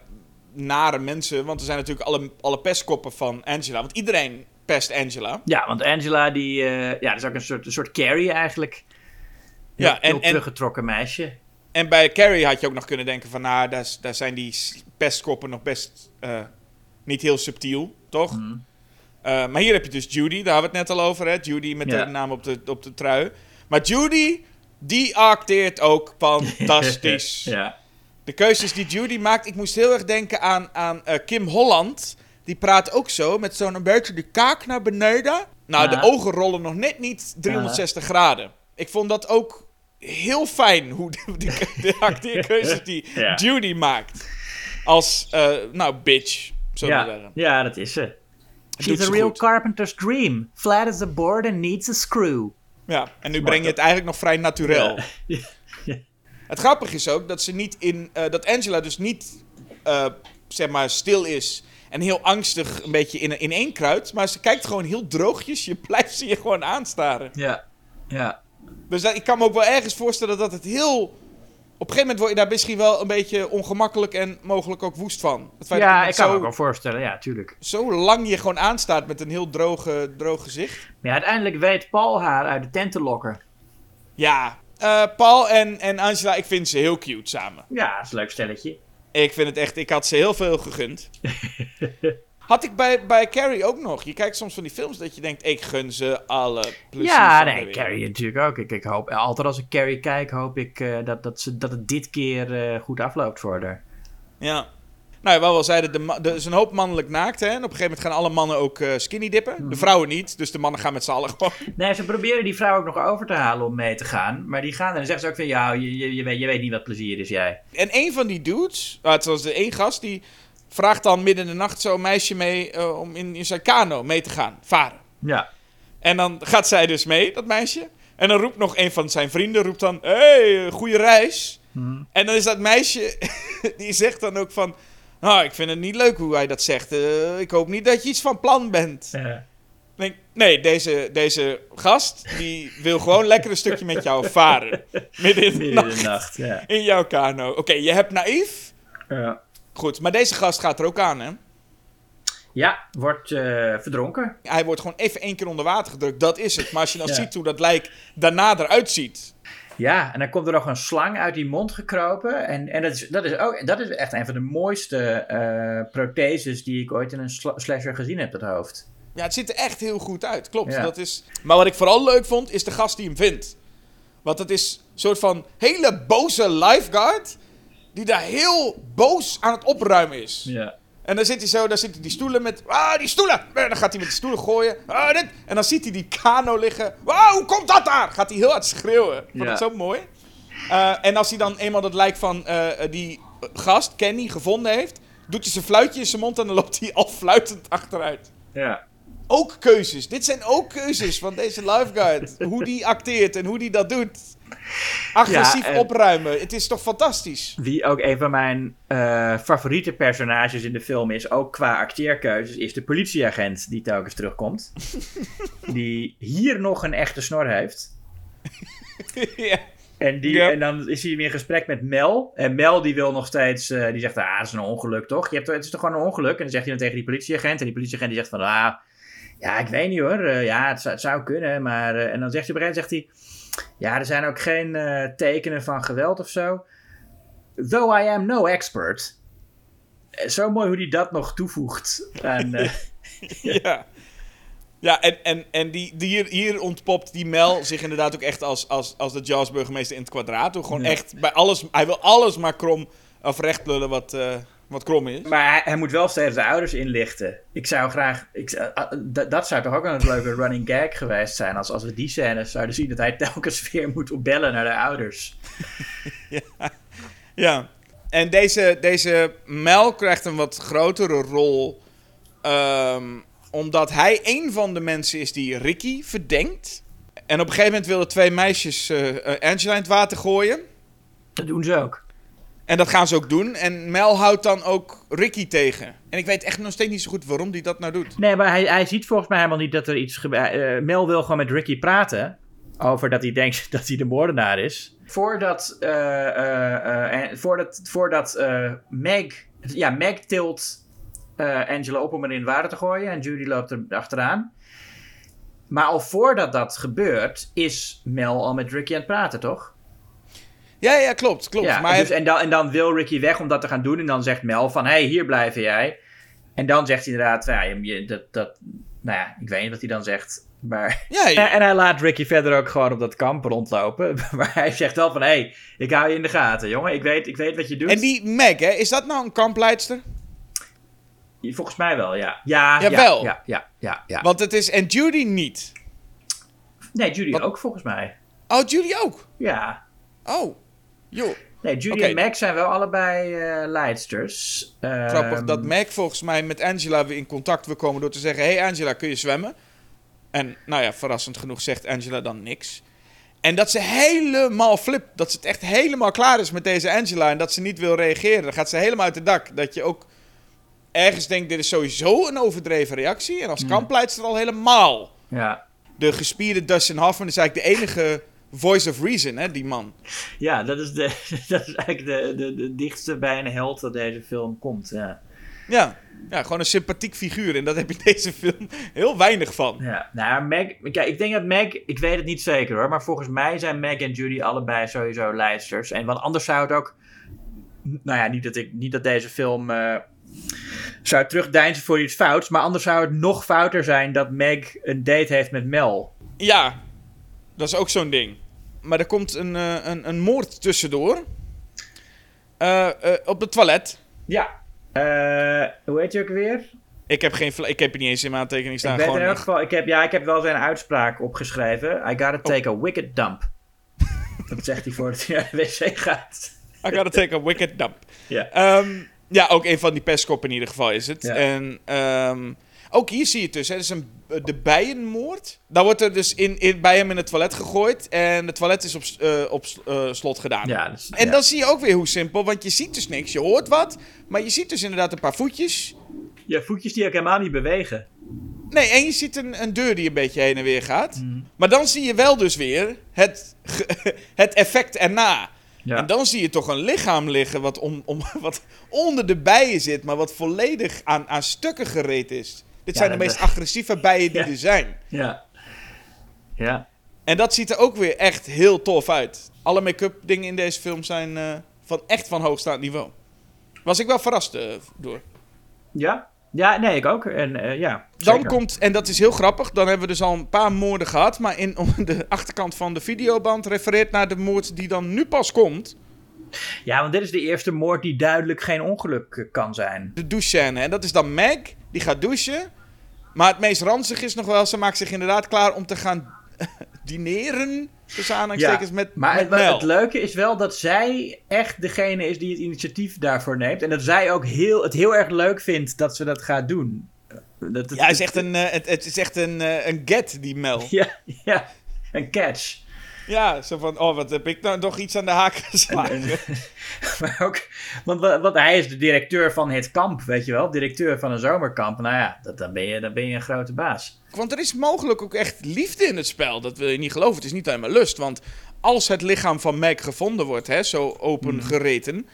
nare mensen. Want er zijn natuurlijk alle, alle pestkoppen van Angela. Want iedereen pest Angela. ja, want Angela, die, eh, ja, dat is ook een soort, een soort Carrie eigenlijk. Ja, Ja, en- heel teruggetrokken meisje. En bij Carrie had je ook nog kunnen denken van... Nou, daar, daar zijn die pestkoppen nog best eh, niet heel subtiel, toch? Mhm. Eh, maar hier heb je dus Judy, daar hadden we het net al over, hè? Judy met Ja. de naam op de, op de trui. Maar Judy, die acteert ook fantastisch. Ja. De keuzes die Judy maakt, ik moest heel erg denken aan, aan eh, Kim Holland. Die praat ook zo, met zo'n beetje de kaak naar beneden. Nou, Ja. de ogen rollen nog net niet 360 graden. Ik vond dat ook heel fijn, hoe de, de, de acteerkeuzes die. Judy maakt. Als, eh, nou, bitch, we Ja, zeggen. ja, dat is ze. She's a real goed. carpenter's dream. Flat as a board and needs a screw. Ja, en nu breng je het eigenlijk nog vrij naturel. Ja. Het grappige is ook dat ze niet in. eh, dat Angela dus niet. eh, zeg maar stil is. En heel angstig een beetje in, in één kruid. Maar ze kijkt gewoon heel droogjes. Je blijft ze je gewoon aanstaren. Ja. Ja. Dus dat- ik kan me ook wel ergens voorstellen dat het heel. Op een gegeven moment word je daar misschien wel een beetje ongemakkelijk en mogelijk ook woest van. Het feit Ja, ik kan me ook wel voorstellen. Ja, tuurlijk. zo lang je gewoon aanstaat met een heel droge, droog gezicht. Maar ja, uiteindelijk weet Paul haar uit de tent te lokken. Ja, eh, Paul en, en Angela, ik vind ze heel cute samen. Ja, dat is een leuk stelletje. Ik vind het echt, ik had ze heel veel gegund. Had ik bij, bij Carrie ook nog. Je kijkt soms van die films dat je denkt, ik gun ze alle plezier ja, nee. Carrie natuurlijk ook. Ik, ik hoop, altijd als ik Carrie kijk, hoop ik eh, dat, dat, ze, dat het dit keer eh, goed afloopt voor haar. Ja. Nou, ja, wat we al zeiden, de er is een hoop mannelijk naakt. Hè? En op een gegeven moment gaan alle mannen ook eh, skinny dippen. Mhm. De vrouwen niet, dus de mannen gaan met z'n allen gewoon. Nee, ze proberen die vrouw ook nog over te halen om mee te gaan. Maar die gaan en dan zeggen ze ook van, ja, je, je, je, weet, je weet niet wat plezier is, jij. En een van die dudes, ah, het was de één gast, die vraagt dan midden in de nacht zo'n meisje mee eh, om in, in zijn kano mee te gaan, varen. Ja. En dan gaat zij dus mee, dat meisje. En dan roept nog een van zijn vrienden, roept dan, hé, hey, goede reis. Mhm. En dan is dat meisje, die zegt dan ook van... Nou, ik vind het niet leuk hoe hij dat zegt. Eh, ik hoop niet dat je iets van plan bent. Denk, nee, deze, deze gast, die wil gewoon lekker een stukje met jou varen. Midden in de, Midden nacht, de nacht, ja. in jouw kano. Oké, je hebt naïef. Ja. Goed, maar deze gast gaat er ook aan, hè. Ja, wordt eh, verdronken. Hij wordt gewoon even één keer onder water gedrukt, dat is het. Maar als je dan Ja. ziet hoe dat lijk daarna eruit ziet... Ja, en dan komt er nog een slang uit die mond gekropen. En, en dat, is, dat, is ook, dat is echt een van de mooiste eh, protheses die ik ooit in een sla- slasher gezien heb, dat hoofd. Ja, het ziet er echt heel goed uit, klopt. Ja. Dat is... Maar wat ik vooral leuk vond, is de gast die hem vindt. Want het is een soort van hele boze lifeguard... die daar heel boos aan het opruimen is. Ja. En dan zit hij zo, dan zitten die stoelen met... Ah, die stoelen! En dan gaat hij met die stoelen gooien. Ah, dit. En dan ziet hij die kano liggen. Wauw, hoe komt dat daar? Gaat hij heel hard schreeuwen. Ik vond Ja. het zo mooi. Eh, en als hij dan eenmaal dat lijk van eh, die gast, Kenny, gevonden heeft... doet hij zijn fluitje in zijn mond en dan loopt hij al fluitend achteruit. Ja. Ook keuzes. Dit zijn ook keuzes van deze lifeguard. hoe die acteert en hoe die dat doet. Agressief Ja, en- opruimen. Het is toch fantastisch? Wie ook een van mijn eh, favoriete personages in de film is, ook qua acteerkeuzes, is de politieagent die telkens terugkomt. die hier nog een echte snor heeft. ja. En, die, en dan is hij weer in gesprek met Mel. En Mel die wil nog steeds, eh, die zegt, ah, dat is een ongeluk toch? Je hebt, het is toch gewoon een ongeluk? En dan zegt hij dan tegen die politieagent. En die politieagent die zegt van, ah, ja, ik weet niet hoor. Eh, ja, het zou, het zou kunnen, maar... eh, en dan zegt hij op een gegeven moment, zegt hij, ja, er zijn ook geen eh, tekenen van geweld of zo. Though I am no expert. Eh, Zo mooi hoe hij dat nog toevoegt. aan, eh, Ja. Ja, en, en, en die, die hier, hier ontpopt die Mel zich inderdaad ook echt als, als, als de Jaws burgemeester in het kwadraat. Gewoon Ja. echt bij alles, hij wil alles maar krom of recht lullen wat, wat krom is. Maar hij, hij moet wel steeds de ouders inlichten. Ik zou graag. Ik, zou- ah, dat- zou toch ook een leuke running gag geweest zijn. Als, als we die scènes zouden zien. Dat hij telkens weer moet opbellen naar de ouders. Ja. En deze, deze Mel krijgt een wat grotere rol. ehm, omdat hij een van de mensen is die Ricky verdenkt. En op een gegeven moment willen twee meisjes eh, eh, Angela in het water gooien. Dat doen ze ook. En dat gaan ze ook doen. En Mel houdt dan ook Ricky tegen. En ik weet echt nog steeds niet zo goed waarom hij dat nou doet. Nee, maar hij, hij ziet volgens mij helemaal niet dat er iets gebeurt. Mel wil gewoon met Ricky praten. Over dat hij denkt dat hij de moordenaar is. Voordat, eh, eh, eh, voordat, voordat eh, Meg. Ja, Meg tilt eh, Angela op om er in het water te gooien. En Judy loopt er achteraan. Maar al voordat dat gebeurt, is Mel al met Ricky aan het praten, toch? Ja, ja, klopt. klopt. Ja, maar dus, en, dan, en dan wil Ricky weg om dat te gaan doen. En dan zegt Mel van, hé, hey, hier blijven jij. En dan zegt hij inderdaad, ja, je- dat, dat, nou ja, ik weet niet wat hij dan zegt. Maar... ja, En, en hij laat Ricky verder ook gewoon op dat kamp rondlopen. Maar hij zegt wel van, hé, hey, ik hou je in de gaten, jongen. Ik weet, ik weet wat je doet. En die Meg, hè, is dat nou een kampleidster? Volgens mij wel, ja. Ja, Jawel. Ja, ja, ja, ja. Want het is. En Judy niet. Nee, Judy ook volgens mij. Oh, Judy ook. Ja. Oh, joh. Nee, Judy en Max zijn wel allebei eh leidsters. Grappig Ehm, dat Meg volgens mij met Angela weer in contact wil komen door te zeggen: Hey Angela, kun je zwemmen? En nou ja, verrassend genoeg zegt Angela dan niks. En dat ze helemaal flip, dat ze het echt helemaal klaar is met deze Angela en dat ze niet wil reageren. Dan gaat ze helemaal uit het dak. Dat je ook ergens denkt: dit is sowieso een overdreven reactie. En als kampleidster al helemaal. Ja. De gespierde Dustin Hoffman is eigenlijk de enige voice of reason, hè, die man. Ja, dat is, de, dat is eigenlijk de, de, de dichtste bij een held dat deze film komt. Ja. Ja. ja, gewoon een sympathiek figuur. En dat heb je in deze film heel weinig van. Ja, nou, Meg, kijk, ik denk dat Meg, ik weet het niet zeker hoor, maar volgens mij zijn Meg en Judy allebei sowieso leidsters. En want anders zou het ook, nou ja, niet dat, ik, niet dat deze film eh, zou terugdeinzen voor iets fouts, maar anders zou het nog fouter zijn dat Meg een date heeft met Mel. Ja, dat is ook zo'n ding. Maar er komt een, eh, een, een moord tussendoor. Eh, eh, op het toilet. Ja. Eh, hoe heet je ook weer? Ik heb, geen, ik heb niet eens in mijn aantekening staan. ik, Gewoon, in elk geval, ik, heb, ja, ik heb wel zijn uitspraak opgeschreven. I gotta Oh. take a wicked dump. dat zegt hij voordat hij naar de wc gaat. I gotta take a wicked dump. Ja. Ehm, ja, ook een van die pestkoppen in ieder geval is het. Ja. En ehm, ook hier zie je het dus. Hè. Dat is een, de bijenmoord. Dan wordt er dus in, in, bij hem in het toilet gegooid. En het toilet is op, eh, op eh, slot gedaan. Ja, dus, En ja. dan zie je ook weer hoe simpel. Want je ziet dus niks. Je hoort wat. Maar je ziet dus inderdaad een paar voetjes. Ja, voetjes die ook helemaal niet bewegen. Nee, en je ziet een, een deur die een beetje heen en weer gaat. Mhm. Maar dan zie je wel dus weer het, het effect erna. Ja. En dan zie je toch een lichaam liggen wat, om, om, wat onder de bijen zit, maar wat volledig aan, aan stukken gereed is. Dit zijn de meest agressieve bijen die er zijn. Ja. Ja. En dat ziet er ook weer echt heel tof uit. Alle make-up dingen in deze film zijn eh, van echt van hoogstaand niveau. Was ik wel verrast eh, door. Ja? Ja, nee, ik ook. En eh, ja, Dan zeker. komt, en dat is heel grappig, dan hebben we dus al een paar moorden gehad. Maar in de achterkant van de videoband refereert naar de moord die dan nu pas komt. Ja, want dit is de eerste moord die duidelijk geen ongeluk kan zijn. De douchescène. En dat is dan Meg, die gaat douchen. Maar het meest ranzig is nog wel, ze maakt zich inderdaad klaar om te gaan dineren. Tussen aanhalingstekens met, maar met het, leuke is wel dat zij echt degene is die het initiatief daarvoor neemt. En dat zij ook heel, het heel erg leuk vindt dat ze dat gaat doen. Dat, Ja, het is echt een, eh, het, het is echt een, eh, een get, die Mel. Ja, ja, een catch. Ja, zo van, oh, wat heb ik nou nog iets aan de haak geslagen. Maar ook, want, wa- want hij is de directeur van het kamp, weet je wel? Directeur van een zomerkamp. Nou ja, dat, dan, ben je, dan ben je een grote baas. Want er is mogelijk ook echt liefde in het spel. Dat wil je niet geloven. Het is niet alleen maar lust. Want als het lichaam van Meg gevonden wordt, hè, zo open gereten...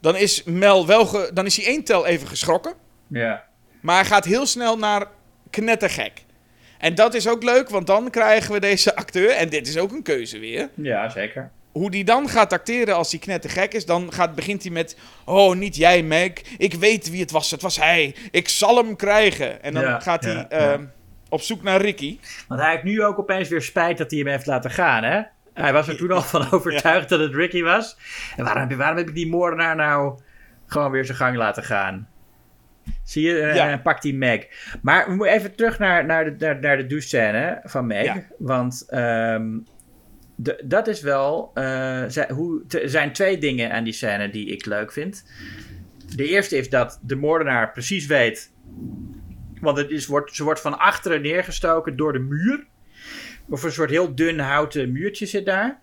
Dan is Mel wel ge- dan is hij één tel even geschrokken. Ja. Maar hij gaat heel snel naar knettergek. En dat is ook leuk, want dan krijgen we deze acteur... En dit is ook een keuze weer. Ja, zeker. Hoe die dan gaat acteren als hij knettergek is... Dan gaat, begint hij met... Oh, niet jij, Meg. Ik weet wie het was. Het was hij. Ik zal hem krijgen. En dan Ja, gaat hij ja, eh, ja. op zoek naar Ricky. Want hij heeft nu ook opeens weer spijt dat hij hem heeft laten gaan, hè? Hij was er toen al van overtuigd dat het Ricky was. En waarom, waarom heb ik die moordenaar nou gewoon weer zijn gang laten gaan? Zie je? En Ja. dan pakt hij Meg. Maar we moeten even terug naar, naar, de, naar, naar de douchescène van Meg. Ja. Want ehm, de, dat is wel... eh, hoe, er zijn twee dingen aan die scène die ik leuk vind. De eerste is dat de moordenaar precies weet... Want het is, wordt, ze wordt van achteren neergestoken door de muur. Of een soort heel dun houten muurtje zit daar.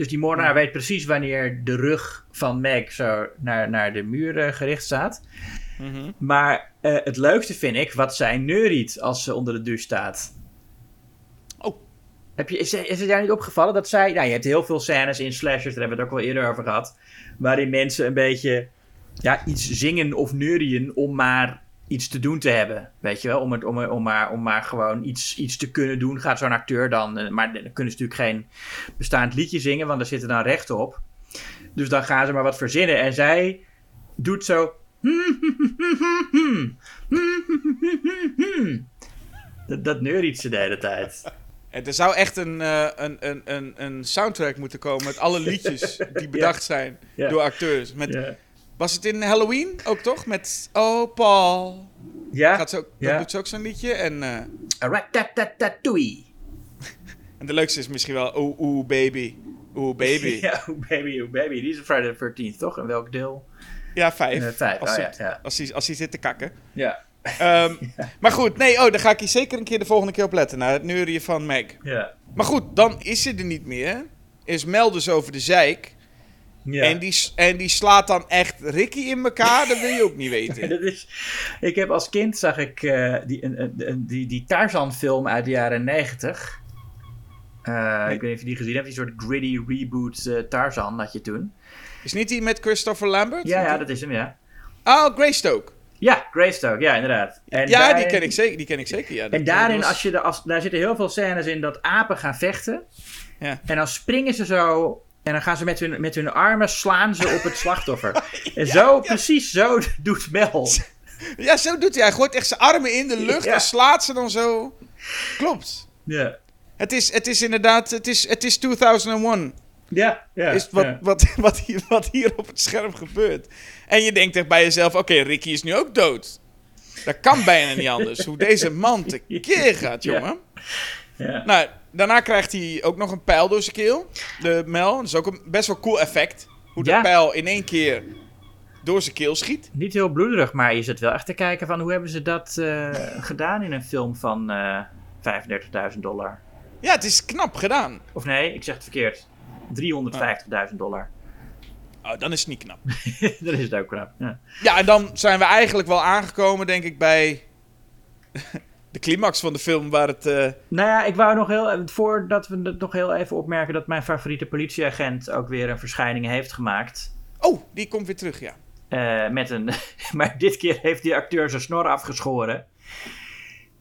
Dus die moordenaar weet precies wanneer de rug van Meg zo naar, naar de muur eh, gericht staat. Mhm. Maar eh, het leukste vind ik wat zij neuriet als ze onder de douche staat. Oh. Heb je, is, is het jou niet opgevallen dat zij... Nou, je hebt heel veel scènes in slashers, daar hebben we het ook wel eerder over gehad. Waarin mensen een beetje ja, iets zingen of neurien om maar iets te doen te hebben. Weet je wel, om, het, om, om, maar, om maar gewoon iets, iets te kunnen doen. Gaat zo'n acteur dan... eh, Maar dan kunnen ze natuurlijk geen bestaand liedje zingen, want daar zitten dan recht op. Dus dan gaan ze maar wat verzinnen. En zij doet zo... Dat, dat neuriet ze de hele tijd. Er zou echt een, eh, een, een, een, een soundtrack moeten komen met alle liedjes die bedacht zijn Ja. door acteurs. Met, Ja. Was het in Halloween ook toch? Met Oh Paul. Ja? Gaat ze ook, Ja. Doet ze ook zo'n liedje. En, Ratatatatouille. en de leukste is misschien wel Oeh Oeh Baby. Oeh Baby. ja. Ja, oh baby, oh baby. Die is Friday the 13th, toch? En welk deel? vijf. Eh, vijf, Als, oh ze- ja, ja. Als, hij, als hij zit te kakken. Ja. Ehm, Maar goed, nee, oh, daar ga ik hier zeker een keer de volgende keer op letten. Naar het neurien van Meg. Ja. Maar goed, dan is ze er niet meer. Is Mel dus over de zeik. Ja. En, die, en die slaat dan echt Ricky in elkaar. Dat wil je ook niet weten. Dat is, ik heb als kind zag ik eh, die, een- die, die Tarzan film uit de jaren 90. Eh, Ik weet niet of je die gezien hebt. Die soort gritty reboot eh, Tarzan had je toen. Is niet die met Christopher Lambert? Ja, ja, dat is hem, ja. Oh, Greystoke. Ja, Greystoke, ja, inderdaad. En Ja, die ken ik zeker. Die ken ik zeker ja. En daarin, was- als je de, als, daar zitten heel veel scènes in dat apen gaan vechten. Ja. En dan springen ze zo. En dan gaan ze met hun, met hun armen slaan ze op het slachtoffer. en zo, precies zo doet Mel. Ja, zo doet hij. Hij gooit echt zijn armen in de lucht en slaat ze dan zo. Klopt. Ja, Het is, het is inderdaad, het is, het is 2001. ja, ja. is wat, ja. wat, wat, hier, wat hier op het scherm gebeurt. En je denkt echt bij jezelf, oké, Ricky is nu ook dood. Dat kan bijna niet anders. Hoe deze man tekeer gaat, jongen. ja. Nou, daarna krijgt hij ook nog een pijl door zijn keel. De Mel. Dat is ook een best wel cool effect. Hoe de Ja. pijl in één keer door zijn keel schiet. Niet heel bloederig, maar je zit wel echt te kijken van hoe hebben ze dat eh, gedaan in een film van eh 35.000 dollar. Ja, het is knap gedaan. Of nee, ik zeg het verkeerd. 350.000 dollar. Oh, dan is het niet knap. dat is het ook knap. Ja. Ja, en dan zijn we eigenlijk wel aangekomen, denk ik, bij de climax van de film. Waar het... eh, Nou ja, ik wou nog heel, voordat we het nog heel even opmerken dat mijn favoriete politieagent ook weer een verschijning heeft gemaakt. Oh, die komt weer terug, ja. Eh, met een, maar dit keer heeft die acteur zijn snor afgeschoren.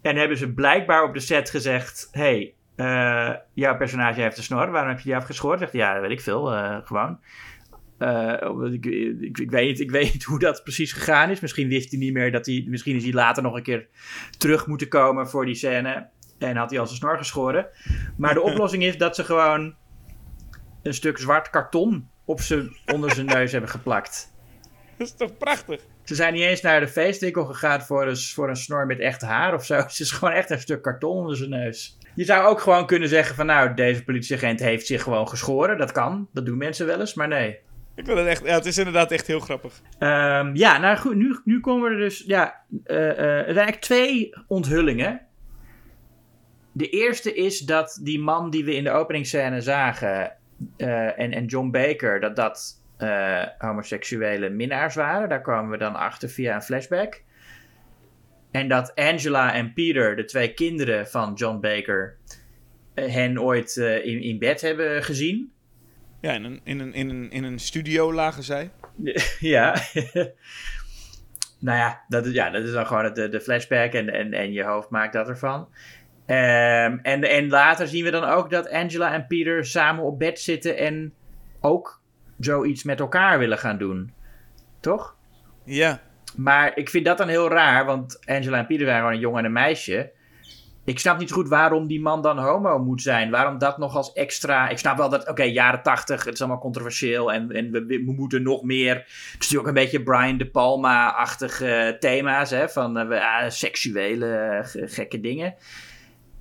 En hebben ze blijkbaar op de set gezegd: hey, eh, jouw personage heeft een snor, waarom heb je die afgeschoren? Zegt hij, ja, dat weet ik veel, gewoon. Eh, ik, ik, ik, weet niet, ik weet hoe dat precies gegaan is. Misschien wist hij niet meer dat hij, misschien is hij later nog een keer terug moeten komen voor die scène. En had hij al zijn snor geschoren. Maar de oplossing is dat ze gewoon een stuk zwart karton op zijn, onder zijn neus hebben geplakt. Dat is toch prachtig? Ze zijn niet eens naar de feestwinkel gegaan voor een, voor een snor met echt haar of zo. Het is gewoon echt een stuk karton onder zijn neus. Je zou ook gewoon kunnen zeggen van nou, deze politieagent heeft zich gewoon geschoren. Dat kan, dat doen mensen wel eens, maar nee. Ik het echt, ja, het is inderdaad echt heel grappig. Um, ja, nou goed, nu, nu komen we er dus, ja, uh, uh, er zijn eigenlijk twee onthullingen. De eerste is dat die man die we in de openingsscène zagen uh, en, en John Baker, dat dat homoseksuele minnaars waren. Daar komen we dan achter via een flashback. En dat Angela en Peter, de twee kinderen van John Baker, hen ooit in, in bed hebben gezien. Ja, in een, in een, in een, in een studio lagen zij. ja. nou ja dat, is, ja, dat is dan gewoon de, de flashback en, en, en je hoofd maakt dat ervan. Um, en, en later zien we dan ook dat Angela en Peter samen op bed zitten en ook zoiets met elkaar willen gaan doen. Toch? Ja. Maar ik vind dat dan heel raar, want Angela en Peter waren gewoon een jongen en een meisje. Ik snap niet goed waarom die man dan homo moet zijn. Waarom dat nog als extra. Ik snap wel dat, oké, jaren tachtig, het is allemaal controversieel en, en we, we, moeten nog meer. Het is natuurlijk ook een beetje Brian De Palma-achtige thema's, hè, van uh, seksuele gekke dingen.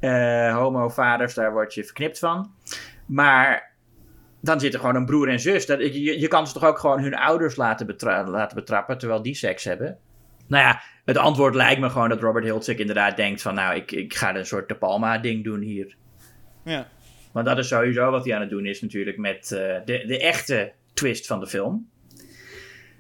Uh, homo-vaders, daar word je verknipt van. Maar dan zit er gewoon een broer en zus. Dat, je, je kan ze toch ook gewoon hun ouders laten, laten betrappen terwijl die seks hebben? Nou ja, het antwoord lijkt me gewoon dat Robert Hiltzik inderdaad denkt van... nou, ik, ik ga een soort De Palma-ding doen hier. Ja. Want dat is sowieso wat hij aan het doen is natuurlijk met uh, de, de echte twist van de film.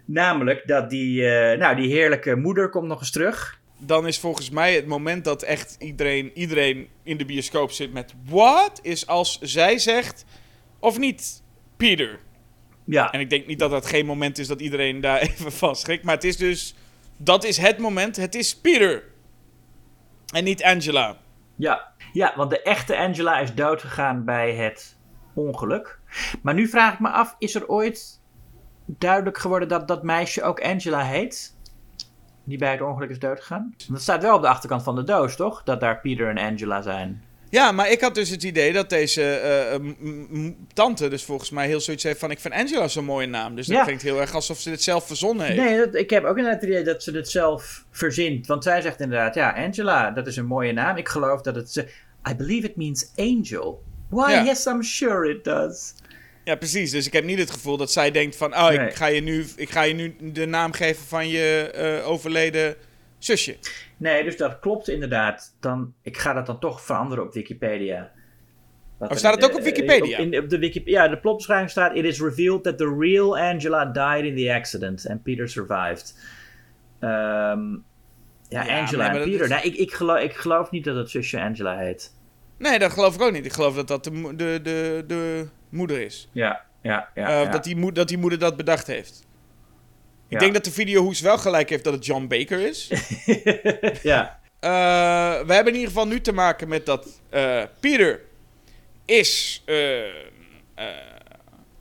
Namelijk dat die, uh, nou, die heerlijke moeder komt nog eens terug. Dan is volgens mij het moment dat echt iedereen, iedereen in de bioscoop zit met... What? Is als zij zegt... Of niet, Peter? Ja. En ik denk niet dat dat geen moment is dat iedereen daar even van schrikt. Maar het is dus... Dat is het moment. Het is Peter. En niet Angela. Ja. ja, want de echte Angela is doodgegaan bij het ongeluk. Maar nu vraag ik me af, is er ooit duidelijk geworden dat dat meisje ook Angela heet? Die bij het ongeluk is doodgegaan? Dat staat wel op de achterkant van de doos, toch? Dat daar Peter en Angela zijn. Ja, maar ik had dus het idee dat deze uh, tante dus volgens mij heel zoiets heeft van... ik vind Angela zo'n mooie naam. Dus dat ja. klinkt heel erg alsof ze dit zelf verzonnen heeft. Nee, dat, ik heb ook inderdaad het idee dat ze dit zelf verzint. Want zij zegt inderdaad, ja, Angela, dat is een mooie naam. Ik geloof dat het... I believe it means angel. Why, ja. yes, I'm sure it does. Ja, precies. Dus ik heb niet het gevoel dat zij denkt van... oh, nee. ik, ga je nu, ik ga je nu de naam geven van je uh, overleden zusje. Nee, dus dat klopt inderdaad. Dan, ik ga dat dan toch veranderen op Wikipedia. Of oh, staat het ook op Wikipedia? Op, in, op de Wikipedia ja, de plotbeschrijving staat... It is revealed that the real Angela died in the accident and Peter survived. Um, ja, ja, Angela en Peter. Is... Nee, ik, ik, geloof, ik geloof niet dat het zusje Angela heet. Nee, dat geloof ik ook niet. Ik geloof dat dat de, de, de, de moeder is. Ja, ja, ja, uh, ja. Dat, die dat die moeder dat bedacht heeft. Ik ja. denk dat de videohoes wel gelijk heeft dat het John Baker is. ja. Uh, we hebben in ieder geval nu te maken met dat uh, Peter is uh,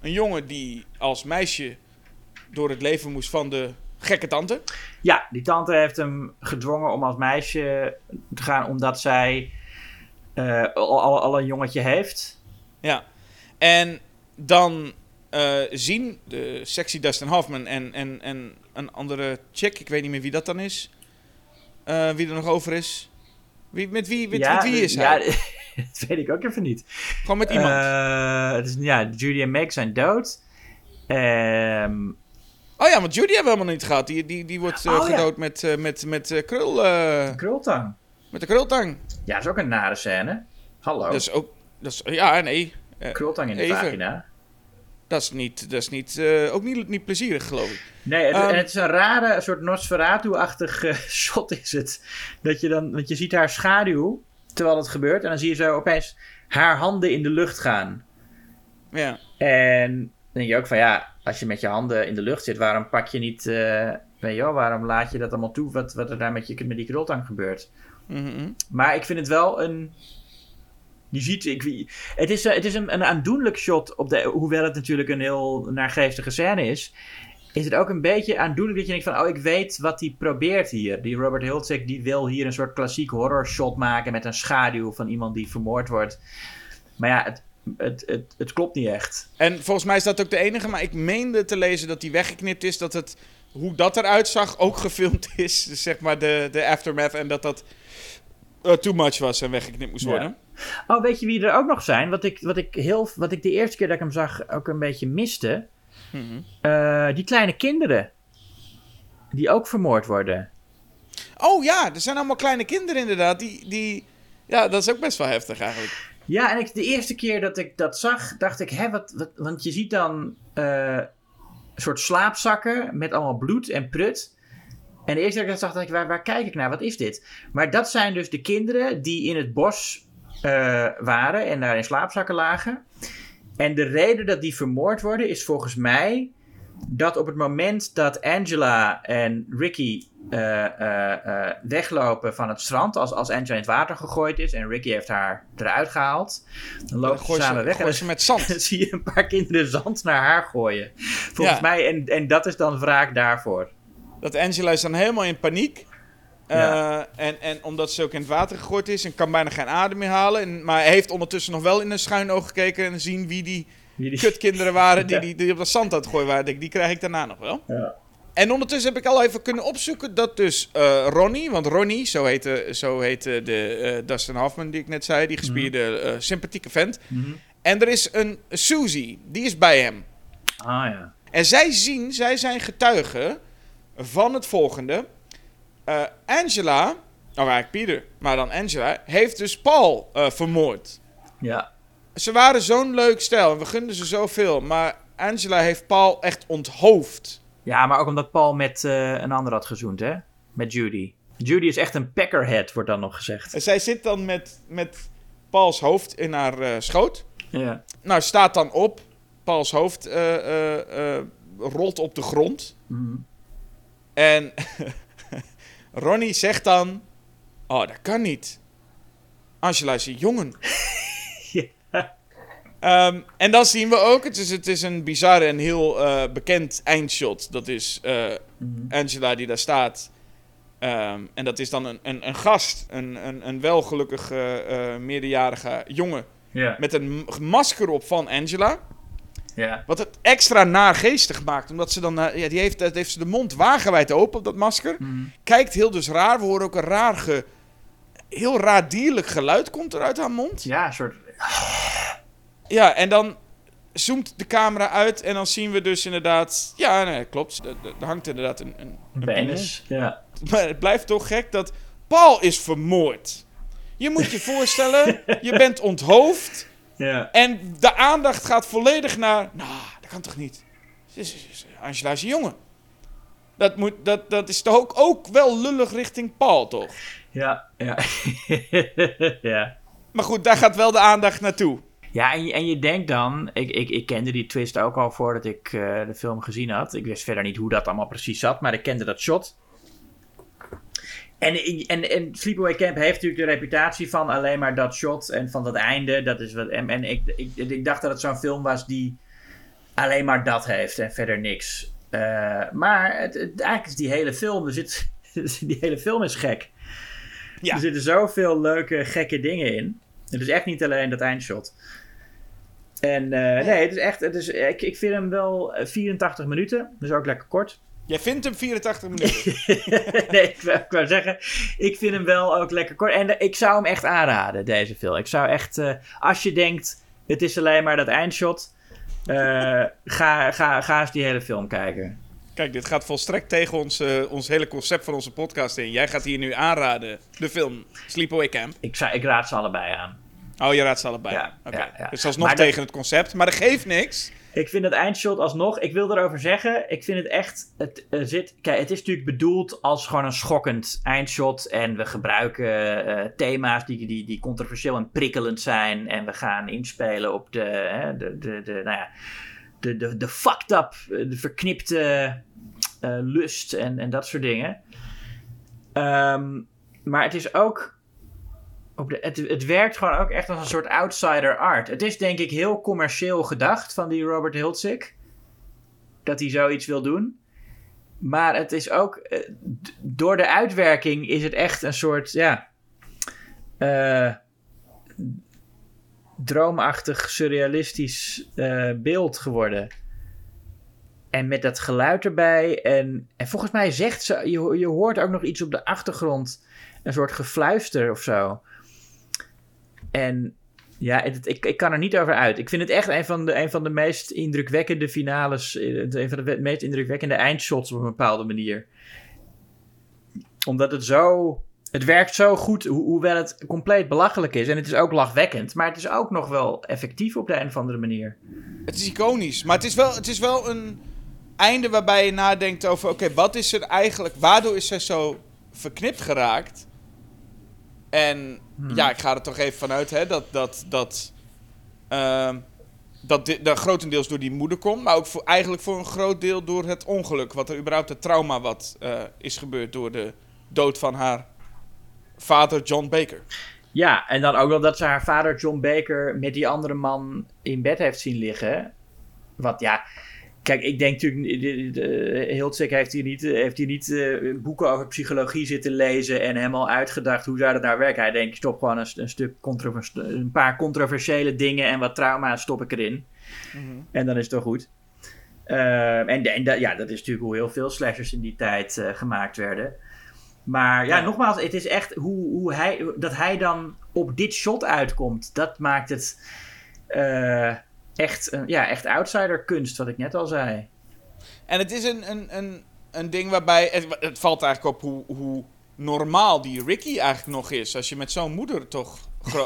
een jongen die als meisje door het leven moest van de gekke tante. Ja, die tante heeft hem gedwongen om als meisje te gaan omdat zij al, al, al een jongetje heeft. Ja, en dan uh, zien de sexy Dustin Hoffman en, en, en een andere chick, ik weet niet meer wie dat dan is, uh, wie er nog over is. Wie, met, wie, met, ja, met wie is hij? Ja, dat weet ik ook even niet. Gewoon met iemand. Uh, het is, ja, Judy en Meg zijn dood. Um, oh ja, want Judy hebben we helemaal niet gehad. Die, die, die wordt oh, gedood ja. met, met, met krul... krultang. Met de krultang. Ja, dat is ook een nare scène. Hallo. Dat is ook... Dat is, ja, nee. krultang in de even. vagina. Dat is, niet, dat is niet, uh, ook niet, niet plezierig, geloof ik. Nee, het, um, en het is een rare, een soort Nosferatu-achtig uh, shot is het. Dat je dan, want je ziet haar schaduw terwijl het gebeurt. En dan zie je zo opeens haar handen in de lucht gaan. Ja. En dan denk je ook van ja, als je met je handen in de lucht zit, waarom pak je niet, uh, weet je wel, waarom laat je dat allemaal toe, wat, wat er daar met, je, met die krultang gebeurt. Mm -hmm. Maar ik vind het wel een Je ziet, ik, het is, eh, het is een, een aandoenlijk shot, op de, hoewel het natuurlijk een heel naargeestige scène is. Is het ook een beetje aandoenlijk dat je denkt van, oh ik weet wat hij probeert hier. Die Robert Hiltzik die wil hier een soort klassiek horror shot maken met een schaduw van iemand die vermoord wordt. Maar ja, het, het, het, het klopt niet echt. En volgens mij is dat ook de enige, maar ik meende te lezen dat die weggeknipt is. Dat het, hoe dat eruit zag, ook gefilmd is. Dus zeg maar de, de aftermath. En dat dat eh, too much was en weggeknipt moest Ja. Oh, weet je wie er ook nog zijn? Wat ik, wat ik, heel, wat ik de eerste keer dat ik hem zag ook een beetje miste. Mhm. Eh, die kleine kinderen. Die ook vermoord worden. Oh ja, er zijn allemaal kleine kinderen inderdaad. Die, die, ja, dat is ook best wel heftig eigenlijk. Ja, en ik, de eerste keer dat ik dat zag, dacht ik, hè, wat, wat, want je ziet dan eh, een soort slaapzakken met allemaal bloed en prut. En de eerste keer dat ik dat zag, dacht ik, waar, waar kijk ik naar? Wat is dit? Maar dat zijn dus de kinderen die in het bos eh, waren en daar in slaapzakken lagen. En de reden dat die vermoord worden is volgens mij dat op het moment dat Angela en Ricky eh, eh, weglopen van het strand, als, als Angela in het water gegooid is en Ricky heeft haar eruit gehaald, dan lopen ze samen weg. en ze met zand. dan zie je een paar kinderen zand naar haar gooien. Volgens Ja. mij, en, en dat is dan wraak daarvoor. Dat Angela is dan helemaal in paniek. Ja. Eh, en, en omdat ze ook in het water gegooid is en kan bijna geen adem meer halen. En, maar hij heeft ondertussen nog wel in een schuin oog gekeken en zien wie die Wie die- kutkinderen waren die, Ja. die, die op dat zand aan het gooien waren. Die krijg ik daarna nog wel. Ja. En ondertussen heb ik al even kunnen opzoeken dat dus eh, Ronnie, want Ronnie, zo heette, zo heette de eh, Dustin Hoffman die ik net zei, die gespierde eh, sympathieke vent. Mhm. En er is een Susie, die is bij hem. Ah ja. En zij zien, zij zijn getuigen van het volgende. Eh, Angela, oh eigenlijk Pieter, maar dan Angela, heeft dus Paul eh, vermoord. Ja. Ze waren zo'n leuk stel en we gunden ze zoveel, maar Angela heeft Paul echt onthoofd. Ja, maar ook omdat Paul met eh, een ander had gezoend, hè? Met Judy. Judy is echt een peckerhead, wordt dan nog gezegd. En zij zit dan met, met Pauls hoofd in haar schoot. Ja. Nou, staat dan op. Pauls hoofd rolt op de grond. Mhm. En Ronnie zegt dan: Oh, dat kan niet. Angela is een jongen. Ja. Ehm, en dan zien we ook, het is, het is een bizarre en heel eh, bekend eindshot. Dat is eh, Mhm. Angela die daar staat. Ehm, en dat is dan een, een, een gast, een, een, een welgelukkige eh, meerderjarige jongen. Ja. Met een masker op van Angela. Ja. Wat het extra naargeestig maakt. Omdat ze dan, eh, ja, die heeft, heeft ze de mond wagenwijd open op dat masker. Mhm. Kijkt heel dus raar. We horen ook een raar, ge, heel raar dierlijk geluid komt er uit haar mond. Ja, een soort... Ja, en dan zoomt de camera uit en dan zien we dus inderdaad... Ja, nee, klopt. Er, hangt inderdaad een, een, een Penis. Ja. Maar het blijft toch gek dat Paul is vermoord. Je moet je voorstellen, je bent onthoofd Ja. en de aandacht gaat volledig naar... Nou, dat kan toch niet? Angela is een jongen. Dat, moet, dat, dat is toch ook, ook wel lullig richting Paul, toch? Ja. Ja. ja. Maar goed, daar gaat wel de aandacht naartoe. Ja, en je, en je denkt dan, ik, ik, ik kende die twist ook al voordat ik eh, de film gezien had. Ik wist verder niet hoe dat allemaal precies zat, maar ik kende dat shot. En, en, en Sleepaway Camp heeft natuurlijk de reputatie van alleen maar dat shot en van dat einde. Dat is wat, en en ik, ik, ik dacht dat het zo'n film was die alleen maar dat heeft en verder niks. Eh, maar het, het- eigenlijk is die hele film, er zit, die hele film is gek. Ja. Er zitten zoveel leuke, gekke dingen in. Het is echt niet alleen dat eindshot. En eh, nee, het is echt, het is, ik, ik vind hem wel eh, 84 minuten. Dus ook lekker kort. Jij vindt hem 84 minuten. nee, ik wou, ik wou zeggen, ik vind hem wel ook lekker kort. En eh, ik zou hem echt aanraden, deze film. Ik zou echt, eh, als je denkt, het is alleen maar dat eindshot. eh, ga, ga, ga eens die hele film kijken. Kijk, dit gaat volstrekt tegen ons, ons hele concept van onze podcast in. Jij gaat hier nu aanraden, de film Sleepaway Camp. Ik, zou, ik raad ze allebei aan. Oh, je raadt ze allebei. Ja, aan. Oké. ja, ja. Dus dat is nog Maar dat- tegen het concept, maar dat geeft niks. Ik vind dat eindshot alsnog, ik wil erover zeggen, ik vind het echt, het zit, kijk, het is natuurlijk bedoeld als gewoon een schokkend eindshot en we gebruiken eh, thema's die, die, die controversieel en prikkelend zijn en we gaan inspelen op de, de, de, de, nou ja, de, de, de fucked up, de verknipte eh, lust en, en dat soort dingen. Ehm, maar het is ook de, het, werkt gewoon ook echt als een soort outsider art. Het is denk ik heel commercieel gedacht van die Robert Hiltzik. Dat hij zoiets wil doen. Maar het is ook, eh, door de uitwerking is het echt een soort, ja, eh, droomachtig, surrealistisch eh, beeld geworden. En met dat geluid erbij. En, en volgens mij zegt ze, je, je hoort ook nog iets op de achtergrond. Een soort gefluister of zo. En ja, het, ik, ik kan er niet over uit. Ik vind het echt een van de, een van de meest indrukwekkende finales. eh, Een van de meest indrukwekkende eindshots op een bepaalde manier. Omdat het zo. Het werkt zo goed, ho- hoewel het compleet belachelijk is. En het is ook lachwekkend. Maar het is ook nog wel effectief op de een of andere manier. Het is iconisch, maar het is wel, het is wel een einde waarbij je nadenkt over... Oké, wat is er eigenlijk... Waardoor is zij zo verknipt geraakt? En ja, ik ga er toch even vanuit hè, dat... dat, dat ehm, dat dit dat grotendeels door die moeder komt, maar ook voor, eigenlijk voor een groot deel door het ongeluk. Wat er überhaupt het trauma wat eh, is gebeurd door de dood van haar vader John Baker. Ja, en dan ook wel dat ze haar vader John Baker met die andere man in bed heeft zien liggen. Wat ja. Kijk, ik denk natuurlijk, Hiltzik heeft hier niet, heeft hier niet eh, boeken over psychologie zitten lezen en helemaal uitgedacht hoe zou dat nou werken. Hij denkt, stop gewoon een, st- een, stuk controvers- een paar controversiële dingen en wat trauma stop ik erin. En dan is het toch goed. Ehm, en en da- ja, dat is natuurlijk hoe heel veel slashers in die tijd eh, gemaakt werden. Maar ja, Ja. nogmaals, het is echt hoe, hoe hij, dat hij dan op dit shot uitkomt. Dat maakt het eh, echt, een- ja, echt outsider kunst, wat ik net al zei. En het is een, een, een, een ding waarbij. Het, het valt eigenlijk op hoe, hoe normaal die Ricky eigenlijk nog is. Als je met zo'n moeder toch.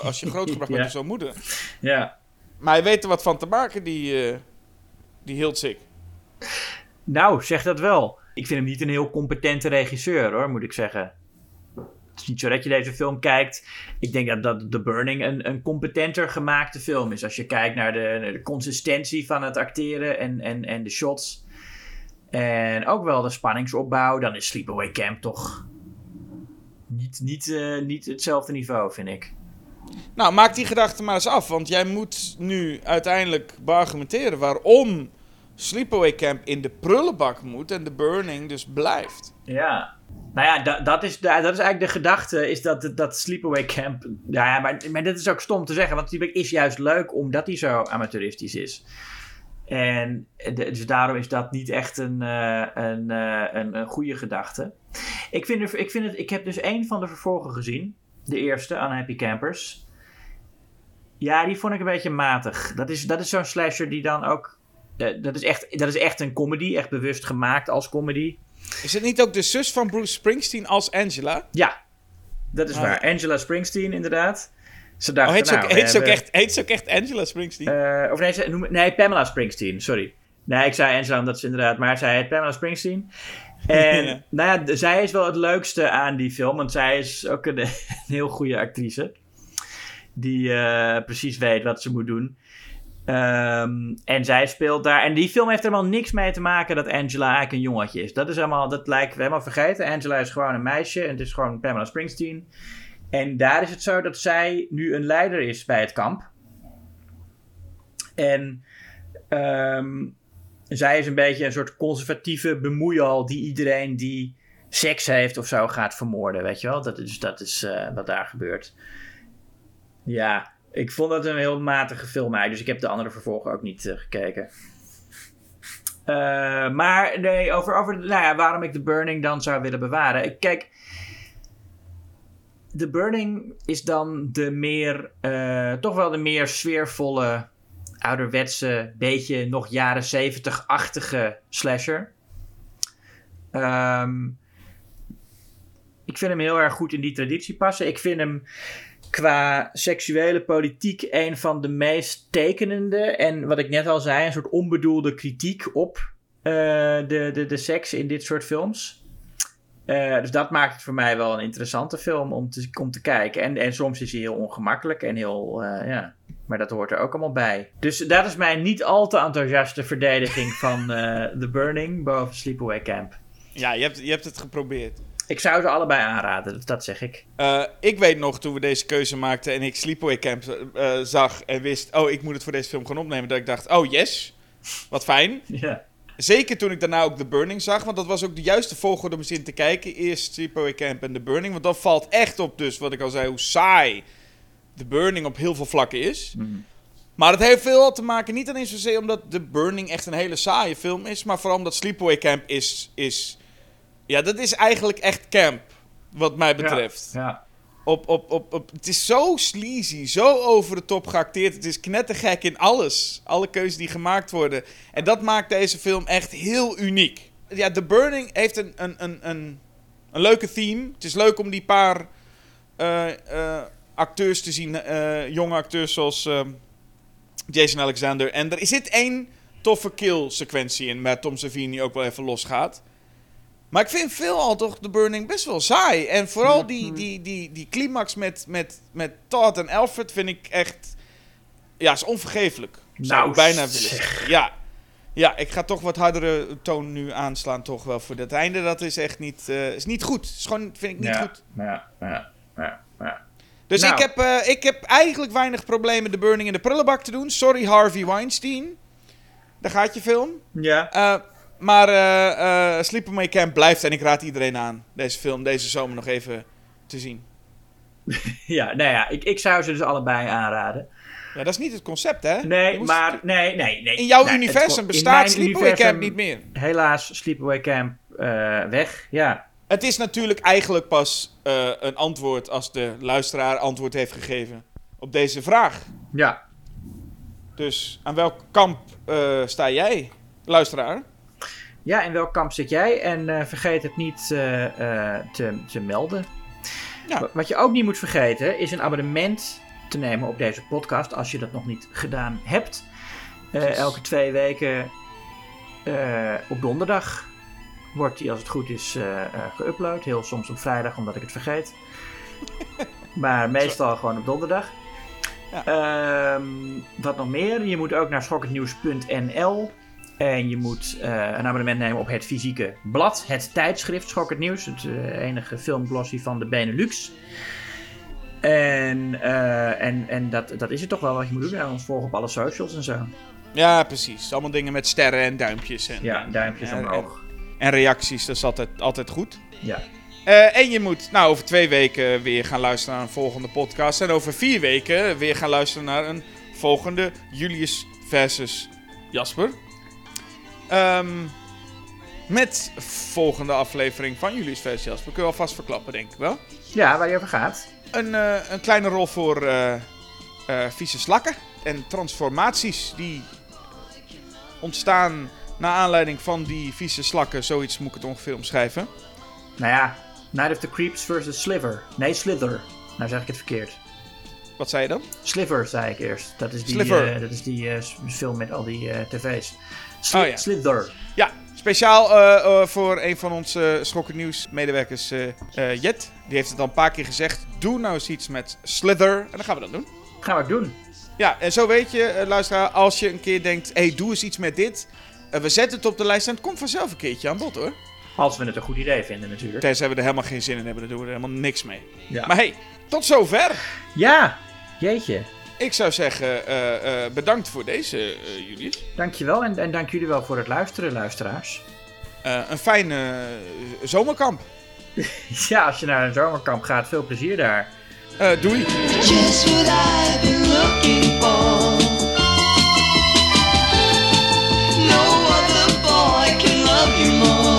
Als je grootgebracht bent door zo'n moeder. Ja. Maar hij weet er wat van te maken, die. eh die Hiltzik. Nou, zeg dat wel. Ik vind hem niet een heel competente regisseur, hoor, moet ik zeggen. Het is niet zo dat je deze film kijkt. Ik denk dat, dat The Burning een, een competenter gemaakte film is. Als je kijkt naar de, de consistentie van het acteren en, en, en de shots. En ook wel de spanningsopbouw. Dan is Sleepaway Camp toch niet, niet, eh, niet hetzelfde niveau, vind ik. Nou, maak die gedachte maar eens af. Want jij moet nu uiteindelijk beargumenteren waarom Sleepaway Camp in de prullenbak moet en de Burning dus blijft. Ja. Nou ja, da- dat, is, da- dat is eigenlijk de gedachte, is dat, dat Sleepaway Camp... Ja, ja, maar, maar dat is ook stom te zeggen, want Sleepaway is juist leuk omdat hij zo amateuristisch is. En dus daarom is dat niet echt een, eh, een, eh, een, een goede gedachte. Ik, vind ik, vind het, ik heb dus één van de vervolgen gezien. De eerste, Unhappy Campers. Ja, die vond ik een beetje matig. Dat is, dat is zo'n slasher die dan ook... eh, dat, is echt, dat is echt een comedy, echt bewust gemaakt als comedy. Is het niet ook de zus van Bruce Springsteen als Angela? Ja, dat is Oh, waar. Angela Springsteen, inderdaad. Ze dachten, Oh, heet ze nou, ook, heet ze ook, echt, heet ze ook echt Angela Springsteen? eh, of nee, ze, noem, nee, Pamela Springsteen, sorry. Nee, ik zei Angela omdat ze inderdaad... Maar zij heet Pamela Springsteen. En Ja. nou ja, zij is wel het leukste aan die film. Want zij is ook een, een heel goede actrice. Die eh, precies weet wat ze moet doen. Ehm, en zij speelt daar... En die film heeft helemaal niks mee te maken dat Angela eigenlijk een jongetje is. Dat is helemaal... Dat lijken we helemaal vergeten. Angela is gewoon een meisje. En het is gewoon Pamela Springsteen. En daar is het zo dat zij nu een leider is bij het kamp. En ehm, zij is een beetje een soort conservatieve bemoeial die iedereen die seks heeft of zo gaat vermoorden, weet je wel? Dat is, dat is eh, wat daar gebeurt. Ja, ik vond dat een heel matige film eigenlijk, dus ik heb de andere vervolgen ook niet eh, gekeken. Eh, maar nee, over, over nou ja, waarom ik The Burning dan zou willen bewaren. Kijk, The Burning is dan de meer, eh, toch wel de meer sfeervolle, ouderwetse, beetje nog jaren zeventig-achtige slasher. Ehm, ik vind hem heel erg goed in die traditie passen. Ik vind hem qua seksuele politiek een van de meest tekenende. En wat ik net al zei, een soort onbedoelde kritiek op eh, de, de, de seks in dit soort films. Eh, dus dat maakt het voor mij wel een interessante film om te, om te kijken. En, en soms is hij heel ongemakkelijk en heel, eh, ja. Maar dat hoort er ook allemaal bij. Dus dat is mijn niet al te enthousiaste verdediging van The Burning boven Sleepaway Camp. Ja, je hebt, je hebt het geprobeerd. Ik zou ze allebei aanraden, dat- zeg ik. Eh, ik weet nog toen we deze keuze maakten en ik Sleepaway Camp eh, zag en wist, oh, ik moet het voor deze film gaan opnemen, dat ik dacht, oh yes, wat fijn. Ja. Zeker toen ik daarna ook The Burning zag, want dat was ook de juiste volgorde om eens in te kijken. Eerst Sleepaway Camp en The Burning, want dat valt echt op dus, wat ik al zei, hoe saai The Burning op heel veel vlakken is. Maar het heeft veel te maken, niet alleen zozeer omdat The Burning echt een hele saaie film is, maar vooral omdat Sleepaway Camp is, is ja, dat is eigenlijk echt camp, wat mij betreft. Ja. Op, op, op, op, het is zo sleazy, zo over de top geacteerd. Het is knettergek in alles. Alle keuzes die gemaakt worden. En dat maakt deze film echt heel uniek. Ja, The Burning heeft een, een, een, een, een leuke theme. Het is leuk om die paar eh, eh, acteurs te zien. eh, jonge acteurs zoals ehm, Jason Alexander. En er zit één toffe kill-sequentie in, waar Tom Savini ook wel even losgaat. Maar ik vind veelal toch The Burning best wel saai. En vooral die, die, die, die climax met, met, met Todd en Alfred vind ik echt... Ja, is onvergeeflijk. Zou Nou, bijna willen zeg. zeggen. Ja. ja, ik ga toch wat hardere toon nu aanslaan toch wel voor dat einde. Dat is echt niet, eh, is niet goed. Is gewoon, vind ik niet ja. goed. Ja, ja, ja, ja. Dus Nou. ik, heb, eh, ik heb eigenlijk weinig problemen The Burning in de prullenbak te doen. Sorry Harvey Weinstein. Daar gaat je film. Ja. Eh, maar Sleepaway Camp blijft en ik raad iedereen aan deze film deze zomer nog even te zien. ja, nou ja, ik, ik zou ze dus allebei aanraden. Ja, dat is niet het concept, hè? Nee, moest- maar nee, nee, nee. In jouw het universum bestaat Sleepaway universum Camp niet meer. Helaas, Sleepaway Camp eh, weg. Ja. Het is natuurlijk eigenlijk pas een antwoord als de luisteraar antwoord heeft gegeven op deze vraag. Ja. Dus aan welk kamp sta jij, luisteraar? Ja, in welk kamp zit jij? En eh, vergeet het niet eh, eh, te, te melden. Ja. Wa- Wat je ook niet moet vergeten is een abonnement te nemen op deze podcast als je dat nog niet gedaan hebt. Elke twee weken op donderdag wordt die als het goed is geüpload. Heel soms op vrijdag omdat ik het vergeet. maar meestal gewoon op donderdag. Ehm, wat nog meer? Je moet ook naar schokkendnieuws.nl en je moet eh, een abonnement nemen op het fysieke blad, het tijdschrift Schok het Nieuws, het eh, enige filmglossy van de Benelux. En, eh, en, en dat, dat is het toch wel wat je moet doen. En ons volgen op alle socials en zo. Ja, precies. Allemaal dingen met sterren en duimpjes. En, Ja, duimpjes en- omhoog. En, en reacties, dat is altijd, altijd goed. Ja. En je moet nou, over twee weken weer gaan luisteren naar een volgende podcast. En over vier weken weer gaan luisteren naar een volgende Julius versus Jasper. Ehm, met volgende aflevering van Julius versus Jasper. Kun je alvast verklappen, denk ik wel. ja, waar je over gaat. Een, eh, een kleine rol voor eh, eh, vieze slakken. En transformaties die ontstaan naar aanleiding van die vieze slakken. Zoiets moet ik het ongeveer omschrijven. Nou ja, Night of the Creeps versus Sliver. Nee, Slither. Nou zeg ik het verkeerd. Wat zei je dan? Sliver zei ik eerst. Dat is die, dat is die film met al die tv's. Sli- Oh ja. Slither. Ja, speciaal eh, eh, voor een van onze Schokken Nieuws medewerkers, eh, eh, Jet. Die heeft het al een paar keer gezegd. Doe nou eens iets met Slither. En dan gaan we dat doen. Gaan we doen. Ja, en zo weet je, eh, luisteraar, als je een keer denkt... Hé, hey, doe eens iets met dit. Eh, we zetten het op de lijst en het komt vanzelf een keertje aan bod, hoor. Als we het een goed idee vinden natuurlijk. Tenzij we er helemaal geen zin in hebben, dan doen we er helemaal niks mee. Ja. Maar hey, tot zover. Ja, jeetje. Ik zou zeggen, eh, eh, bedankt voor deze, uh, Julius. Dankjewel en, en dank jullie wel voor het luisteren, luisteraars. een fijne zomerkamp. ja, als je naar een zomerkamp gaat, veel plezier daar. doei. Just what I've been looking for. No other boy can love you more.